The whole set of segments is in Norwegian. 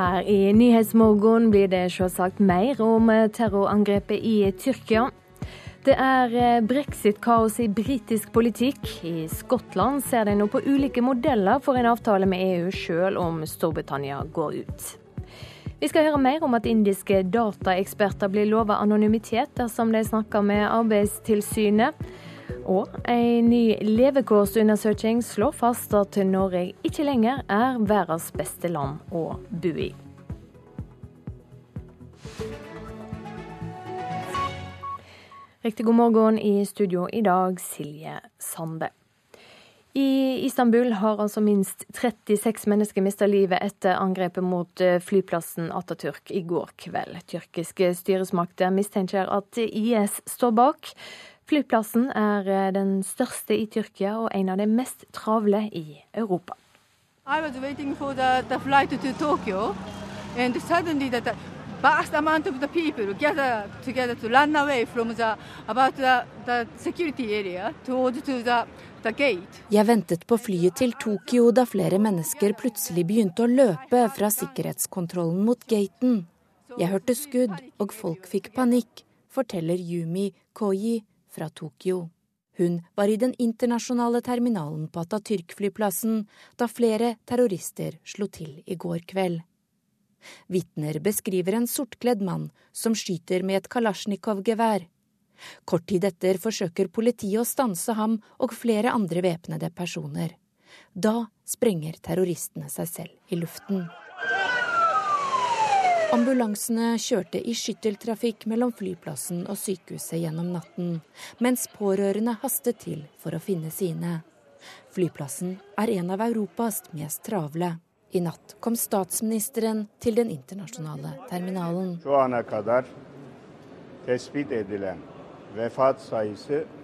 Her i Nyhetsmorgen blir det selvsagt mer om terrorangrepet i Tyrkia. Det er eh, brexit-kaos i britisk politikk. I Skottland ser de nå på ulike modeller for en avtale med EU, selv om Storbritannia går ut. Vi skal høre mer om at indiske dataeksperter blir lova anonymitet dersom de snakker med Arbeidstilsynet. Og en ny levekårsundersøking slår fast at Norge ikke lenger er verdens beste land å bo i. Riktig god morgen i studio i dag, Silje Sande. I Istanbul har altså minst 36 mennesker mista livet etter angrepet mot eh, flyplassen Atatürk i går kveld. Tyrkiske styresmakter mistenker at IS står bak. Flyplassen er eh, den største i Tyrkia og en av de mest travle i Europa. I was waiting for the, the flight to Tokyo, and suddenly that vast amount of the people gather together to run away from the about the, the security area towards to the, the. Jeg ventet på flyet til Tokyo da flere mennesker plutselig begynte å løpe fra sikkerhetskontrollen mot gaten. Jeg hørte skudd, og folk fikk panikk, forteller Yumi Koyi fra Tokyo. Hun var i den internasjonale terminalen på Atatürk-flyplassen da flere terrorister slo til i går kveld. Vitner beskriver en sortkledd mann som skyter med et kalasjnikov-gevær. Kort tid etter forsøker politiet å stanse ham og flere andre væpnede personer. Da sprenger terroristene seg selv i luften. Ambulansene kjørte i skytteltrafikk mellom flyplassen og sykehuset gjennom natten, mens pårørende hastet til for å finne sine. Flyplassen er en av Europas mest travle. I natt kom statsministeren til den internasjonale terminalen.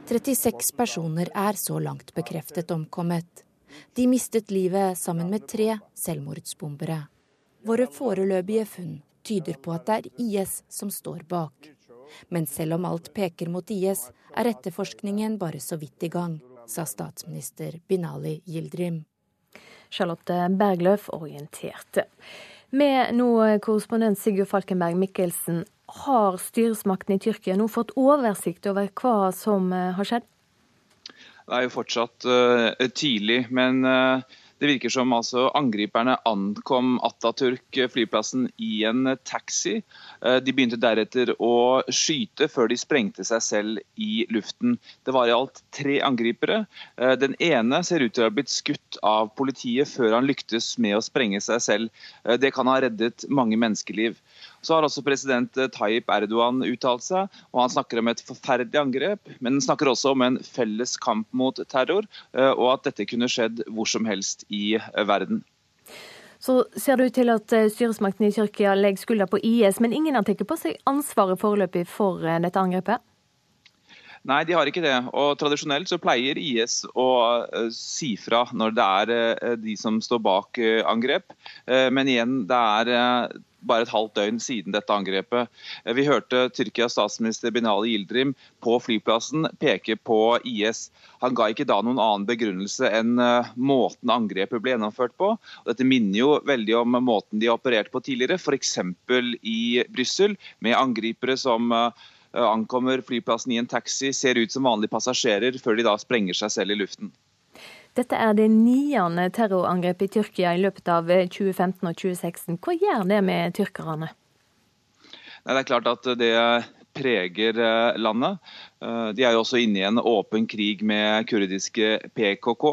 36 personer er så langt bekreftet omkommet. De mistet livet sammen med tre selvmordsbombere. Våre foreløpige funn tyder på at det er IS som står bak. Men selv om alt peker mot IS, er etterforskningen bare så vidt i gang, sa statsminister Binali Gildrim. Charlotte Bergløf orienterte. Med nå korrespondent Sigurd Falkenberg Mikkelsen, har styresmakten i Tyrkia nå fått oversikt over hva som eh, har skjedd? Det er jo fortsatt uh, tidlig, men uh, det virker som altså angriperne ankom Atatürk flyplassen i en taxi. Eh, de begynte deretter å skyte før de sprengte seg selv i luften. Det var i alt tre angripere. Eh, den ene ser ut til å ha blitt skutt av politiet før han lyktes med å sprenge seg selv. Eh, det kan ha reddet mange menneskeliv. Så har også president eh, Tayyip Erdogan uttalt seg, og han snakker om et forferdelig angrep. Men han snakker også om en felles kamp mot terror, eh, og at dette kunne skjedd hvor som helst i eh, verden. Så ser det ut til at styresmakten i Tyrkia legger skylda på IS, men ingen har tatt på seg ansvaret foreløpig for dette angrepet? Nei, de har ikke det. Og Tradisjonelt så pleier IS å si fra når det er de som står bak angrep. Men igjen, det er bare et halvt døgn siden dette angrepet. Vi hørte Tyrkias statsminister Binali Yildirim på flyplassen peke på IS. Han ga ikke da noen annen begrunnelse enn eh, måten angrepet ble gjennomført på. Dette minner jo veldig om måten de har operert på tidligere, f.eks. i Brussel, med angripere som eh, ankommer flyplassen i en taxi, ser ut som vanlige passasjerer, før de da sprenger seg selv i luften. Dette er det niende terrorangrepet i Tyrkia i løpet av 2015 og 2016. Hva gjør det med tyrkerne? Det er klart at det preger eh, landet. Eh, de er jo også inne i en åpen krig med kurdiske PKK.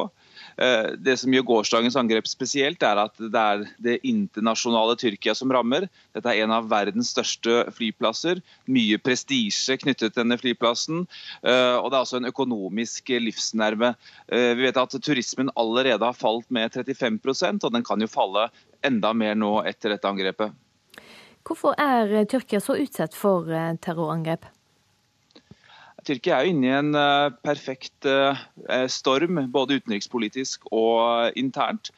Eh, det som gjør gårsdagens angrep spesielt, er at det er det internasjonale Tyrkia som rammer. Dette er en av verdens største flyplasser. Mye prestisje knyttet til denne flyplassen. Eh, og det er også en økonomisk livsnerve. Eh, vi vet at turismen allerede har falt med 35% og den kan jo falle enda mer nå etter dette angrepet. Hvorfor er Tyrkia så utsatt for terrorangrep? Tyrkia er jo inne i en uh, perfekt uh, storm, både utenrikspolitisk og internt.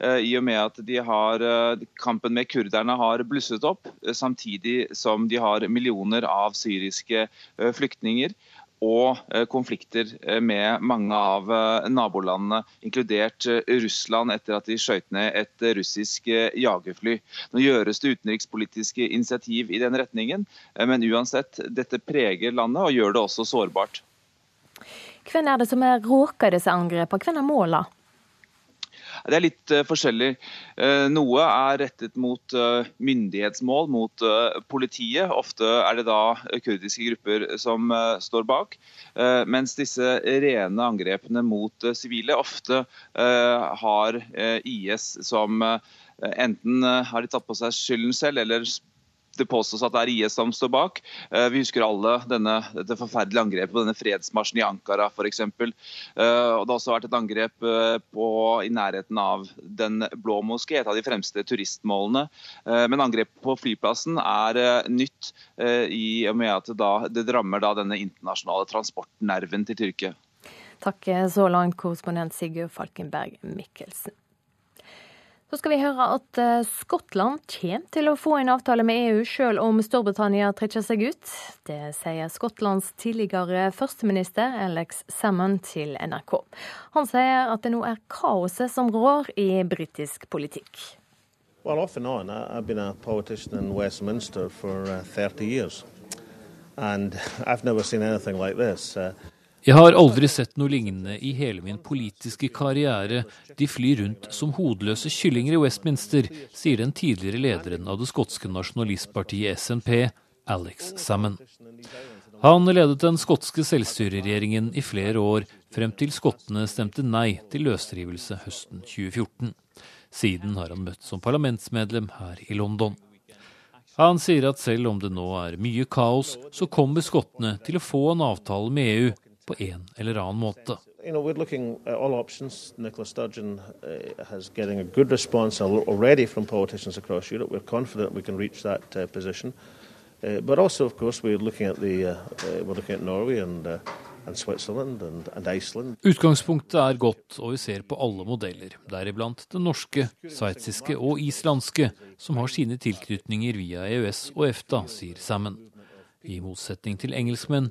I og med at har, kampen med kurderne har blusset opp, samtidig som de har millioner av syriske flyktninger. Og eh, konflikter eh, med mange av eh, nabolandene, inkludert Russland etter at de skjøt ned et russisk jagerfly. Nå gjøres det utenrikspolitiske initiativ i den retningen, men uansett, dette preger landet og gjør det også sårbart. Hvem er det som er råka disse angrepene? Hvem er måla? Det er litt uh, forskjellig. Uh, noe er rettet mot uh, myndighetsmål, mot politiet. Ofte er det da kurdiske grupper som står bak. mens disse rene angrepene mot sivile ofte har IS som Enten har de tatt på seg skylden selv, eller det påstås at det er IS som står bak. Eh, vi husker alle denne, dette forferdelige angrepet på denne fredsmarsjen i Ankara f.eks. Eh, det har også vært et angrep eh, på, i nærheten av Den blå moské, et av de fremste turistmålene. Men angrepet på flyplassen er nytt i og med at det, da, det rammer da denne internasjonale transportnerven til Tyrkia. Takk så langt, korrespondent Sigurd Falkenberg Mikkelsen. Så skal vi høre at eh, Skottland kommer til å få en avtale med EU, selv om Storbritannia trekker seg ut. Det sier Skottlands tidligere førsteminister Alex Salmon til NRK. Han sier at det nå er kaoset som rår i britisk politikk. Well, off and on. I've been a politician in Westminster for 30 uh, years, and I've never seen anything like this. Uh, jeg har aldri sett noe lignende i hele min politiske karriere. De flyr rundt som hodeløse kyllinger i Westminster, sier den tidligere lederen av det skotske nasjonalistpartiet SNP, Alex Salmon. Han ledet den skotske selvstyreregjeringen i flere år, frem til skottene stemte nei til løsrivelse høsten 2014. Siden har han møtt som parlamentsmedlem her i London. Han sier at selv om det nå er mye kaos, så kommer skottene til å få en avtale med EU på en eller annen måte. You know, we're looking at all options. Nicola Sturgeon has getting a good response already from politicians across Europe. We're confident we can reach that position. But also, of course, we're looking at the uh, uh, we're looking at Norway and uh, and Switzerland and, and Iceland. Utgangspunktet er godt, og vi ser på alle modeller, deriblant den norske, sveitsiske og islandske, som har sine tilknytninger via EØS og EFTA, sier Sammen. I motsetning til engelskmenn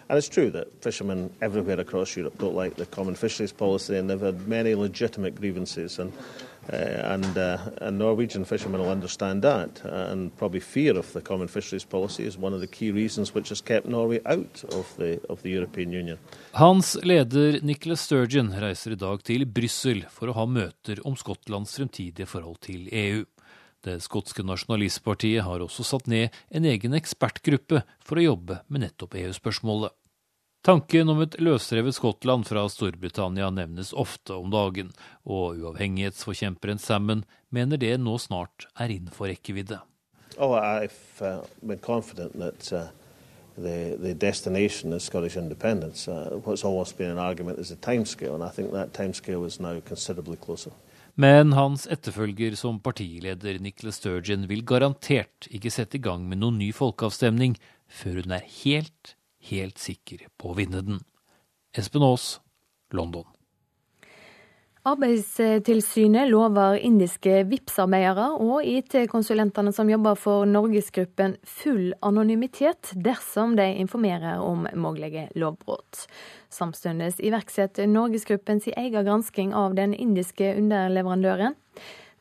And it's true that fishermen everywhere across Europe don't like the common fisheries policy, and they've had many legitimate grievances. And, uh, and, uh, and Norwegian fishermen will understand that, uh, and probably fear of the common fisheries policy is one of the key reasons which has kept Norway out of the, of the European Union. Hans leder Nicholas Sturgeon reiser i dag til Brussel for å ha møter om Skottlands fremtidige forhold til EU. Det skotske nasjonalistpartiet har også satt ned en egen ekspertgruppe for å jobbe med nettopp EU-spørsmålet. Tanken om et løsrevet Skottland fra Storbritannia nevnes ofte om dagen, og uavhengighetsforkjemperen Salmon mener det nå snart er innenfor rekkevidde. Oh, I've uh, been confident that uh, the, the destination is Scottish independence. Uh, what's almost been an argument is the timescale, and I think that timescale is now considerably closer. Men hans etterfølger som partileder Nicholas Sturgeon vil garantert ikke sette i gang med noen ny folkeavstemning før hun er helt, helt sikker på å vinne den. Espen Aas, London. Arbeidstilsynet lover indiske VIPS-arbeidere og IT-konsulentene som jobber for Norgesgruppen full anonymitet dersom de informerer om mulige lovbrudd. Samtidig iverksetter Norgesgruppen sin egen gransking av den indiske underleverandøren.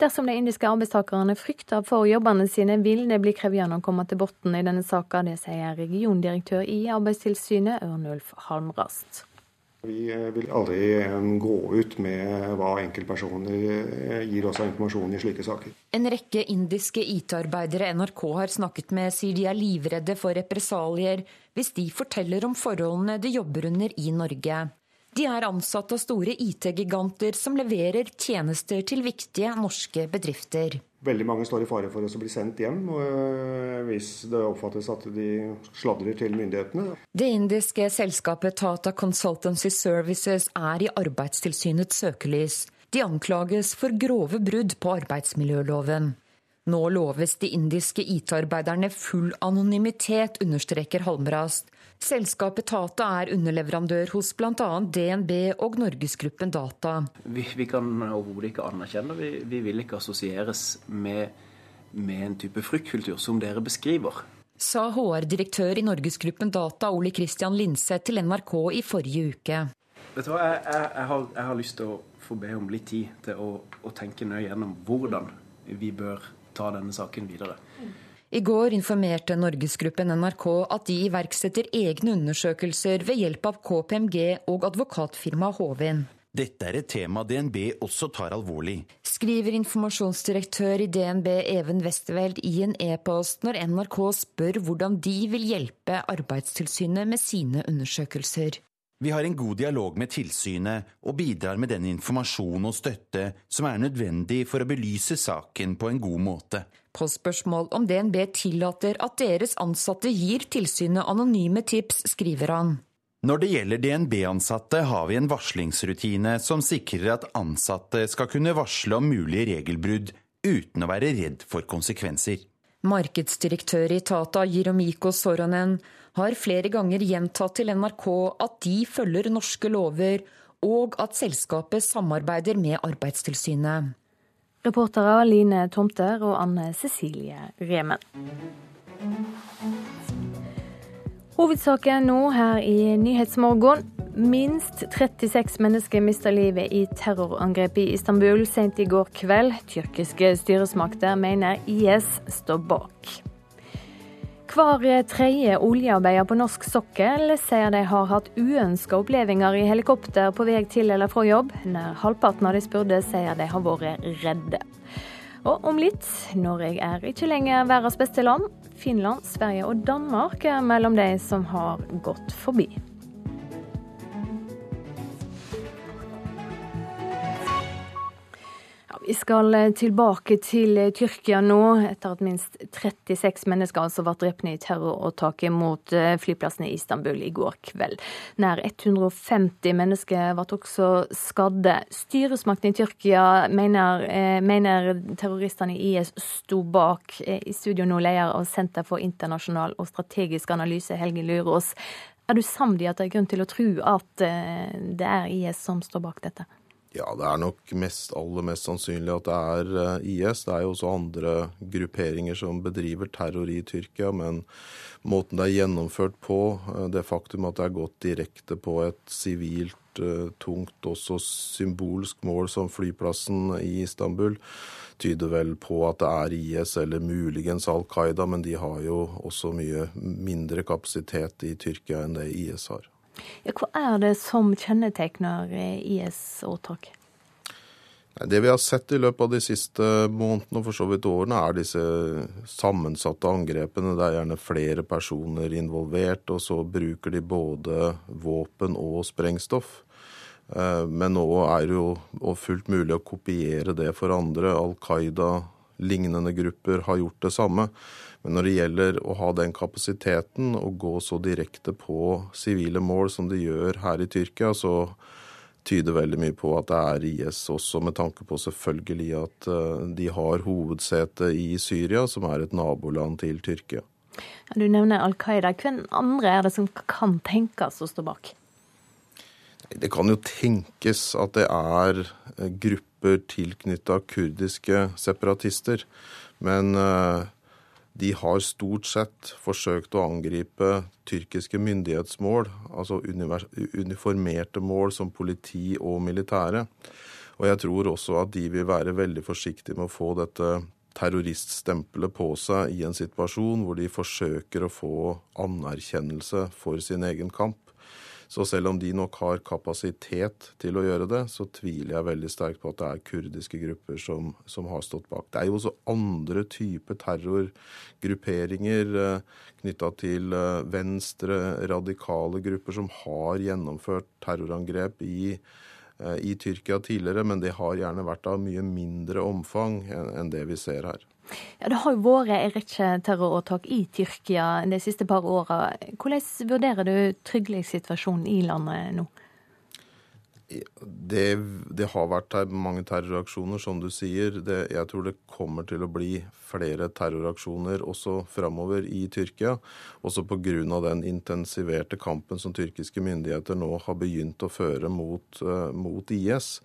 Dersom de indiske arbeidstakerne frykter for jobbene sine, vil det bli krevende å komme til bunnen i denne saka. Det sier regiondirektør i Arbeidstilsynet, Ørnulf Halmrast. Vi eh, vil aldri eh, gå ut med hva enkeltpersoner eh, gir oss av informasjon i slike saker. En rekke indiske IT-arbeidere NRK har snakket med, sier de er livredde for represalier hvis de forteller om forholdene de jobber under i Norge. De er ansatt av store IT-giganter som leverer tjenester til viktige norske bedrifter. Veldig mange står i fare for å bli sendt hjem hvis det oppfattes at de sladrer til myndighetene. Det indiske selskapet Tata Consultancy Services er i Arbeidstilsynets søkelys. De anklages for grove brudd på arbeidsmiljøloven. Nå loves de indiske IT-arbeiderne full anonymitet, understreker Halmrast. Selskapet Tata er underleverandør hos bl.a. DNB og Norgesgruppen Data. Vi, vi kan overhodet ikke anerkjenne, vi, vi vil ikke assosieres med, med en type fryktkultur som dere beskriver. Sa HR-direktør i Norgesgruppen Data Ole Kristian Linseth til NRK i forrige uke. Vet du hva, jeg, jeg, jeg, har, jeg, har, lyst til å få be om litt tid til å, å tenke nøye gjennom hvordan vi bør ta denne saken videre. I går informerte Norgesgruppen NRK at de iverksetter egne undersøkelser ved hjelp av KPMG og advokatfirmaet Hovin. Dette er et tema DNB også tar alvorlig. Skriver informasjonsdirektør i DNB Even Westerveld i en e-post når NRK spør hvordan de vil hjelpe Arbeidstilsynet med sine undersøkelser. Vi har en god dialog med tilsynet og bidrar med den informasjon og støtte som er nødvendig for å belyse saken på en god måte. På spørsmål om DNB tillater at deres ansatte gir tilsynet anonyme tips, skriver han. Når det gjelder DNB-ansatte, har vi en varslingsrutine som sikrer at ansatte skal kunne varsle om mulige regelbrudd uten å være redd for konsekvenser. Markedsdirektør i Tata, Jiromiko Soronen, har flere ganger gjentatt til NRK at de følger norske lover, og at selskapet samarbeider med Arbeidstilsynet. Reportere Line Tomter og Anne Cecilie Remen. Hovedsaken nå her i Nyhetsmorgen. Minst 36 mennesker mista livet i terrorangrepet i Istanbul sent i går kveld. Tyrkiske styresmakter mener IS står bak. Hver tredje oljearbeider på norsk sokkel sier de har hatt uønska opplevelser i helikopter på vei til eller fra jobb. Nær halvparten av de spurte sier de har vært redde. Og om litt, Norge er ikke lenger verdens beste land. Finland, Sverige og Danmark er mellom de som har gått forbi. Vi skal eh, tilbake til eh, Tyrkia nå, etter at minst 36 mennesker altså ble drept i terroråtaket mot eh, flyplassen i Istanbul i går kveld. Nær 150 mennesker ble også skadde. Styresmakten i Tyrkia mener, mener terroristene i IS sto bak. I studio nå leder av Senter for internasjonal og strategisk analyse, Helge Lurås. Er du samd i at det er grunn til å tro at det er IS som står bak dette? Ja, det er nok mest, aller mest sannsynlig at det er eh, IS. Det er jo også andre grupperinger som bedriver terror i Tyrkia, men måten det er gjennomført på, eh, det faktum at det er gått direkte på et sivilt, eh, tungt, også symbolsk mål som flyplassen i Istanbul, tyder vel på at det er IS eller muligens Al Qaida, men de har jo også mye mindre kapasitet i Tyrkia enn det IS har. Ja, hva er det som kjennetegner eh, IS-åtak? Det vi har sett i løpet av de siste månedene og for så vidt årene, er disse sammensatte angrepene. Det er gjerne flere personer involvert, og så bruker de både våpen og sprengstoff. Eh, men nå er det jo fullt mulig å kopiere det for andre. Al Qaida, lignende grupper, har gjort det samme. Men når det gjelder å ha den kapasiteten og gå så direkte på sivile mål som de gjør her i Tyrkia, så tyder veldig mye på at det er IS også, med tanke på selvfølgelig at eh, de har hovedsete i Syria, som er et naboland til Tyrkia. Du nevner Al Qaida. Hvem andre er det som kan tenkes å stå bak? Det kan jo tenkes at det er eh, grupper tilknytta kurdiske separatister. Men uh, de har stort sett forsøkt å angripe tyrkiske myndighetsmål, altså uniformerte mål som politi og militære. Og jeg tror også at de vil være veldig forsiktige med å få dette terroriststempelet på seg i en situasjon hvor de forsøker å få anerkjennelse for sin egen kamp. Så selv om de nok har kapasitet til å gjøre det, så tviler jeg veldig sterkt på at det er kurdiske grupper som, som har stått bak. Det er jo også andre typer terrorgrupperinger eh, knytta til eh, venstre, radikale grupper som har gjennomført terrorangrep i i Tyrkia tidligere, men det har gjerne vært av mye mindre omfang enn det vi ser her. Ja, Det har jo vært en rekke terroråtak i Tyrkia de siste par åra. Hvordan vurderer du trygghetssituasjonen i landet nå? Det, det, har vært mange terroraksjoner, som du sier. Det, jeg tror det kommer til å bli flere terroraksjoner også framover i Tyrkia. Også pga. den intensiverte kampen som tyrkiske myndigheter nå har begynt å føre mot, uh, mot, IS.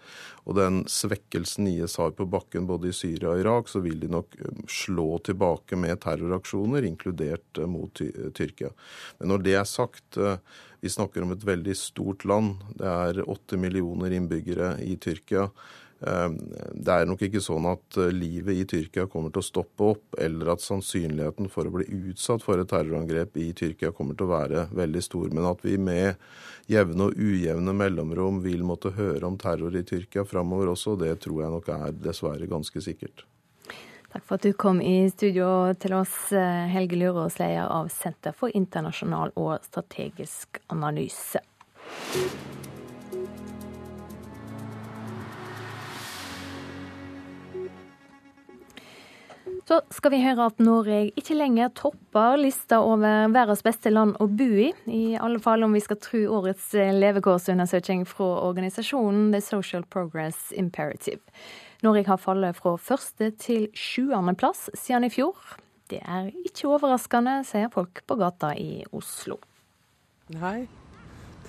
Og den svekkelsen IS har på bakken både i Syria og Irak, så vil de nok eh, slå tilbake med terroraksjoner, inkludert uh, mot Tyrkia. Men når det er sagt uh, vi snakker om et veldig stort land. Det er åtte millioner innbyggere i Tyrkia. Eh, det er nok ikke sånn at eh, livet i Tyrkia kommer til å stoppe opp, eller at sannsynligheten for å bli utsatt for et terrorangrep i Tyrkia kommer til å være veldig stor. Men at vi med jevne og ujevne mellomrom vil måtte høre om terror i Tyrkia framover også, det tror jeg nok er dessverre ganske sikkert. Takk for at du kom i studio til oss, eh, Helge Lurås, leder av Senter for internasjonal og strategisk analyse. Så skal vi høre at Norge ikke lenger topper lista over verdens beste land å bo i. I alle fall om vi skal tro årets levekårsundersøking fra organisasjonen The Social Progress Imperative. Norge har fallet fra første til sjuendeplass siden i fjor. Det er ikke overraskende, sier folk på gata i Oslo. Nei,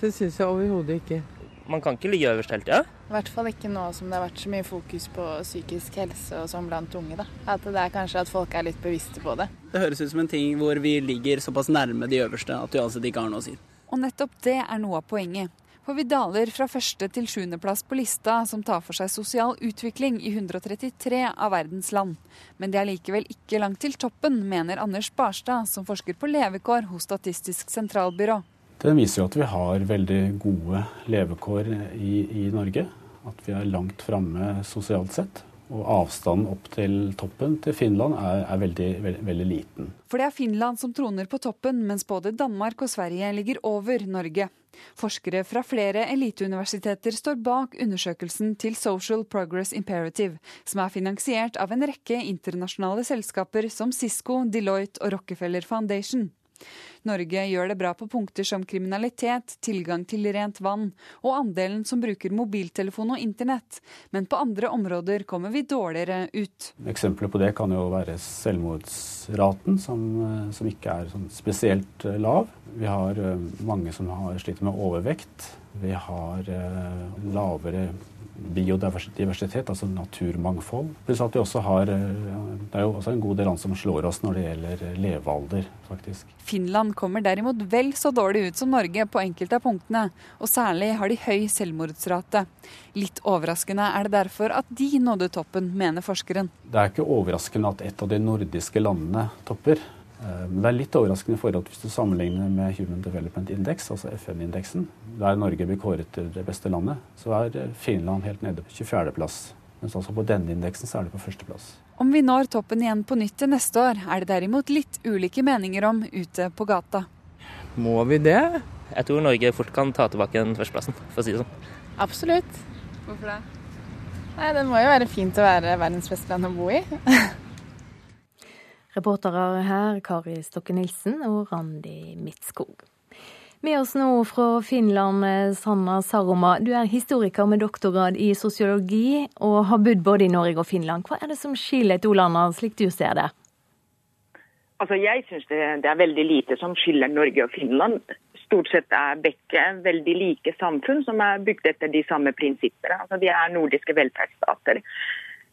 det syns jeg overhodet ikke. Man kan ikke ligge øverst hele tida? I hvert fall ikke nå som det har vært så mye fokus på psykisk helse og sånn blant unge. da. At det er kanskje at folk er litt bevisste på det. Det høres ut som en ting hvor vi ligger såpass nærme de øverste at det uansett ikke har noe å si. Og nettopp det er noe av poenget. For vi daler fra første til sjuendeplass på lista, som tar for seg sosial utvikling i 133 av verdens land. Men det er likevel ikke langt til toppen, mener Anders Barstad, som forsker på levekår hos Statistisk sentralbyrå. Den viser jo at vi har veldig gode levekår i, i Norge. At vi er langt framme sosialt sett. Og avstanden opp til toppen til Finland er, er veldig, veldig, veldig, liten. For det er Finland som troner på toppen, mens både Danmark og Sverige ligger over Norge. Forskere fra flere eliteuniversiteter står bak undersøkelsen til Social Progress Imperative, som er finansiert av en rekke internasjonale selskaper som Cisco, Deloitte og Rockefeller Foundation. Norge gjør det bra på punkter som kriminalitet, tilgang til rent vann og andelen som bruker mobiltelefon og internett, men på andre områder kommer vi dårligere ut. Eksempler på det kan jo være selvmordsraten, som, eh, som ikke er sånn spesielt eh, lav. Vi har eh, mange som har slitt med overvekt. Vi har lavere biodiversitet, altså naturmangfold. Pluss at vi også har Det er jo også en god del land som slår oss når det gjelder levealder, faktisk. Finland kommer derimot vel så dårlig ut som Norge på enkelte av punktene, og særlig har de høy selvmordsrate. Litt overraskende er det derfor at de nådde toppen, mener forskeren. Det er ikke overraskende at et av de nordiske landene topper. Eh, men det er litt overraskende forhold hvis du sammenligner med Human Development Index, altså FN-indeksen, der Norge blir kåret til det beste landet, så er eh, Finland helt nede på 24.-plass. Mens altså på denne indeksen så er det på førsteplass. Om vi når toppen igjen på nytt til neste år, er det derimot litt ulike meninger om ute på gata. Må vi det? Jeg tror Norge fort kan ta tilbake den førsteplassen, for å si det sånn. Absolutt. Hvorfor det? Nei, Det må jo være fint å være verdens beste land å bo i. Reportere her Kari Stokke Nilsen og Randi Midtskog. Med oss nå fra Finland, Sanna Saroma. Du er historiker med doktorgrad i sosiologi og har bodd både i Norge og Finland. Hva er det som skiller to land, slik du ser det? Altså, jeg syns det, det, er veldig lite som skiller Norge og Finland. Stort sett er begge veldig like samfunn som er bygd etter de samme prinsippene. Altså, de er nordiske velferdsstater.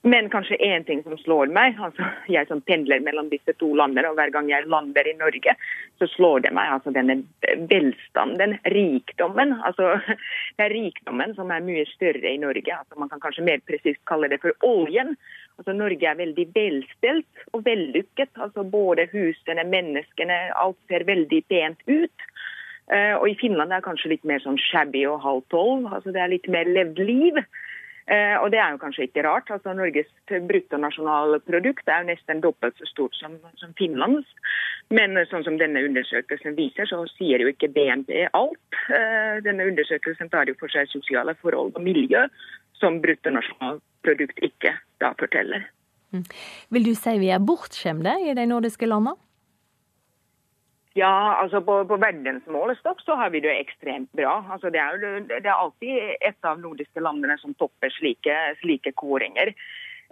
Men kanskje én ting som slår meg, altså jeg som pendler mellom disse to landene, og hver gang jeg lander i Norge, så slår det meg altså denne velstanden, rikdommen. altså Det er rikdommen som er mye større i Norge. altså Man kan kanskje mer presist kalle det for oljen. altså Norge er veldig velstelt og vellykket. altså Både husene, menneskene, alt ser veldig pent ut. Uh, og i Finland er det kanskje litt mer sånn shabby og halv tolv. altså Det er litt mer levd liv. Eh, og det er jo kanskje ikke rart. altså Norges bruttonasjonalprodukt er jo nesten dobbelt så stort som, som Finlands. Men sånn som denne undersøkelsen viser, så sier jo ikke BNP alt. Denne undersøkelsen tar jo for seg sosiale forhold og miljø, som bruttonasjonalprodukt ikke da forteller. Mm. Vil du si vi er bortskjemte i de nordiske landene? Ja, altså på, på verdensmålestokk så har vi det ekstremt bra. Altså det, er, det er alltid et av nordiske landene som topper slike, slike kåringer.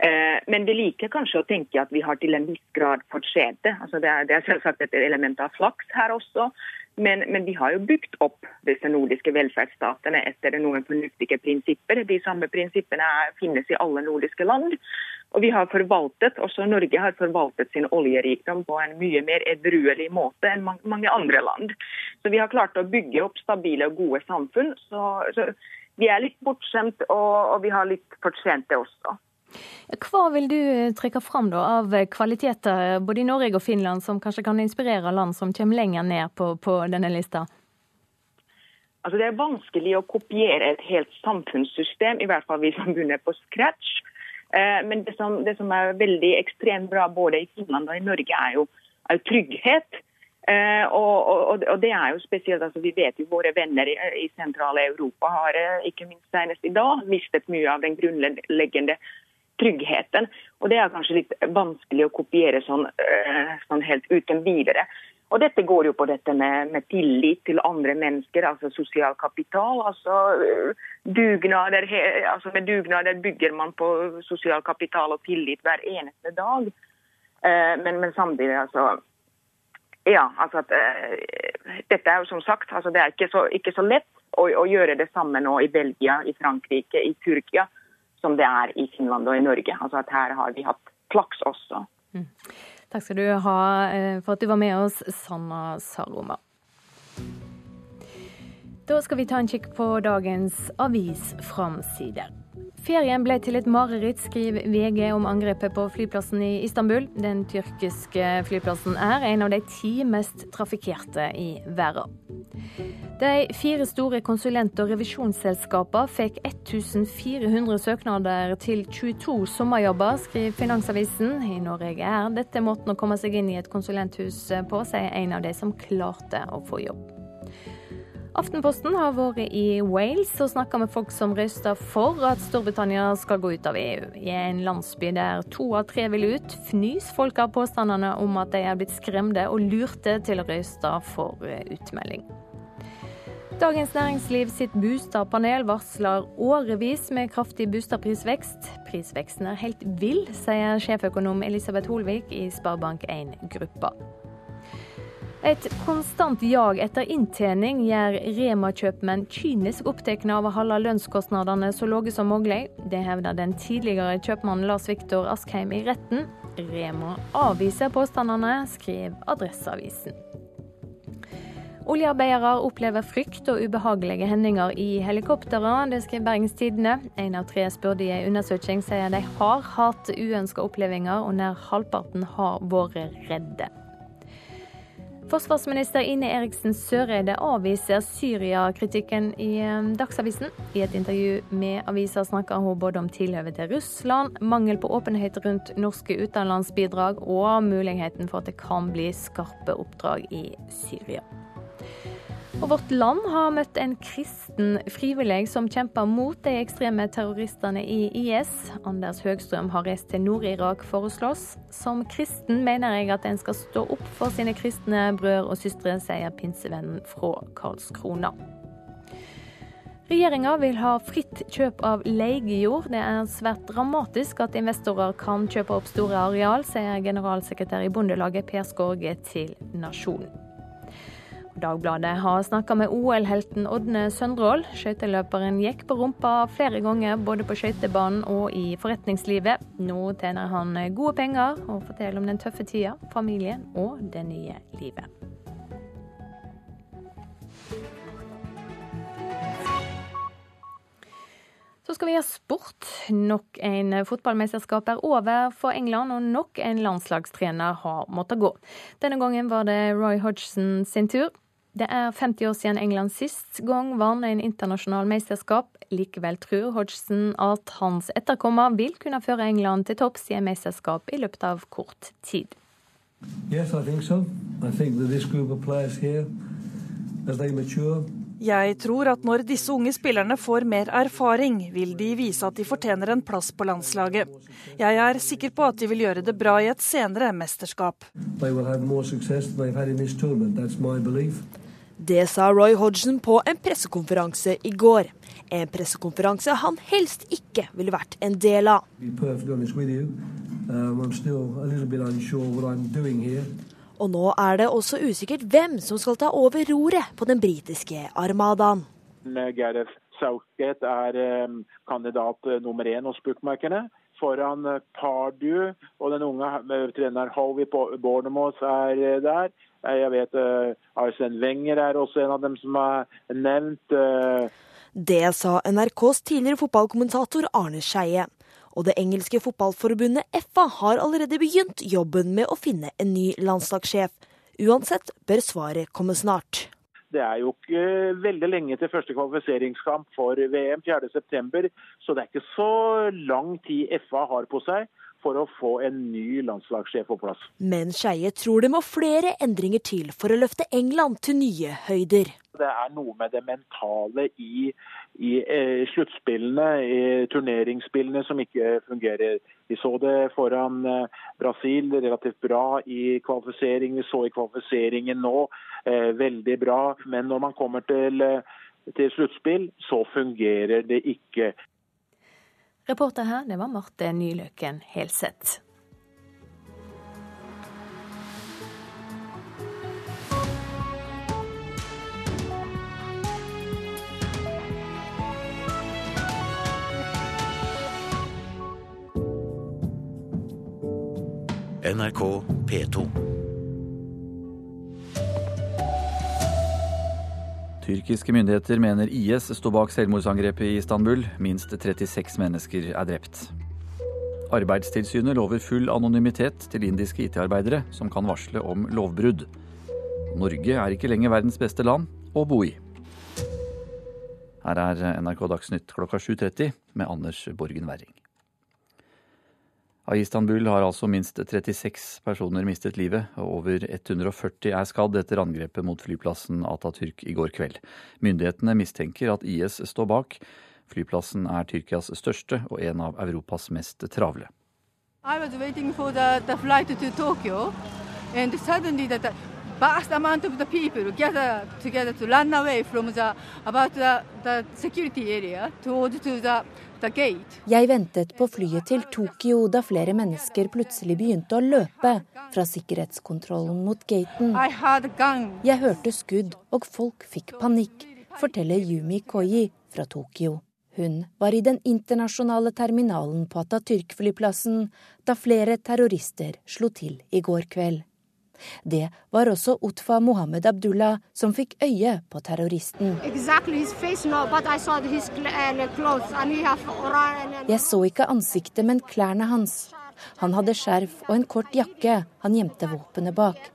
Eh, men vi liker kanskje å tenke at vi har til en viss grad fått det. Altså det, det er selvsagt et element av flaks her også. Men, men, vi har jo bygd opp disse nordiske velferdsstatene etter noen fornuftige prinsipper. De samme prinsippene finnes i alle nordiske land. Og vi har forvaltet, også Norge har forvaltet sin oljerikdom på en mye mer edruelig måte enn mange andre land. Så vi har klart å bygge opp stabile og gode samfunn. Så, så vi er litt bortskjemt, og, og vi har litt fortjent det også. Hva vil du trekke fram da, av kvaliteter både i Norge og Finland som kanskje kan inspirere land som kommer lenger ned på, på denne lista? Altså, det er vanskelig å kopiere et helt samfunnssystem, i hvert fall hvis man begynner på scratch. Eh, men det som, det som, er veldig ekstremt bra både i Finland og i Norge, er jo, er trygghet. Eh, og, og, og, det er jo spesielt, altså Vi vet jo våre venner i, i sentrale Europa har eh, ikke minst senest i dag mistet mye av den grunnleggende tryggheten. Og Det er kanskje litt vanskelig å kopiere sånn, eh, sånn helt uten videre. Og Dette går jo på dette med, med, tillit til andre mennesker, altså sosial kapital. altså eh, dugnader, altså Med dugnader bygger man på sosial kapital og tillit hver eneste dag. Eh, men, men samtidig, altså Ja, altså at Dette er jo som sagt, altså det er ikke så, ikke så lett å, gjøre det samme nå i Belgia, i Frankrike, i Tyrkia som det er i Finland og i Norge. Altså at her har vi hatt flaks også. Mm. Takk skal du ha eh, for at du var med oss, Sanna Saroma. Da skal vi ta en kikk på dagens avisframsider. Ferien ble til et mareritt, skriver VG om angrepet på flyplassen i Istanbul. Den tyrkiske flyplassen er en av de ti mest trafikkerte i verden. De fire store konsulent- og revisjonsselskapene fikk 1400 søknader til 22 sommerjobber, skriver Finansavisen. I Norge er dette måten å komme seg inn i et konsulenthus på, sier en av de som klarte å få jobb. Aftenposten har vært i Wales og snakka med folk som røyster for at Storbritannia skal gå ut av EU. I en landsby der to av tre vil ut, fnys folk av påstandene om at de er blitt skremte og lurte til å røyste for utmelding. Dagens Næringsliv sitt boligpanel varsler årevis med kraftig boligprisvekst. Prisveksten er helt vill, sier sjeføkonom Elisabeth Holvik i Sparebank1 Gruppa. Et konstant jag etter inntjening gjør Rema-kjøpmenn kynisk opptatt av å holde lønnskostnadene så lave som mulig. Det hevder den tidligere kjøpmannen Lars Viktor Askheim i retten. Rema avviser påstandene, skrev Adresseavisen. Oljearbeidere opplever frykt og ubehagelige hendinger i helikoptrene. Det skriver Bergens Tidende. En av tre spurte i en undersøking sier de har hatt uønska opplevelser, og nær halvparten har vært redde. Forsvarsminister Ine Eriksen Søreide avviser Syria-kritikken i eh, Dagsavisen. I et intervju med avisa snakker hun både om tilhøvet til Russland, mangel på åpenhet rundt norske utenlandsbidrag og muligheten for at det kan bli skarpe oppdrag i Syria. Og Vårt Land har møtt en kristen frivillig som kjemper mot de ekstreme terroristene i IS. Anders Høgstrøm har reist til Nord-Irak for å slåss. Som kristen mener jeg at en skal stå opp for sine kristne brødre og søstre, sier pinsevennen fra Karlskrona. Regjeringa vil ha fritt kjøp av leiejord. Det er svært dramatisk at investorer kan kjøpe opp store areal, sier generalsekretær i Bondelaget Per Skorge til Nasjonen. Dagbladet har snakka med OL-helten Ådne Søndrål. Skøyteløperen gikk på rumpa flere ganger både på skøytebanen og i forretningslivet. Nå tjener han gode penger og forteller om den tøffe tida, familien og det nye livet. Så skal vi ha sport. Nok en fotballmesterskap er over for England, og nok en landslagstrener har måttet gå. Denne gangen var det Roy Hodgson sin tur. Det er 50 år siden England sist gang vant en internasjonal mesterskap. Likevel tror Hodgson at hans etterkommer vil kunne føre England til topps i en mesterskap i løpet av kort tid. Yes, I think so. I think that this group of players here, mature, Jeg tror at når disse unge spillerne får mer erfaring, vil de vise at de fortjener en plass på landslaget. Jeg er sikker på at de vil gjøre det bra i et senere mesterskap. Det sa Roy Hodgson på en pressekonferanse i går. En pressekonferanse han helst ikke ville vært en del av. Og nå er det også usikkert hvem som skal ta over roret på den britiske armadaen. Gareth Southgate er eh, kandidat eh, nummer én hos bookmakerne. Foran eh, Pardew og den unge treneren Howie Bornemoss er der. Jeg vet Arsen Wenger er også en av dem som er nevnt. Det sa NRKs tidligere fotballkommentator Arne Skeie. Og det engelske fotballforbundet FA har allerede begynt jobben med å finne en ny landslagssjef. Uansett bør svaret komme snart. Det er jo ikke veldig lenge til første kvalifiseringskamp for VM 4.9, så det er ikke så lang tid FA har på seg for å få en ny landslagssjef på plass. Men Skeie tror det må flere endringer til for å løfte England til nye høyder. Det er noe med det mentale i, i eh, sluttspillene, i turneringsspillene, som ikke fungerer. Vi så det foran eh, Brasil, relativt bra i kvalifisering. Vi så i kvalifiseringen nå, eh, veldig bra. Men når man kommer til, til sluttspill, så fungerer det ikke. Reporter her, det var Marte Nyløken Helseth. NRK P2. Tyrkiske myndigheter mener IS sto bak selvmordsangrepet i Istanbul. Minst 36 mennesker er drept. Arbeidstilsynet lover full anonymitet til indiske IT-arbeidere som kan varsle om lovbrudd. Norge er ikke lenger verdens beste land å bo i. Her er NRK Dagsnytt klokka 7.30 med Anders Borgen Werring. Av Istanbul har altså minst 36 personer mistet livet, og over 140 er skadd etter angrepet mot flyplassen Atatürk i går kveld. Myndighetene mistenker at IS står bak. Flyplassen er Tyrkias største og en av Europas mest travle. I was waiting for the, the Tokyo, and suddenly vast amount of the people gather together to run away from the about the, the security area towards to the jeg ventet på flyet til Tokyo da flere mennesker plutselig begynte å løpe fra sikkerhetskontrollen mot gaten. Jeg hørte skudd, og folk fikk panikk, forteller Yumi Koyi fra Tokyo. Hun var i den internasjonale terminalen på Atatürk-flyplassen da flere terrorister slo til i går kveld. Det var også Utfa Mohammed Abdullah som fikk øye på terroristen. Jeg så ikke ansiktet, men klærne hans. Han hadde skjerf og en kort jakke han gjemte våpenet bak.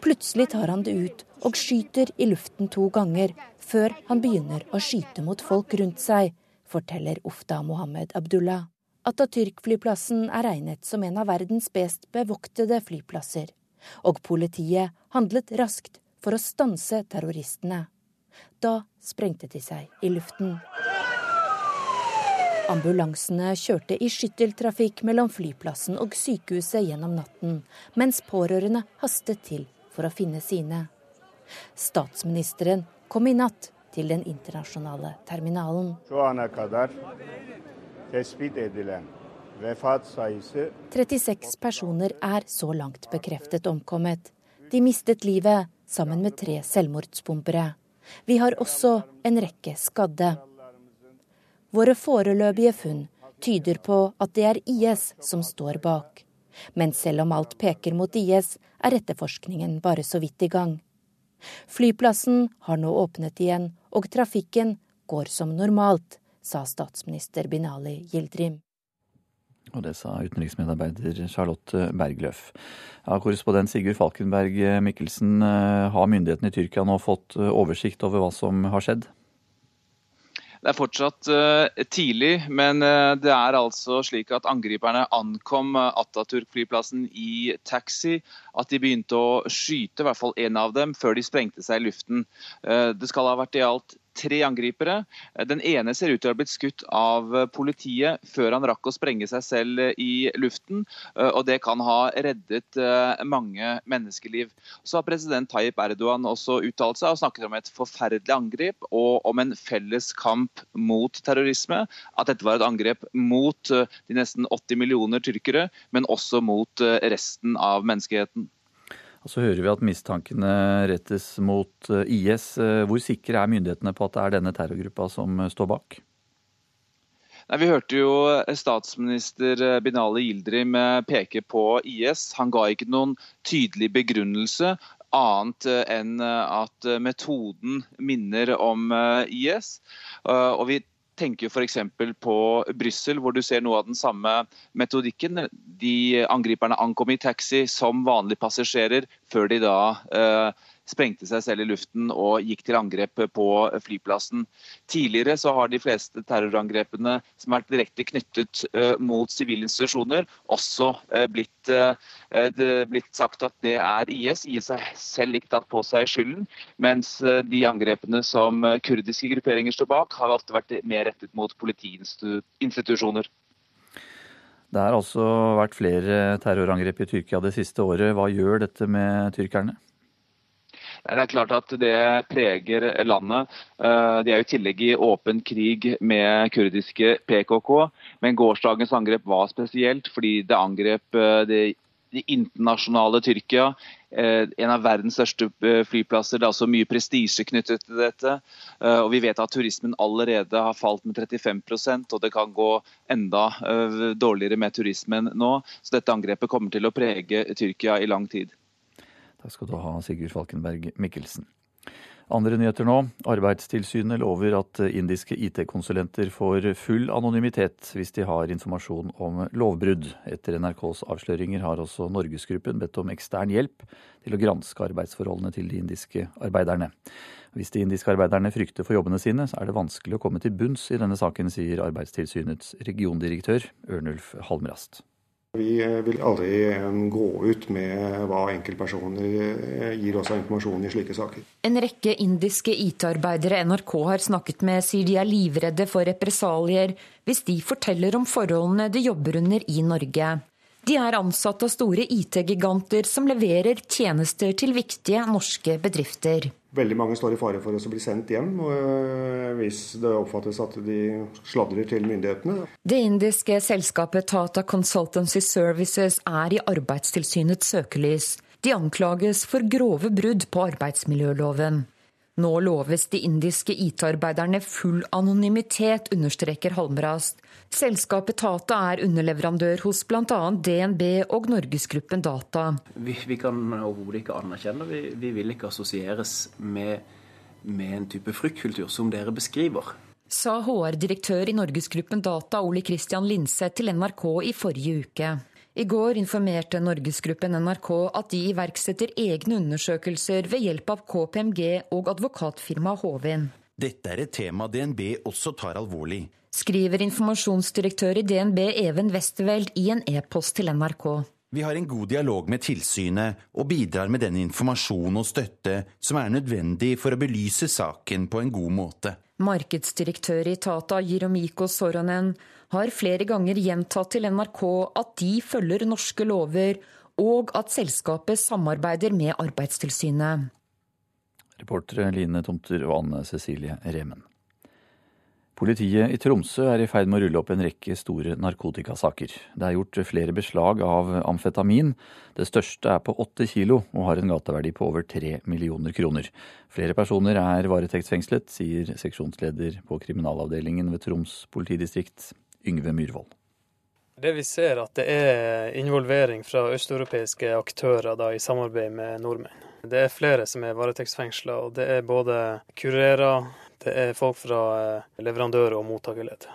Plutselig tar han det ut og skyter i luften to ganger, før han begynner å skyte mot folk rundt seg, forteller Ufta Mohammed Abdullah. Atatürk-flyplassen er regnet som en av verdens best bevoktede flyplasser, og politiet handlet raskt for å stanse terroristene. Da sprengte de seg i luften. Ambulansene kjørte i skytteltrafikk mellom flyplassen og sykehuset gjennom natten, mens pårørende hastet til for å finne sine. Statsministeren kom i natt til den internasjonale terminalen. 36 personer er så langt bekreftet omkommet. De mistet livet sammen med tre selvmordsbombere. Vi har også en rekke skadde. Våre foreløpige funn tyder på at det er IS som står bak. Men selv om alt peker mot IS, er etterforskningen bare så vidt i gang. Flyplassen har nå åpnet igjen, og trafikken går som normalt sa statsminister Binali Gildrim. Og det sa utenriksmedarbeider Charlotte Bergløf. Ja, korrespondent Sigurd Falkenberg Mikkelsen, eh, har myndighetene i Tyrkia nå fått eh, oversikt over hva som har skjedd? Det er fortsatt uh, tidlig, men uh, det er altså slik at angriperne ankom uh, Ataturk-flyplassen i taxi. At de begynte å skyte, i hvert fall én av dem, før de sprengte seg i luften. det skal ha vært i alt tre angripere. Den ene ser ut til å ha blitt skutt av politiet før han rakk å sprenge seg selv i luften. og Det kan ha reddet mange menneskeliv. Så har president Tayyip Erdogan også uttalt seg og snakket om et forferdelig angrep og om en felles kamp mot terrorisme. At dette var et angrep mot de nesten 80 millioner tyrkere, men også mot resten av menneskeheten. Og Så hører vi at mistankene rettes mot eh, IS. Eh, hvor sikre er myndighetene på at det er denne terrorgruppa som eh, står bak? Nei, vi hørte jo statsminister Binali Yildirim peke på IS. Han ga ikke noen tydelig begrunnelse annet enn at metoden minner om IS. Og vi tenker f.eks. på Brussel, hvor du ser noe av den samme metodikken. De Angriperne ankom i taxi som vanlige passasjerer, før de da eh, sprengte seg selv i luften og gikk til angrep på flyplassen. Tidligere så har de fleste terrorangrepene som har vært direkte knyttet uh, mot sivile institusjoner, også uh, blitt, uh, blitt, sagt at det er IS. IS har selv ikke tatt på seg skylden, mens de angrepene som kurdiske grupperinger står bak, har ofte vært mer rettet mot politiinstitusjoner. Det har altså vært flere terrorangrep i Tyrkia det siste året. Hva gjør dette med tyrkerne? Det er klart at det preger landet. Eh, de er jo i tillegg i åpen krig med kurdiske PKK. Men gårsdagens angrep var spesielt fordi det angrep eh, det, det internasjonale Tyrkia. Eh, en av verdens største flyplasser. Det er også mye prestisje knyttet til dette. Og vi vet at turismen allerede har falt med 35% og det kan gå enda dårligere med turismen nå. Så dette angrepet kommer til å prege Tyrkia i lang tid. Takk skal du ha, Sigurd Falkenberg Mikkelsen. Andre nyheter nå. Arbeidstilsynet lover at indiske IT-konsulenter får full anonymitet hvis de har informasjon om lovbrudd. Etter NRKs avsløringer har også Norgesgruppen bedt om ekstern hjelp til å granske arbeidsforholdene til de indiske arbeiderne. Hvis de indiske arbeiderne frykter for jobbene sine, så er det vanskelig å komme til bunns i denne saken, sier Arbeidstilsynets regiondirektør Ørnulf Halmrast. Vi vil aldri eh, gå ut med hva enkeltpersoner eh, gir oss av informasjon i slike saker. En rekke indiske IT-arbeidere NRK har snakket med, sier de er livredde for represalier hvis de forteller om forholdene de jobber under i Norge. De er ansatt av store IT-giganter som leverer tjenester til viktige norske bedrifter. Veldig mange står i fare for å bli sendt hjem øh, hvis det oppfattes at de sladrer til myndighetene. Det indiske selskapet Tata Consultancy Services er i Arbeidstilsynets søkelys. De anklages for grove brudd på arbeidsmiljøloven. Nå loves de indiske IT-arbeiderne full anonymitet, understreker Halmrast. Selskapet Tata er underleverandør hos bl.a. DNB og Norgesgruppen Data. Vi, vi kan overhodet ikke anerkjenne, vi, vi vil ikke assosieres med, med en type fryktkultur som dere beskriver. Sa HR-direktør i Norgesgruppen Data Ole Christian Linseth til NRK i forrige uke. I går informerte Norgesgruppen NRK at de iverksetter egne undersøkelser ved hjelp av KPMG og advokatfirmaet Hovin. Dette er et tema DNB også tar alvorlig skriver informasjonsdirektør i DNB Even Westerveld i en e-post til NRK. Vi har en god dialog med tilsynet og bidrar med den informasjon og støtte som er nødvendig for å belyse saken på en god måte. Markedsdirektør i Tata, Jiromiko Soronen, har flere ganger gjentatt til NRK at de følger norske lover, og at selskapet samarbeider med Arbeidstilsynet. Reportere Line Tomter og Anne Cecilie Remen. Politiet i Tromsø er i ferd med å rulle opp en rekke store narkotikasaker. Det er gjort flere beslag av amfetamin. Det største er på åtte kilo og har en gateverdi på over tre millioner kroner. Flere personer er varetektsfengslet, sier seksjonsleder på kriminalavdelingen ved Troms politidistrikt, Yngve Myhrvold. Det vi ser at det er involvering fra østeuropeiske aktører da, i samarbeid med nordmenn. Det er flere som er varetektsfengsla, og det er både kurerer, det er folk fra eh, leverandør- og mottakerledd.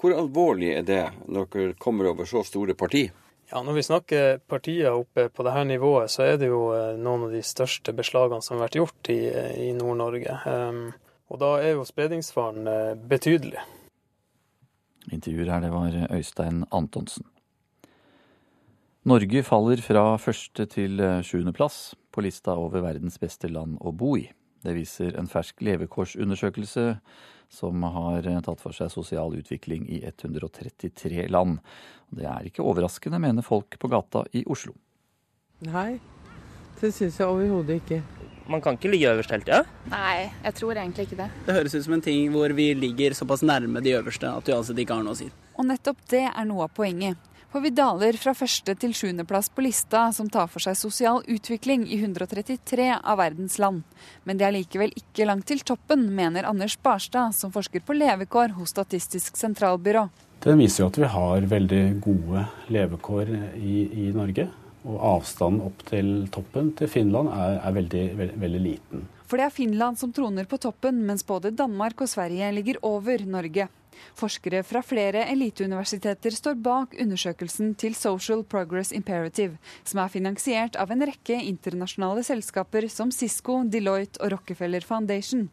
Hvor alvorlig er det når dere kommer over så store parti? Ja, Når vi snakker partier oppe på dette nivået, så er det jo eh, noen av de største beslagene som har vært gjort i, i Nord-Norge. Um, Og da er jo spredningsfaren eh, betydelig. Intervjuer her, det var Øystein Antonsen. Norge faller fra første til sjuende sjuendeplass på lista over verdens beste land å bo i. Det viser en fersk levekårsundersøkelse som har eh, tatt for seg sosial utvikling i 133 land. Det er ikke overraskende, mener folk på gata i Oslo. Nei, det syns jeg overhodet ikke. Man kan ikke ligge øverst hele tida? Nei, jeg tror egentlig ikke det. Det høres ut som en ting hvor vi ligger såpass nærme de øverste at vi uansett ikke har noe å si. Og nettopp det er noe av poenget. For vi daler fra første til sjuendeplass på lista som tar for seg sosial utvikling i 133 av verdens land. Men det er likevel ikke langt til toppen, mener Anders Barstad, som forsker på levekår hos Statistisk sentralbyrå. Den viser jo at vi har veldig gode levekår i, i Norge. Og avstanden opp til toppen til Finland er, er veldig, veldig, veldig liten. For det er Finland som troner på toppen, mens både Danmark og Sverige ligger over Norge. Forskere fra flere eliteuniversiteter står bak undersøkelsen til Social Progress Imperative, som er finansiert av en rekke internasjonale selskaper som Cisco, Deloitte og Rockefeller Foundation.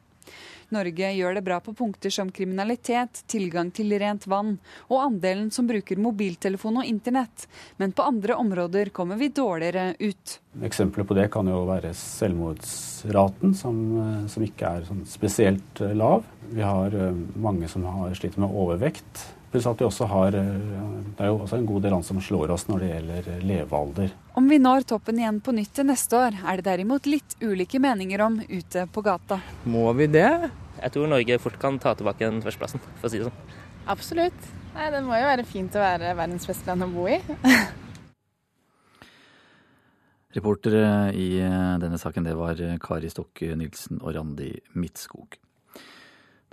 Norge gjør det bra på punkter som kriminalitet, tilgang til rent vann og andelen som bruker mobiltelefon og internett, men på andre områder kommer vi dårligere ut. Eksempler på det kan jo være selvmordsraten, som, eh, som ikke er sånn spesielt eh, lav. Vi har eh, mange som har sliter med overvekt. Pluss at vi også har Det er jo også en god del land som slår oss når det gjelder levealder. Om vi når toppen igjen på nytt til neste år, er det derimot litt ulike meninger om ute på gata. Må vi det? Jeg tror Norge fort kan ta tilbake den førsteplassen, for å si det sånn. Absolutt. Nei, det må jo være fint å være verdens beste land å bo i. Reportere i eh, denne saken det var eh, Kari Stokke Nilsen og Randi Midtskog.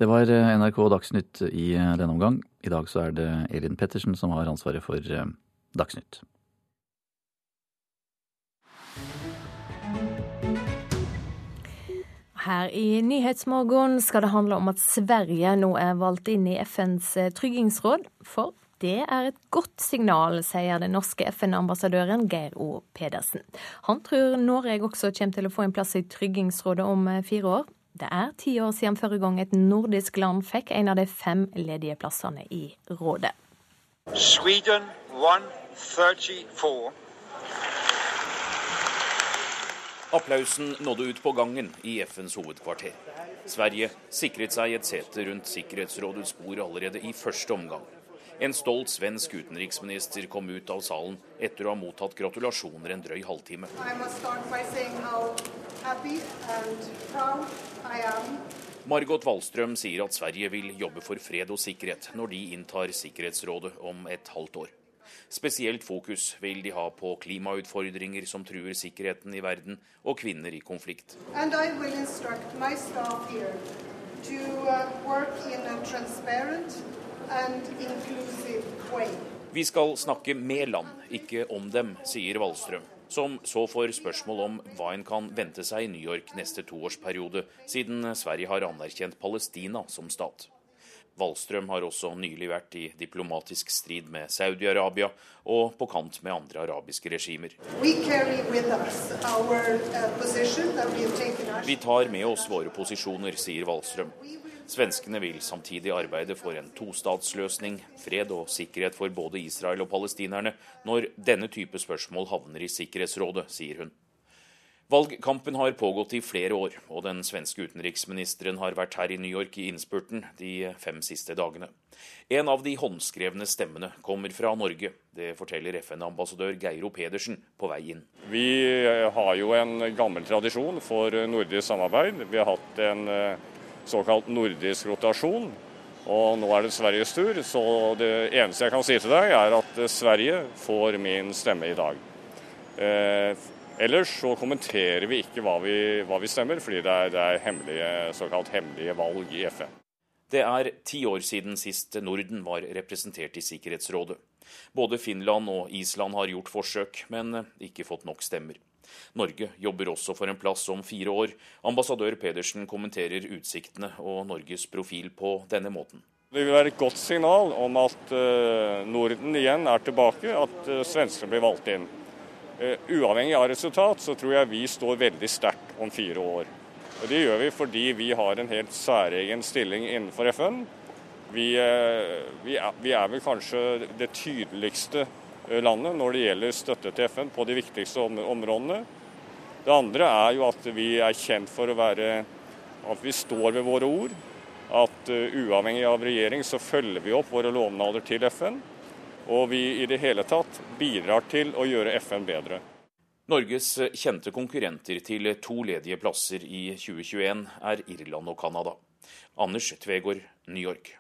Det var eh, NRK Dagsnytt i denne omgang. I dag så er det Elin Pettersen som har ansvaret for Dagsnytt. Her i Nyhetsmorgen skal det handle om at Sverige nå er valgt inn i FNs tryggingsråd. For det er et godt signal, sier den norske FN-ambassadøren Geir O. Pedersen. Han tror Norge også kommer til å få en plass i Tryggingsrådet om eh, fire år. Det er ti år siden forrige gang et nordisk land fikk en av de fem ledige plassene i rådet. Sweden 134. Applausen nådde ut på gangen i FNs hovedkvarter. Sverige sikret seg et sete rundt Sikkerhetsrådets bord allerede i første omgang. En stolt svensk utenriksminister kom ut av salen etter å ha mottatt gratulasjoner en drøy halvtime. Margot Wallstrøm sier at Sverige vil jobbe for fred og sikkerhet når de inntar Sikkerhetsrådet om et halvt år. Spesielt fokus vil de ha på klimautfordringer som truer sikkerheten i verden, og kvinner i konflikt. To uh, work in a transparent vi skal snakke med land, ikke om dem, sier Wallstrøm, som så får spørsmål om hva en kan vente seg i New York neste toårsperiode, siden Sverige har anerkjent Palestina som stat. Wallstrøm har også nylig vært i diplomatisk strid med Saudi-Arabia og på kant med andre arabiske regimer. Vi tar med oss våre posisjoner, sier Wallstrøm. Svenskene vil samtidig arbeide for en tostatsløsning, fred og sikkerhet for både Israel og palestinerne, når denne type spørsmål havner i Sikkerhetsrådet, sier hun. Valgkampen har pågått i flere år, og den svenske utenriksministeren har vært her i New York i innspurten de fem siste dagene. En av de håndskrevne stemmene kommer fra Norge. Det forteller FN-ambassadør Geiro Pedersen på vei inn. Vi har jo en gammel tradisjon for nordisk samarbeid. Vi har hatt en eh, såkalt nordisk rotasjon. Og nå er det Sveriges tur, så det eneste jeg kan si til deg, er at eh, Sverige får min stemme i dag. Ellers så kommenterer vi ikke hva vi, hva vi stemmer, fordi det er, det er hemmelige, såkalt hemmelige valg i FN. Det er ti år siden sist Norden var representert i Sikkerhetsrådet. Både Finland og Island har gjort forsøk, men ikke fått nok stemmer. Norge jobber også for en plass om fire år. Ambassadør Pedersen kommenterer utsiktene og Norges profil på denne måten. Det vil være et godt signal om at eh, Norden igjen er tilbake, at eh, svenskene blir valgt inn. Eh, uavhengig av resultat så tror jeg vi står veldig sterkt om fire år. Og Det gjør vi fordi vi har en helt særegen stilling innenfor FN. Vi, eh, vi, er, vi er vel kanskje det tydeligste landet når det gjelder støtte til FN på de viktigste områdene. Det andre er jo at vi er kjent for å være at vi står ved våre ord. At uavhengig av regjering så følger vi opp våre lovnader til FN. Og vi i det hele tatt bidrar til å gjøre FN bedre. Norges kjente konkurrenter til to ledige plasser i 2021 er Irland og Canada. Anders Tvegård, New York.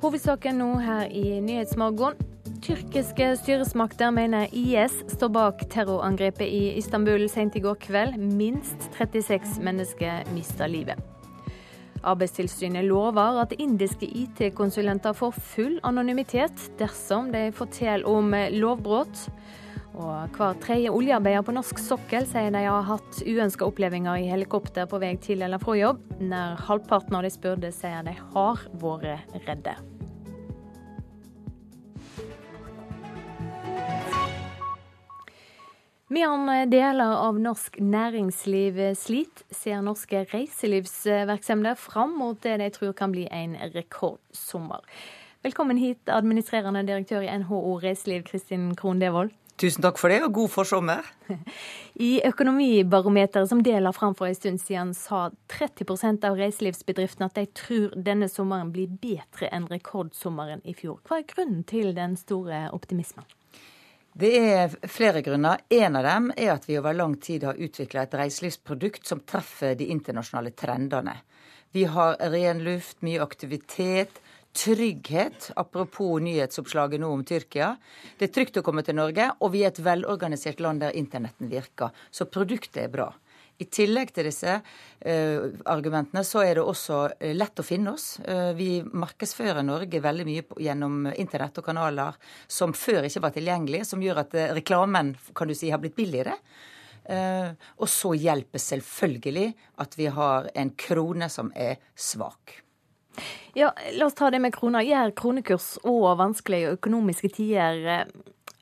Hovedsaken nå her i Nyhetsmorgen. Tyrkiske styresmakter mener IS står bak terrorangrepet i Istanbul sent i går kveld. Minst 36 mennesker mista livet. Arbeidstilsynet lover at indiske IT-konsulenter får full anonymitet dersom de forteller om lovbrudd. Og hver tredje oljearbeider på norsk sokkel sier de har hatt uønska opplevelser i helikopter på vei til eller fra jobb. Nær halvparten av de spurte sier de har vært redde. Medan deler av norsk næringsliv sliter, ser norske reiselivsvirksomheter fram mot det de tror kan bli en rekordsommer. Velkommen hit, administrerende direktør i NHO Reiseliv, Kristin Krohn Devold. Tusen takk for det, og god forsommer. I Økonomibarometeret som deler fram for en stund siden, sa 30% av reiselivsbedriftene at de tror denne sommeren blir bedre enn rekordsommeren i fjor. Hva er grunnen til den store optimismen? Det er flere grunner. En av dem er at vi over lang tid har utvikla et reiselivsprodukt som treffer de internasjonale trendene. Vi har ren luft, mye aktivitet, trygghet. Apropos nyhetsoppslaget nå om Tyrkia. Det er trygt å komme til Norge, og vi er et velorganisert land der internetten virker. Så produktet er bra. I tillegg til disse uh, argumentene, så er det også uh, lett å finne oss. Uh, vi markedsfører Norge veldig mye på, gjennom internett og kanaler som før ikke var tilgjengelige, som gjør at reklamen kan du si, har blitt billigere. og så hjelper selvfølgelig at vi har en krone som er svak. Ja, La oss ta det med kroner. Gjør kronekurs og vanskelige økonomiske tider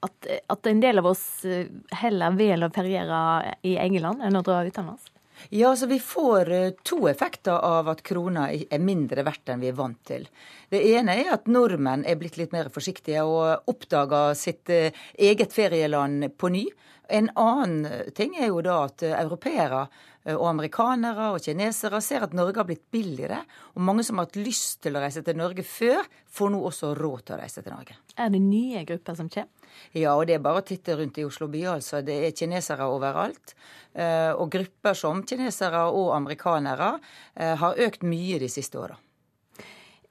at, at, en del av oss eh, heller vil å feriere i England enn å dra utenlands? Ja, så Vi får eh, to effekter av at krona er mindre verdt enn vi er vant til. Det ene er at nordmenn er blitt litt mer forsiktige og oppdager sitt eh, eget ferieland på ny. En annen ting er jo da at europeere og amerikanere og kinesere ser at Norge har blitt billigere. Og mange som har hatt lyst til å reise til Norge før, får nå også råd til å reise til Norge. Er det nye grupper som kommer? Ja, og det er bare å titte rundt i Oslo by, altså. Det er kinesere overalt. Eh, og grupper som kinesere og amerikanere eh, har økt mye de siste åra.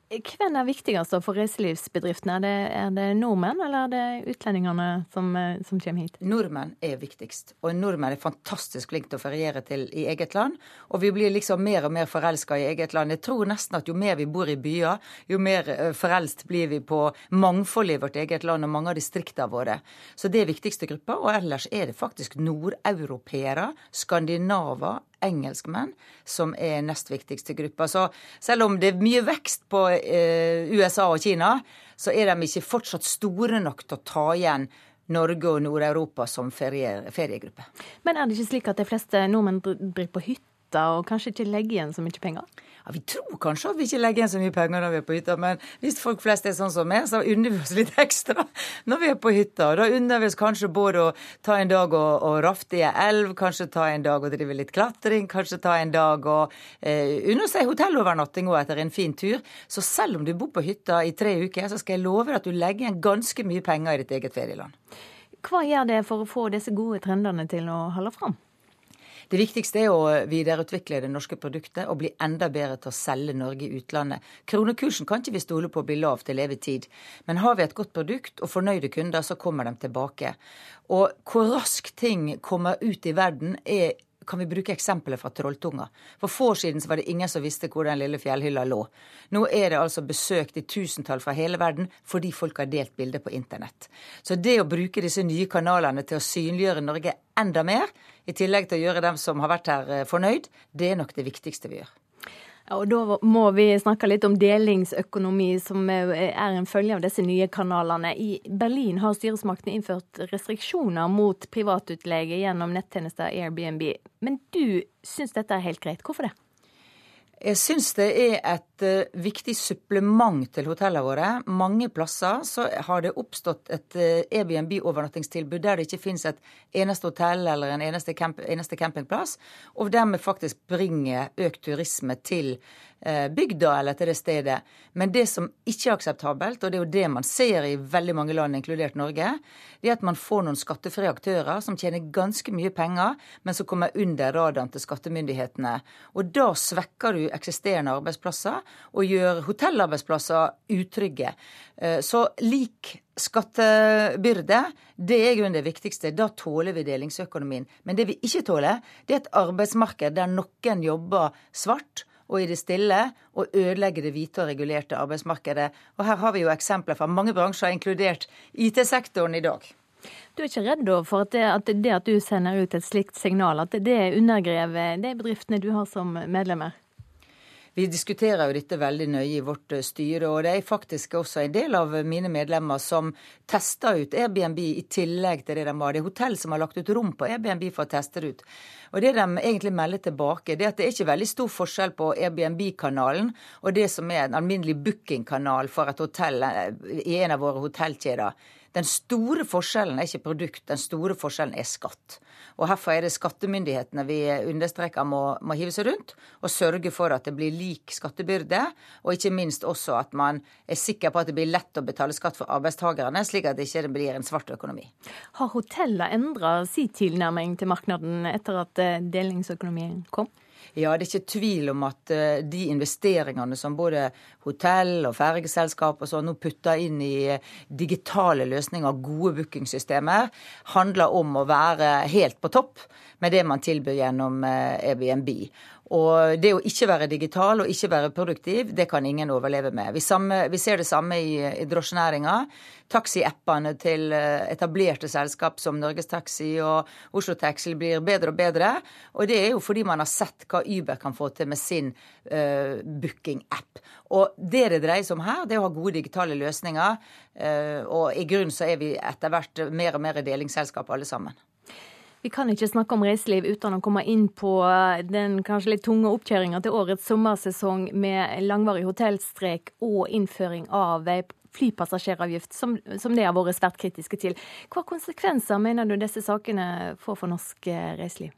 Hvem er viktigst for reiselivsbedriftene? Er det, er det, nordmenn, eller er det utlendingene som, eh, som, kommer hit? Nordmenn er viktigst. Og nordmenn er fantastisk flinke til å feriere til i eget land. Og vi blir liksom mer og mer forelska i eget land. Jeg tror nesten at jo mer vi bor i byer, jo mer eh, forelst blir vi på mangfoldet i vårt eget land og mange av distriktene våre. Så det er viktigste gruppa. Og ellers er det faktisk nordeuropeere, skandinaver, engelskmenn som er nest viktigste gruppa. Så selv om det er mye vekst på eh, USA og Kina, så er de ikke fortsatt store nok til å ta igjen Norge og Nord-Europa som ferie, feriegruppe. Men er det ikke slik at de fleste nordmenn driver på hytta og kanskje ikke legger igjen så mye penger? Ja, Vi tror kanskje at vi ikke legger igjen så mye penger når vi er på hytta, men hvis folk flest er sånn som meg, så unner vi oss litt ekstra når vi er på hytta. Da unner vi oss kanskje både å ta en dag og, og rafte i ei elv, kanskje ta en dag og drive litt klatring, kanskje ta en dag og eh, unne seg hotellovernatting òg etter en fin tur. Så selv om du bor på hytta i tre uker, så skal jeg love deg at du legger igjen ganske mye penger i ditt eget ferieland. Hva gjør det for å få disse gode trendene til å holde fram? Det viktigste er å videreutvikle det norske produktet og bli enda bedre til å selge Norge i utlandet. Kronekursen kan ikke vi stole på å bli lav til evig tid. Men har vi et godt produkt og fornøyde kunder, så kommer de tilbake. Og hvor raskt ting kommer ut i verden, er kan vi bruke eksempelet fra Trolltunga. For få år siden var det ingen som visste hvor den lille fjellhylla lå. Nå er det altså besøkt i tusentall fra hele verden fordi folk har delt bilder på internett. Så det å bruke disse nye kanalene til å synliggjøre Norge enda mer, i tillegg til å gjøre dem som har vært her, eh, fornøyd, det er nok det viktigste vi gjør. Ja, og Da må vi snakke litt om delingsøkonomi, som er en følge av disse nye kanalene. I Berlin har styresmaktene innført restriksjoner mot privatutleie gjennom nettjenester Airbnb. Men du syns dette er helt greit. Hvorfor det? Jeg syns det er et uh, viktig supplement til hotellene våre. Mange plasser så har det oppstått et uh, Airbnb-overnattingstilbud der det ikke finnes et eneste hotell eller en eneste, camp eneste campingplass, og dermed faktisk bringer økt turisme til Eh, bygda eller til det stedet. Men det som ikke er akseptabelt, og det er jo det man ser i veldig mange land, inkludert Norge, det er at man får noen skattefrie aktører som tjener ganske mye penger, men som kommer under radaren til skattemyndighetene. Og da svekker du eksisterende arbeidsplasser og gjør hotellarbeidsplasser utrygge. Eh, så lik skattebyrde, det er jo det viktigste. Da tåler vi delingsøkonomien. Men det vi ikke tåler, det er et arbeidsmarked der noen jobber svart og i det stille og ødelegge det hvite og regulerte arbeidsmarkedet. Og her har vi jo eksempler fra mange bransjer, inkludert IT-sektoren i dag. Du er ikke redd for at det, at det, at du sender ut et slikt signal, at det undergraver de bedriftene du har som medlemmer? Vi diskuterer jo dette veldig nøye i vårt eh, styre, og det er faktisk også en del av mine medlemmer som tester ut Airbnb i tillegg til det de har. Det er hotell som har lagt ut rom på Airbnb for å teste det ut. Og Det de egentlig melder tilbake, det er at det er ikke veldig stor forskjell på Airbnb-kanalen og det som er en alminnelig bookingkanal for et hotell eh, i en av våre hotellkjeder. Den store forskjellen er ikke produkt, den store forskjellen er skatt. Og Herfor er det skattemyndighetene vi understreker må, må hive seg rundt og sørge for at det blir lik skattebyrde, og ikke minst også at man er sikker på at det blir lett å betale skatt for arbeidstakerne, slik at det ikke blir en svart økonomi. Har hotellene endra sin tilnærming til markedet etter at eh, delingsøkonomien kom? Ja, det er ikke tvil om at eh, de investeringene som både hotell og fergeselskap og sånn nå putter inn i eh, digitale løsninger, gode bookingsystemer, handler om å være helt på topp med det man tilbyr gjennom eh, Airbnb. Og det å ikke være digital og ikke være produktiv, det kan ingen overleve med. Vi, samme, vi ser det samme i, i drosjenæringa. Taxiappene til eh, etablerte selskap som Norges Taxi og Oslo Taxi blir bedre og bedre. Og det er jo fordi man har sett hva Uber kan få til med sin uh, booking-app. Og det det dreier seg om her, det er å ha gode digitale løsninger. Uh, og i grunnen så er vi etter hvert mer og mer delingsselskap alle sammen. Vi kan ikke snakke om reiseliv uten å komme inn på eh, den kanskje litt tunge oppkjøringa til årets sommersesong med langvarig hotellstrek og innføring av flypassasjeravgift, som, som det har vært svært kritiske til. Hva konsekvenser mener du disse sakene får for norsk eh, reiseliv?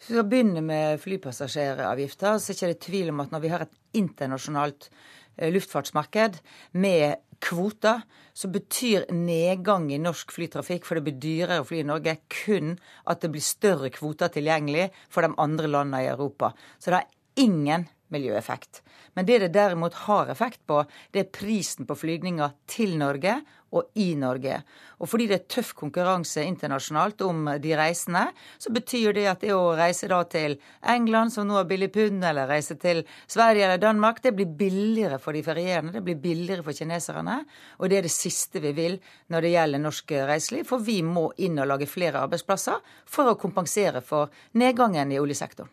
Hvis vi skal begynne med flypassasjeravgifter, så er det ikke tvil om at når vi har et internasjonalt eh, luftfartsmarked med kvoter, så betyr nedgang i norsk flytrafikk, for det blir dyrere å fly i Norge, kun at det blir større kvoter tilgjengelig for de andre landene i Europa. Så det har ingen miljøeffekt. Men det det derimot har effekt på, det er prisen på flygninger til Norge og i Norge. Og fordi det er tøff konkurranse internasjonalt om de reisende, så betyr det at det å reise da til England, som nå har billig pund, eller reise til Sverige eller Danmark, det blir billigere for de ferierende, det blir billigere for kineserne. Og det er det siste vi vil når det gjelder norsk reiseliv, for vi må inn og lage flere arbeidsplasser for å kompensere for nedgangen i oljesektoren.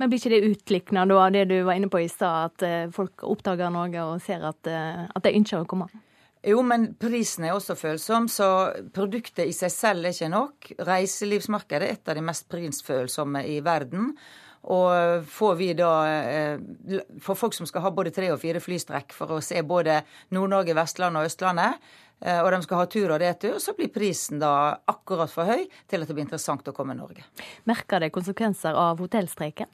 Men blir ikke det utlikna av det du var inne på i stad, at eh, folk oppdager Norge og ser at, eh, at de ønsker å komme? Jo, men prisen er også følsom, så produktet i seg selv er ikke nok. Reiselivsmarkedet er et av de mest prisfølsomme i verden. Og får vi da eh, For folk som skal ha både tre og fire flystrekk for å se både Nord-Norge, Vestlandet og Østlandet, eh, og de skal ha tur og retur, så blir prisen da akkurat for høy til at det blir interessant å komme Norge. Merker det konsekvenser av hotellstreiken?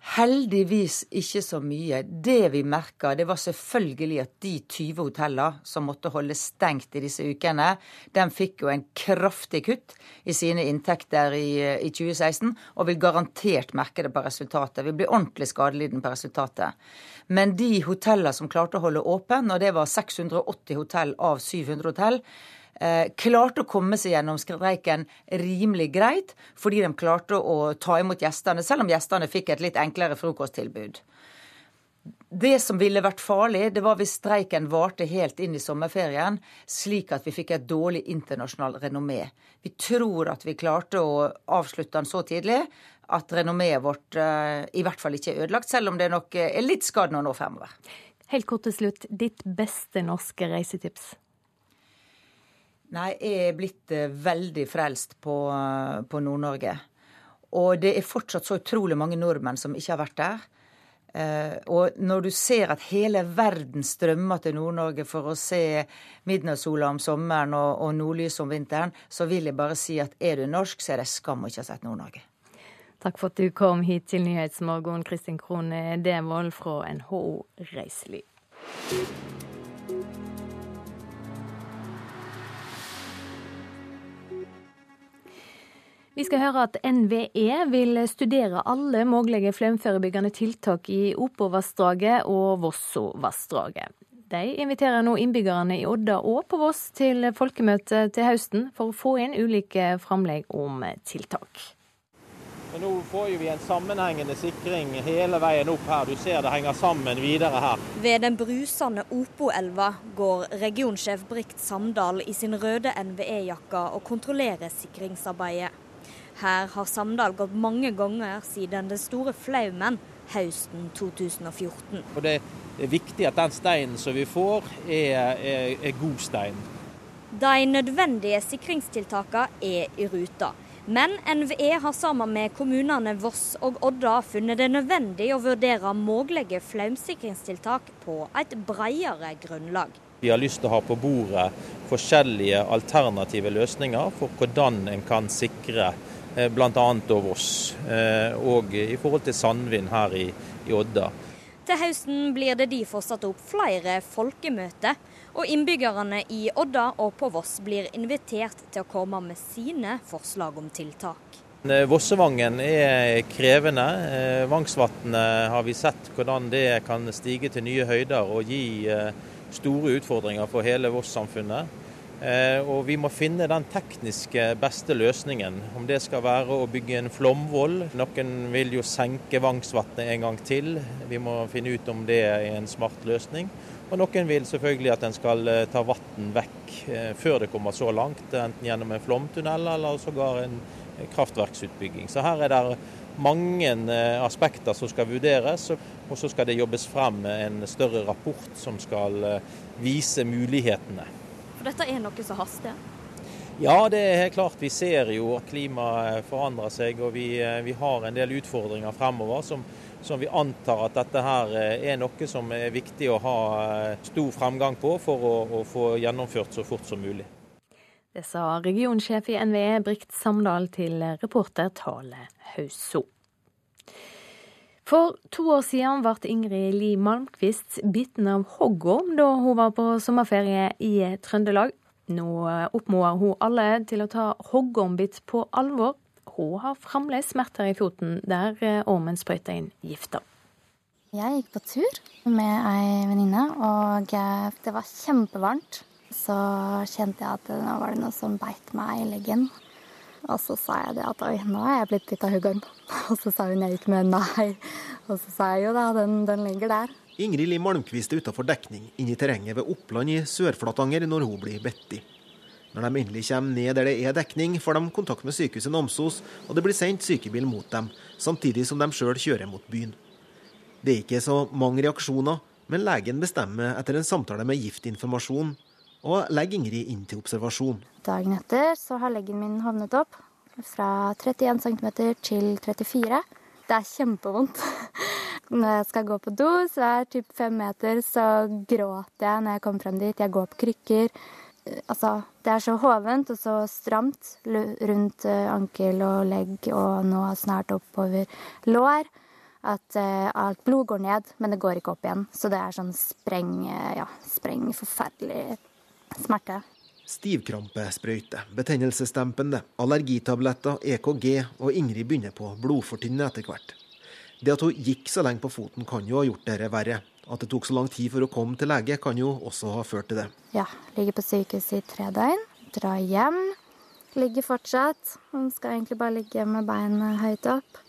Heldigvis ikke så mye. Det vi merka, det var selvfølgelig at de 20 hotellene som måtte holde stengt i disse ukene, de fikk jo en kraftig kutt i sine inntekter i, i 2016, og vil garantert merke det på resultatet. Vi blir ordentlig skadelidende på resultatet. Men de hotellene som klarte å holde åpen, og det var 680 hotell av 700 hotell, klarte å komme seg gjennom streiken rimelig greit, fordi de klarte å ta imot gjestene, selv om gjestene fikk et litt enklere frokosttilbud. Det som ville vært farlig, det var hvis streiken varte helt inn i sommerferien, slik at vi fikk et dårlig internasjonalt renommé. Vi tror at vi klarte å avslutte den så tidlig at renommeet vårt uh, i hvert fall ikke er ødelagt, selv om det nok er litt skadd nå fremover. Helt kort til slutt, ditt beste norske reisetips? Nei, jeg er blitt uh, veldig frelst på, uh, på Nord-Norge. Og det er fortsatt så utrolig mange nordmenn som ikke har vært der. Uh, og når du ser at hele verden strømmer til Nord-Norge for å se midnattssola om sommeren og, og nordlyset om vinteren, så vil jeg bare si at er du norsk, så er det skam å ikke ha sett Nord-Norge. Takk for at du kom hit til Nyhetsmorgen, Kristin Krone Devold fra NHO Reiseliv. Vi skal høre at NVE vil studere alle mulige flomforebyggende tiltak i Opovassdraget og Vossovassdraget. De inviterer nå innbyggerne i Odda og på Voss til folkemøte til høsten for å få inn ulike framlegg om tiltak. Men nå får vi en sammenhengende sikring hele veien opp her. Du ser det henger sammen videre her. Ved den brusende Opoelva går regionsjef Brikt Samdal i sin røde NVE-jakke og kontrollerer sikringsarbeidet. Her har Samdal gått mange ganger siden den store flaumen høsten 2014. Og Det er viktig at den steinen som vi får, er, er, er god stein. De nødvendige sikringstiltakene er i ruta. Men NVE har sammen med kommunene Voss og Odda funnet det nødvendig å vurdere mulige flaumsikringstiltak på et bredere grunnlag. Vi har lyst til å ha på bordet forskjellige alternative løsninger for hvordan en kan sikre Eh, bl.a. Voss, eh, og i forhold til Sandvin her i, i Odda. Til høsten blir det derfor satt opp flere folkemøter, og innbyggerne i Odda og på Voss blir invitert til å komme med sine forslag om tiltak. Eh, Vossevangen er krevende. Vangsvatnet har vi sett hvordan det kan stige til nye høyder og gi store utfordringer for hele Voss-samfunnet. Eh, og vi må finne den tekniske beste løsningen. Om det skal være å bygge en flomvoll. Noen vil jo senke Vangsvatnet en gang til. Vi må finne ut om det er en smart løsning. Og noen vil selvfølgelig at en skal eh, ta vann vekk eh, før det kommer så langt. Enten gjennom en flomtunnel eller sågar en kraftverksutbygging. Så her er det mange aspekter som skal vurderes. Og så skal det jobbes frem en større rapport som skal vise mulighetene. For dette er noe som haster? Ja, det er helt klart. Vi ser jo at klimaet forandrer seg, og vi, eh, vi har en del utfordringer fremover som, som, vi antar at dette her eh, er noe som er viktig å ha eh, stor fremgang på for å, å få gjennomført så fort som mulig. Det sa regionsjef i NVE Brikt Samdal til reporter Tale Hausso. For to år siden ble Ingrid Li Malmquist bitten av hoggorm da hun var på sommerferie i Trøndelag. Nå oppmoder hun alle til å ta hoggormbitt på alvor. Hun har fremdeles smerter i foten der ormen sprøyter inn gifter. Jeg gikk på tur med ei venninne, og det var kjempevarmt. Så kjente jeg at nå var det noe som beit meg i leggen. Og så sa jeg det at oi, nå er jeg blitt bitt av huggorm. Og så sa hun jeg gikk med nei. Og så sa jeg jo da, den, den ligger der. Ingrid Li Malmquist er utafor dekning, inne i terrenget ved Oppland i Sør-Flatanger når hun blir bitt. Når de endelig kommer ned der det er dekning, får de kontakt med sykehuset Namsos, og det blir sendt sykebil mot dem, samtidig som de sjøl kjører mot byen. Det er ikke så mange reaksjoner, men legen bestemmer etter en samtale med Giftinformasjon og legger Ingrid inn til observasjon. Dagen etter så har leggen min havnet opp fra 31 cm til 34 Det er kjempevondt. Når jeg skal gå på do, så er typ fem meter, så gråter jeg når jeg kommer frem dit. Jeg går på krykker. Altså, det er så hovent og så stramt rundt eh, ankel og legg og nå snart oppover lår at uh, alt blod går ned, men det går ikke opp igjen. Så det er sånn spreng, ja, spreng forferdelig smerte. Stivkrampesprøyte, betennelsesdempende, allergitabletter, EKG, og Ingrid begynner på blodfortynnende etter hvert. Det at hun gikk så lenge på foten kan jo ha gjort dette verre. At det tok så lang tid for å komme til lege kan jo også ha ført til det. Ja, ligger på sykehuset i tre døgn. Dra hjem. Ligger fortsatt. Hun skal egentlig bare ligge med beina høyt opp.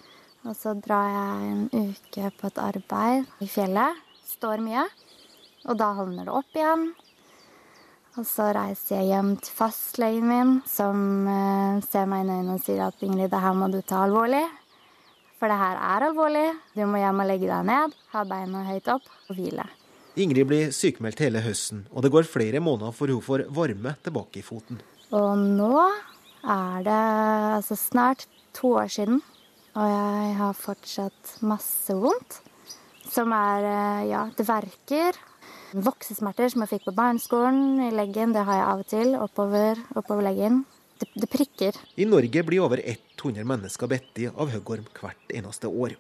Og så drar jeg en uke på et arbeid i fjellet. Står mye. Og da hovner det opp igjen. Og så reiser jeg hjem til fastlegen min, som uh, ser meg i øynene og sier at Ingrid, det her må du ta alvorlig. for det her er alvorlig. Du må hjem og legge deg ned, ha beina høyt opp og hvile. Ingrid blir sykemeldt hele høsten, og det går flere måneder før hun får varme tilbake i foten. Og nå er det altså snart to år siden, og jeg har fortsatt masse vondt. Som er eh, ja, det verker. Voksesmerter som jeg fikk på barneskolen i leggen, det har jeg av og til. Oppover, oppover leggen. Det, det prikker. I Norge blir over 100 mennesker bitt av huggorm hvert eneste år.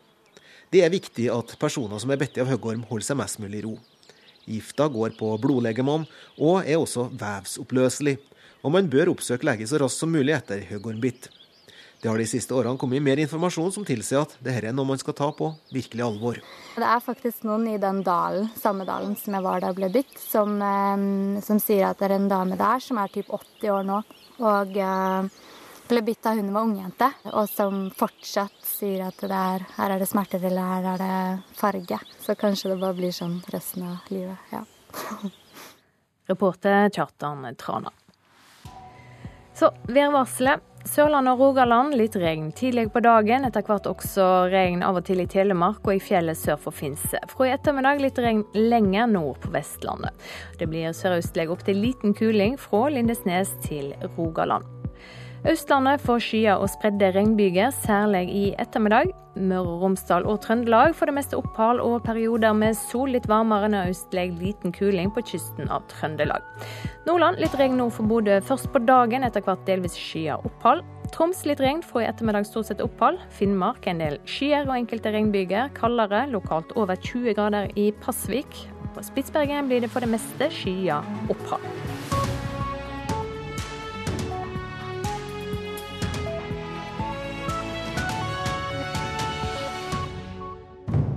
Det er viktig at personer som er bitt av huggorm, holder seg mest mulig i ro. Gifta går på blodlegemann og er også vevsoppløselig, og man bør oppsøke lege så raskt som mulig etter hoggormbitt. Det har de siste årene kommet mer informasjon som tilsier at dette er noe man skal ta på virkelig alvor. Det er faktisk noen i den dalen, samme dalen som jeg var da jeg ble bitt, som, eh, som, sier at det er en dame der som er typ 80 år nå, og uh, ble bitt av hun var ungjente, og som fortsatt sier at det er, her er det smerter eller her er det farge. Så kanskje det bare blir sånn resten av livet. ja. Reporter Kjartan Trana. Så værvarselet. Sørlandet og Rogaland litt regn tidlig på dagen. Etter hvert også regn av og til i Telemark og i fjellet sør for Finse. Fra i ettermiddag litt regn lenger nord på Vestlandet. Det blir sørøstlig opp til liten kuling fra Lindesnes til Rogaland. Østlandet får skyer og spredde regnbyger, særlig i ettermiddag. Møre og Romsdal og Trøndelag får det meste opphold og perioder med sol, litt varmere nordøstlig, liten kuling på kysten av Trøndelag. Nordland litt regn nord for Bodø først på dagen, etter hvert delvis skyer opphold. Troms litt regn, fra i ettermiddag stort sett opphold. Finnmark en del skyer og enkelte regnbyger. Kaldere, lokalt over 20 grader i Pasvik. På Spitsbergen blir det for det meste skyer opphold.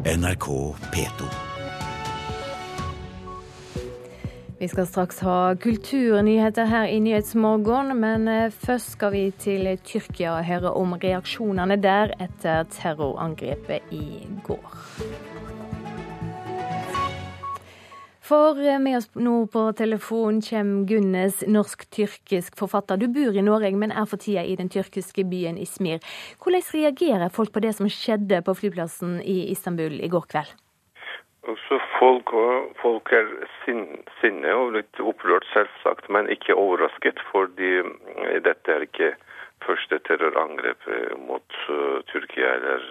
NRK P2. Vi skal straks ha kulturnyheter her i Nyhetsmorgen, men eh, først skal vi til Tyrkia og høre om reaksjonene der etter terrorangrepet i går. For eh, med oss nå på telefon kommer Gunnes, norsk-tyrkisk forfatter. Du bor i Norge, men er for tida i den tyrkiske byen Ismir. Hvordan reagerer folk på det som skjedde på flyplassen i Istanbul i går kveld? Også folk, folk er sinne og litt opprørt, selvsagt, men ikke overrasket. Fordi eh, dette er ikke første terrorangrep mot uh, Tyrkia eller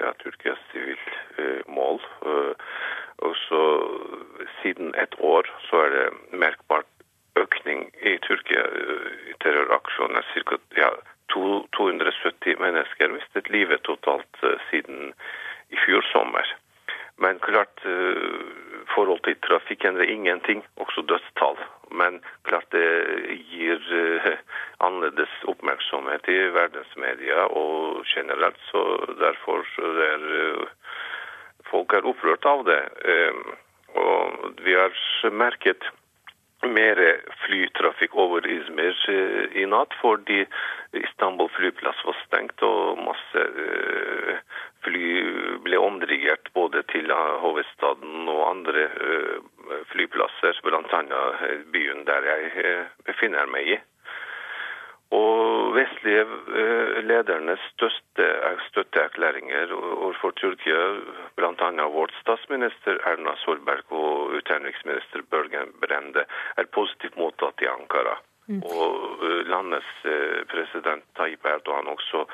ja, Tyrkias sivilmål. Uh, og så siden et år så er det merkbart økning i Tyrkia i terroraksjoner. Ca. Ja, 270 mennesker mistet livet totalt siden i fjor sommer. Men klart, forhold til trafikken er ingenting, også dødstall. Men klart det gir annerledes oppmerksomhet i verdensmedia og generelt. Så derfor er folk er opprørt av det. Og vi har merket mer flytrafikk over Izmir i natt fordi Istanbul flyplass var stengt og masse fly ble omdirigert både til hovedstaden og andre flyplasser, bl.a. byen der jeg befinner meg i. Og vestlige ledernes største støtteerklæringer overfor Tyrkia, bl.a. vårt statsminister Erna Solberg og utenriksminister Børgen Brende, er positivt mottatt i Ankara. Mm. Og landets president Tayyip Erdogan også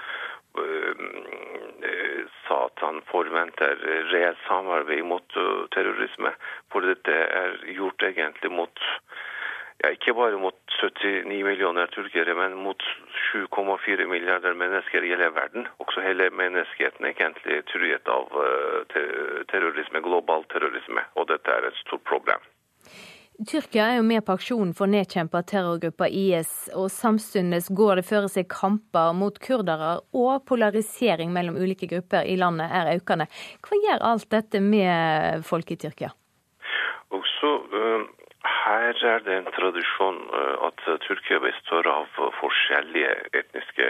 sa at han forventer reelt samarbeid mot terrorisme. For dette er gjort egentlig mot ja, ikke bare mot 79 millioner turkere, men mot 7,4 milliarder mennesker i hele verden. Også hele menneskeheten er egentlig truet av terrorisme, global terrorisme, og dette er et stort problem. Tyrkia er jo med på aksjonen for å nedkjempe terrorgruppa IS, og samtidig går det føre seg kamper mot kurdere, og polarisering mellom ulike grupper i landet er økende. Hva gjør alt dette med folk i Tyrkia? Også her er det en tradisjon at Tyrkia består av forskjellige etniske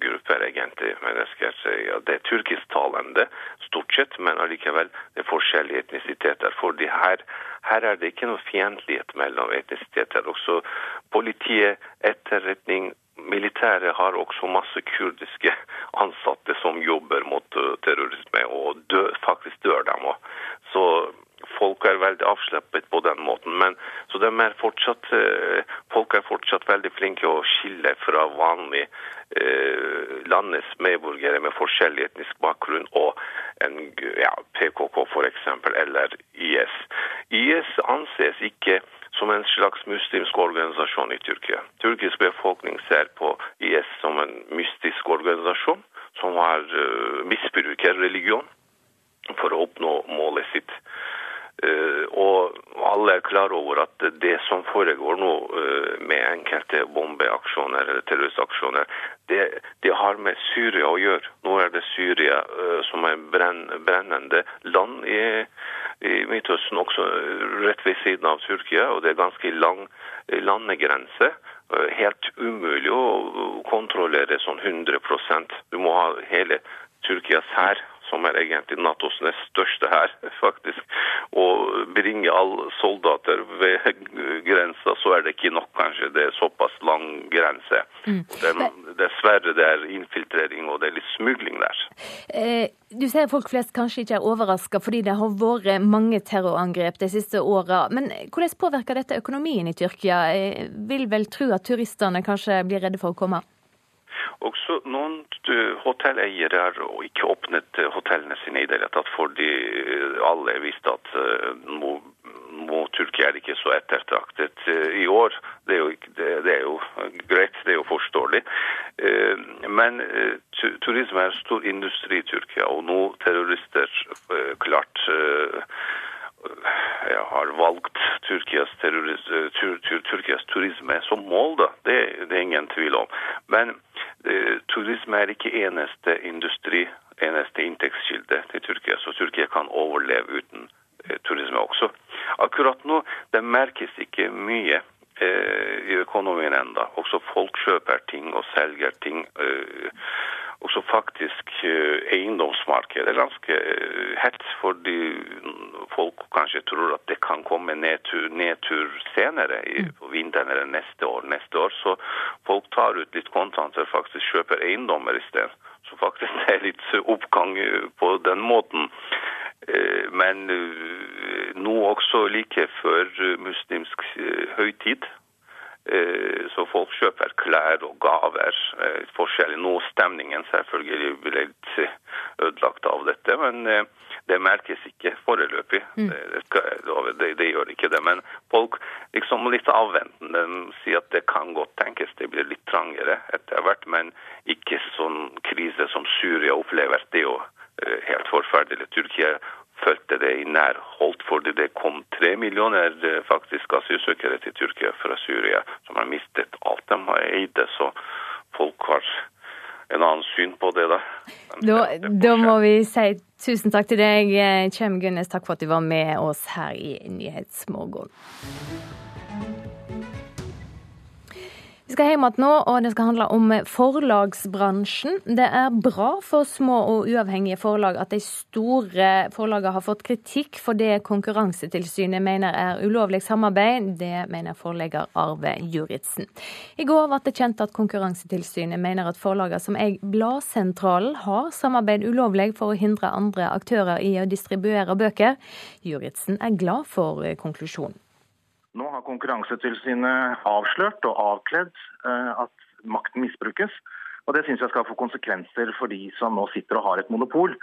grupper, egentlig, mennesker. Ja, det er tyrkisktalende stort sett, men allikevel det er forskjellige etnisiteter. fordi her, her er det ikke noe fiendtlighet mellom etnisiteter. Også politiet, etterretning, militæret har også masse kurdiske ansatte som jobber mot uh, terrorisme, og dør, faktisk dør dem òg. Så folk er veldig avslappet på den måten. Men, så de er fortsatt, uh, folk er fortsatt veldig flinke å skille fra vanlige uh, landets medborgere med forskjellig etnisk bakgrunn og en ja, PKK f.eks. eller IS. IS anses ikke som en slags muslimsk organisasjon i Tyrkia. Tyrkisk befolkning ser på IS som en mystisk organisasjon som har uh, misbruker religion for å oppnå målet sitt. Uh, og alle er klar over at det som foregår nå uh, med enkelte bombeaksjoner eller terroristaksjoner, det, det, har med Syria å gjøre. Nå er det Syria uh, som er brenn, brennende land i, i Midtøsten, også rett ved siden av Tyrkia, og det er ganske lang landegrense. Helt umulig å kontrollere sånn 100% Du må ha hele Tyrkias hær som er egentlig Natos nest største hær, faktisk. Og bringe alle soldater ved grensa, så er det ikke nok, kanskje. Det er såpass lang grense. Mm. Det, dessverre det er infiltrering og det er litt smugling der. Eh, du sier folk flest kanskje ikke er overraska fordi det har vært mange terrorangrep de siste åra. Men hvordan påvirker dette økonomien i Tyrkia? Jeg vil vel tro at turistene kanskje blir redde for å komme? Også noen hotelleiere har ikke åpnet hotellene sine i det hele tatt, fordi alle visste at nå, nå Tyrkia er ikke så ettertraktet i år. Det er, jo, det, det er, jo, greit, det er jo forståelig. Men turisme er en stor industri i Tyrkia, og nå terrorister klart jeg har valgt Tyrkias, tur, tur, Tyrkias turisme som mål, da. Det, det, er ingen tvil om. Men eh, turisme er ikke eneste industri, eneste inntektskilde til Tyrkia. Så Tyrkia kan overleve uten eh, turisme også. Akkurat nå det merkes ikke mye eh, i økonomien enda. Også folk kjøper ting og selger ting. Eh, også faktisk eh, eiendomsmarkedet er ganske eh, hett, fordi folk kanskje tror at det kan komme nedtur, nedtur senere i mm. vinteren eller neste år. neste år. Så folk tar ut litt kontanter, faktisk kjøper eiendommer i sted. Så faktisk det er litt oppgang eh, på den måten. Men nå også like før muslimsk høytid så folk kjøper klær og gaver. Eh, forskjellig. Nå stemningen selvfølgelig ble litt eh, ødelagt av dette, men det merkes ikke foreløpig. Mm. Det, det, det, gjør ikke det. Men folk liksom litt avventende sier at det kan godt tenkes det blir litt trangere etter hvert, men ikke sånn krise som Syria opplever. Det er jo helt forferdelig. Tyrkia følte det i nærholdt, fordi det kom tre millioner eh, faktisk asylsøkere til Tyrkia fra Syria som har mistet alt de har eid. Så folk har en annen syn på det, da. Da, da, må vi si tusen takk til deg, Kjem Gunnes. Takk for at du var med oss her i Nyhetsmorgen. Vi skal hjem igjen nå, og det skal handle om forlagsbransjen. Det er bra for små og uavhengige forlag at de store forlagene har fått kritikk for det Konkurransetilsynet mener er ulovlig samarbeid. Det mener forlegger Arve Juritzen. I går ble det kjent at Konkurransetilsynet mener at forlagene som eier Bladsentralen har samarbeid ulovlig for å hindre andre aktører i å distribuere bøker. Juritzen er glad for konklusjonen. Nå har Konkurransetilsynet avslørt og avkledd eh, at makten misbrukes. Og Det syns jeg skal få konsekvenser for de som nå sitter og har et monopol